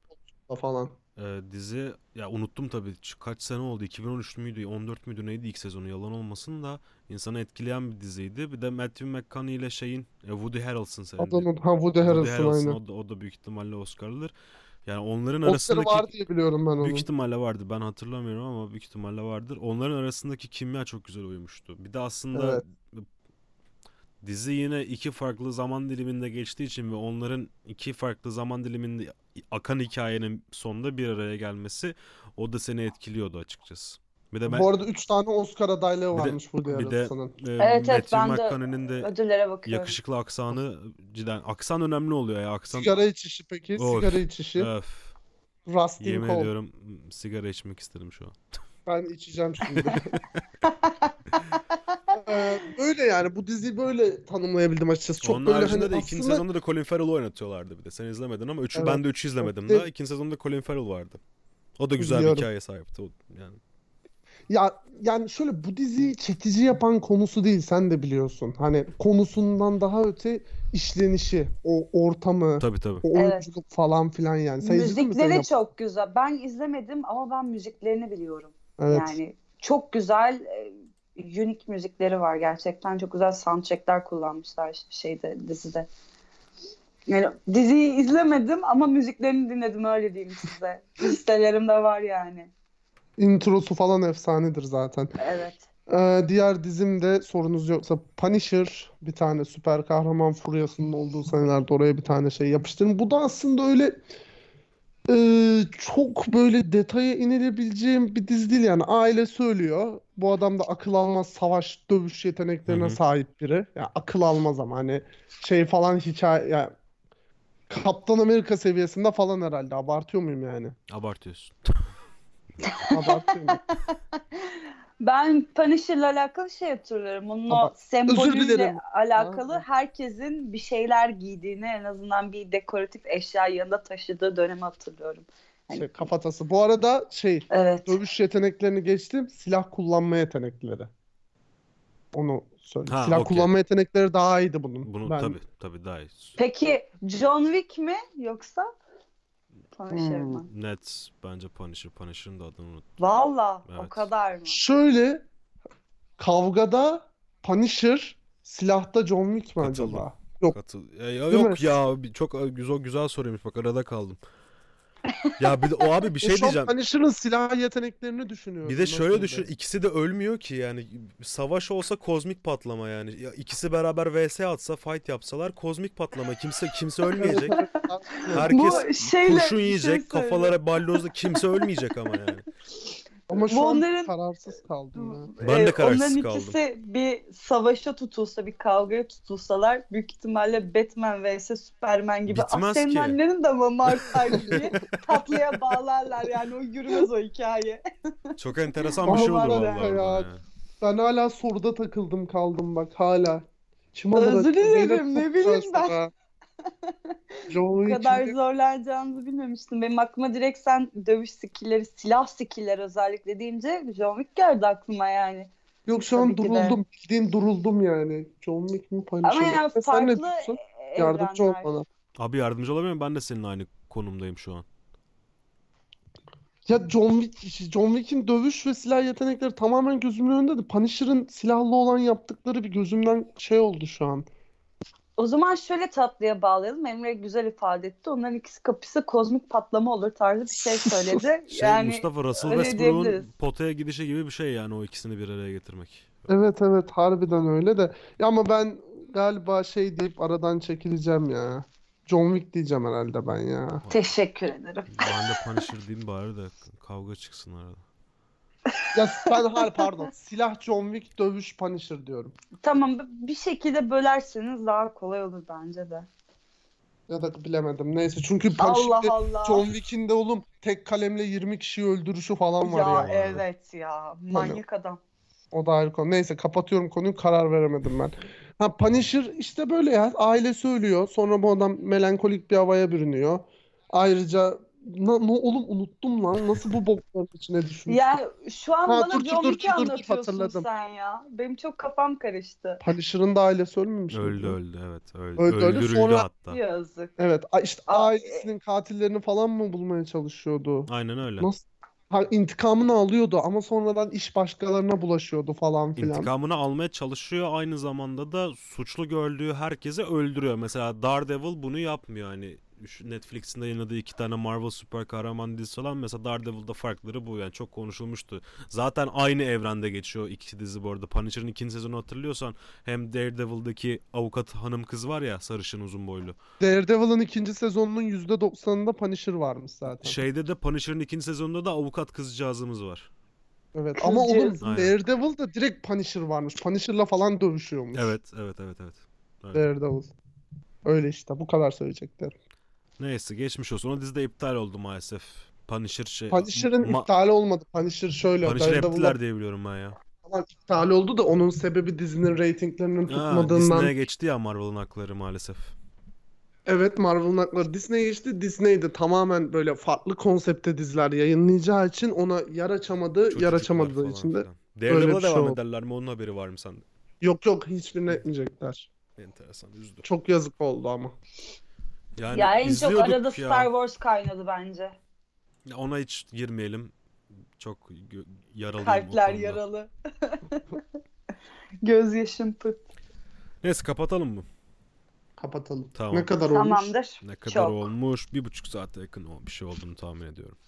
falan? Ee, dizi ya unuttum tabii kaç sene oldu 2013 müydü 14 müydü neydi ilk sezonu yalan olmasın da insanı etkileyen bir diziydi. Bir de Matthew McConaughey ile şeyin e, Woody Harrelson senin. Adamın ha Woody Woody Harrelson Harrelson aynı. o da, o da büyük ihtimalle Oscar'lıdır. Yani onların Oscar'ı arasındaki var diye biliyorum ben onun. büyük ihtimalle vardı. Ben hatırlamıyorum ama büyük ihtimalle vardır. Onların arasındaki kimya çok güzel uyumuştu. Bir de aslında Evet. dizi yine iki farklı zaman diliminde geçtiği için ve onların iki farklı zaman diliminde akan hikayenin sonunda bir araya gelmesi o da seni etkiliyordu açıkçası. Bir de ben Bu arada 3 tane Oscar adaylığı Bir de- varmış Woody bir de e, Evet, evet, Matthew ben de McConaughey'nin de Ödüllere bakıyorum. yakışıklı aksanı cidden aksan önemli oluyor ya aksan. Sigara içişi peki? Of. Sigara içişi. Öf, Rustin yemin Cole. ediyorum sigara içmek istedim şu an. Ben içeceğim şimdi. Ee, böyle yani bu diziyi böyle tanımlayabildim açıkçası. Çok Onun böyle haricinde hani de ikinci aslında sezonda da Colin Farrell oynatıyorlardı bir de. Sen izlemedin ama üçü, Evet. ben de üçü izlemedim Evet. daha. İkinci sezonda Colin Farrell vardı. O da güzel Biliyorum. bir hikaye sahipti. O, yani. Ya yani şöyle bu diziyi çekici yapan konusu değil sen de biliyorsun. Hani konusundan daha öte işlenişi, o ortamı, Tabii tabii. o Evet. oyunculuk falan filan yani. Sen Müzikleri çok güzel. Ben izlemedim ama ben müziklerini biliyorum. Evet. Yani çok güzel e, unik müzikleri var gerçekten. Çok güzel soundtrackler kullanmışlar şeyde dizide. Yani diziyi izlemedim ama müziklerini dinledim öyle diyeyim size. Listelerimde var yani. Introsu falan efsanedir zaten. Evet. Ee, diğer dizimde sorunuz yoksa Punisher bir tane süper kahraman furyasının olduğu senelerde oraya bir tane şey yapıştırın. Bu da aslında öyle e, çok böyle detaya inilebileceğim bir dizi değil yani. Aile söylüyor. Bu adam da akıl almaz savaş dövüş yeteneklerine Hı hı. sahip biri. Ya akıl almaz ama hani şey falan hikaye ya Kaptan Amerika seviyesinde falan herhalde. Abartıyor muyum yani? Abartıyorsun. Abartıyorum. Ben Punisher'la alakalı şey hatırlıyorum. Onun Ama o sembolüyle alakalı Ha. herkesin bir şeyler giydiğini en azından bir dekoratif eşya yanında taşıdığı dönemi hatırlıyorum. Şey, kafatası. Bu arada şey Evet. dövüş yeteneklerini geçtim. Silah kullanma yetenekleri. Onu söyle. Ha, Silah okey. kullanma yetenekleri daha iyiydi bunun. Bunu Ben tabii tabii daha iyi. Peki John Wick mi yoksa Punisher Hmm. mı? Net bence Punisher. Punisher'ın da adını unuttum. Valla o Evet. kadar mı? şöyle kavgada Punisher, silahta John Wick mi Katıldım. acaba? Yok. Katıl. Ya, ya yok mi? ya çok güzel güzel soruymuş bak arada kaldım. Ya bir de o abi bir şey Şu an diyeceğim. Punisher'ın silah yeteneklerini düşünüyorum. Bir de şöyle düşün da? ikisi de ölmüyor ki yani savaş olsa kozmik patlama yani. Ya ikisi beraber vs atsa fight yapsalar kozmik patlama kimse kimse ölmeyecek. Herkes Bu şeyle kurşun bir şey yiyecek kafalara ballozla kimse ölmeyecek ama yani. Ama şu Bu an onların- kararsız kaldım ya. Ben de Ee, kararsız onların kaldım. ikisi bir savaşa tutulsa, bir kavgaya tutulsalar büyük ihtimalle Batman vs Superman gibi Bitmez "Ah, senin ki." annenin de mi Mars'taydı diye tatlıya bağlarlar yani o yürümez o hikaye. Çok enteresan bir şey var vallahi ya. Ben hala soruda takıldım kaldım bak hala. Alır Özür dilerim, ne bileyim ben. Bu kadar mi? zorlanacağınızı bilmemiştim. Benim aklıma direkt sen dövüş skillleri, silah skillleri özellikle deyince John Wick geldi aklıma yani. Yok şu an Tabii duruldum. Bildiğin duruldum yani. John Wick mi Punisher Ama yani Sen ne farklı diyorsun? Yardımcı ol bana. Abi yardımcı olamıyorum ben de senin aynı konumdayım şu an. Ya John Wick, John Wick'in dövüş ve silah yetenekleri tamamen gözümün önünde de Punisher'ın silahlı olan yaptıkları bir gözümden şey oldu şu an. O zaman şöyle tatlıya bağlayalım. Emre güzel ifade etti. Onların ikisi kapısı kozmik patlama olur tarzı bir şey söyledi. Şey yani Mustafa Russell Westbrook'un potaya gidişi gibi bir şey yani o ikisini bir araya getirmek. Evet evet harbiden öyle de. Ya ama ben galiba şey deyip aradan çekileceğim ya. John Wick diyeceğim herhalde ben ya. teşekkür ederim. Ben de Punisher diyeyim bari de kavga çıksın arada. Ya ben hayır pardon. Silah John Wick, dövüş Punisher diyorum. Tamam bir şekilde bölerseniz daha kolay olur bence de. Ya da bilemedim. Neyse çünkü Allah Punisher'de Allah. John Wick'in de oğlum tek kalemle 20 kişiyi öldürüşü falan var Ya ya. evet ya. Manyak adam. O da ayrı konu. Neyse kapatıyorum konuyu. Karar veremedim ben. Ha Punisher işte böyle ya. Aile söylüyor. Sonra bu adam melankolik bir havaya bürünüyor. Ayrıca na, ne oğlum unuttum lan. Nasıl bu bokların içine düşmüş? Ya şu an Ha, bana dur, dur, John dur, dur, dur, dur, anlatıyorsun hatırladım. sen ya. Benim çok kafam karıştı. Punisher'ın da ailesi ölmemiş miydi? Öldü öldü evet öldü. Öldü, öldü. Öldürüldü Sonra- hatta. Yazık. Evet. işte ailesinin katillerini falan mı bulmaya çalışıyordu? Aynen öyle. Nasıl? Ha, intikamını alıyordu ama sonradan iş başkalarına bulaşıyordu falan filan. İntikamını almaya çalışıyor aynı zamanda da suçlu gördüğü herkesi öldürüyor. Mesela Daredevil bunu yapmıyor hani Netflix'in de yayınladığı iki tane Marvel süper kahraman dizisi olan mesela Daredevil'da farkları bu yani çok konuşulmuştu. Zaten aynı evrende geçiyor iki dizi bu arada. Punisher'ın ikinci sezonu hatırlıyorsan hem Daredevil'daki avukat hanım kız var ya sarışın uzun boylu. Daredevil'ın ikinci sezonunun %90'ında Punisher varmış zaten. Şeyde de Punisher'ın ikinci sezonunda da avukat kızcağızımız var. Evet ama. Aynen. Daredevil'da direkt Punisher varmış. Punisher'la falan dövüşüyormuş. Evet evet evet evet. Daredevil. Öyle işte bu kadar söyleyeceklerim. Neyse geçmiş olsun. O dizide iptal oldu maalesef. Punisher şey... Punisher'ın Ma- iptali olmadı. Punisher şöyle Punisher yaptılar diye biliyorum ben ya. falan iptal oldu da onun sebebi dizinin reytinglerinin Ha, tutmadığından. Disney'e geçti ya Marvel'ın hakları maalesef. Evet Marvel'ın hakları Disney'e geçti. Disney de tamamen böyle farklı konsepte diziler yayınlayacağı için ona yer açamadı. yer Çocuklar açamadığı için de. Daredevil'a şey devam oldu. ederler mi? Onun haberi var mı sende? yok yok hiçbirini etmeyecekler. Enteresan üzdü. Çok yazık oldu ama. Yani ya en çok izliyorduk arada ya. Star Wars kaynadı bence. Ya Ona hiç girmeyelim. Çok gö- yaralıyım o Kalpler konuda. yaralı. Gözyaşım pıt. Neyse kapatalım mı? Kapatalım. Tamam. Ne kadar olmuş? Tamamdır. Ne kadar Çok. olmuş? Bir buçuk saate yakın o bir şey olduğunu tahmin ediyorum.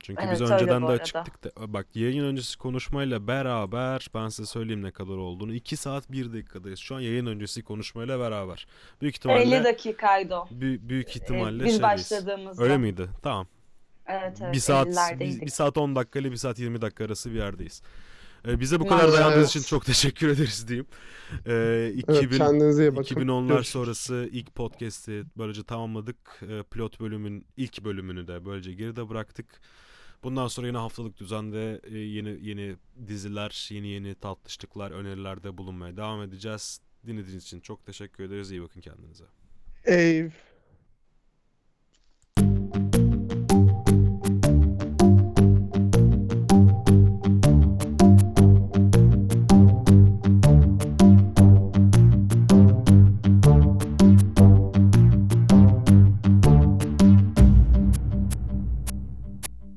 Çünkü Evet, biz önceden de açıktık da bak yayın öncesi konuşmayla beraber ben size söyleyeyim ne kadar olduğunu. 2 saat 1 dakikadayız. Şu an yayın öncesi konuşmayla beraber. Büyük 50 ihtimalle dakikaydı o. bü- büyük Ee, ihtimalle Biz şeydeyiz. başladığımızda. Öyle miydi? Tamam. Evet evet. bir saat bir, 50'lerdeydik. bir saat 10 dakika ile bir saat 20 dakika arası bir yerdeyiz. Ee, bize bu Evet. kadar dayandığınız için çok teşekkür ederiz diyeyim. Ee, Evet 2000 kendinize iyi bakın. 2010'lar Görüşürüz. sonrası ilk podcast'i böylece tamamladık. Ee, pilot bölümün ilk bölümünü de böylece geride bıraktık. Bundan sonra yine haftalık düzende e, yeni yeni diziler, yeni yeni tatlışlıklar, önerilerde bulunmaya devam edeceğiz. Dinlediğiniz için çok teşekkür ederiz. İyi bakın kendinize. Ey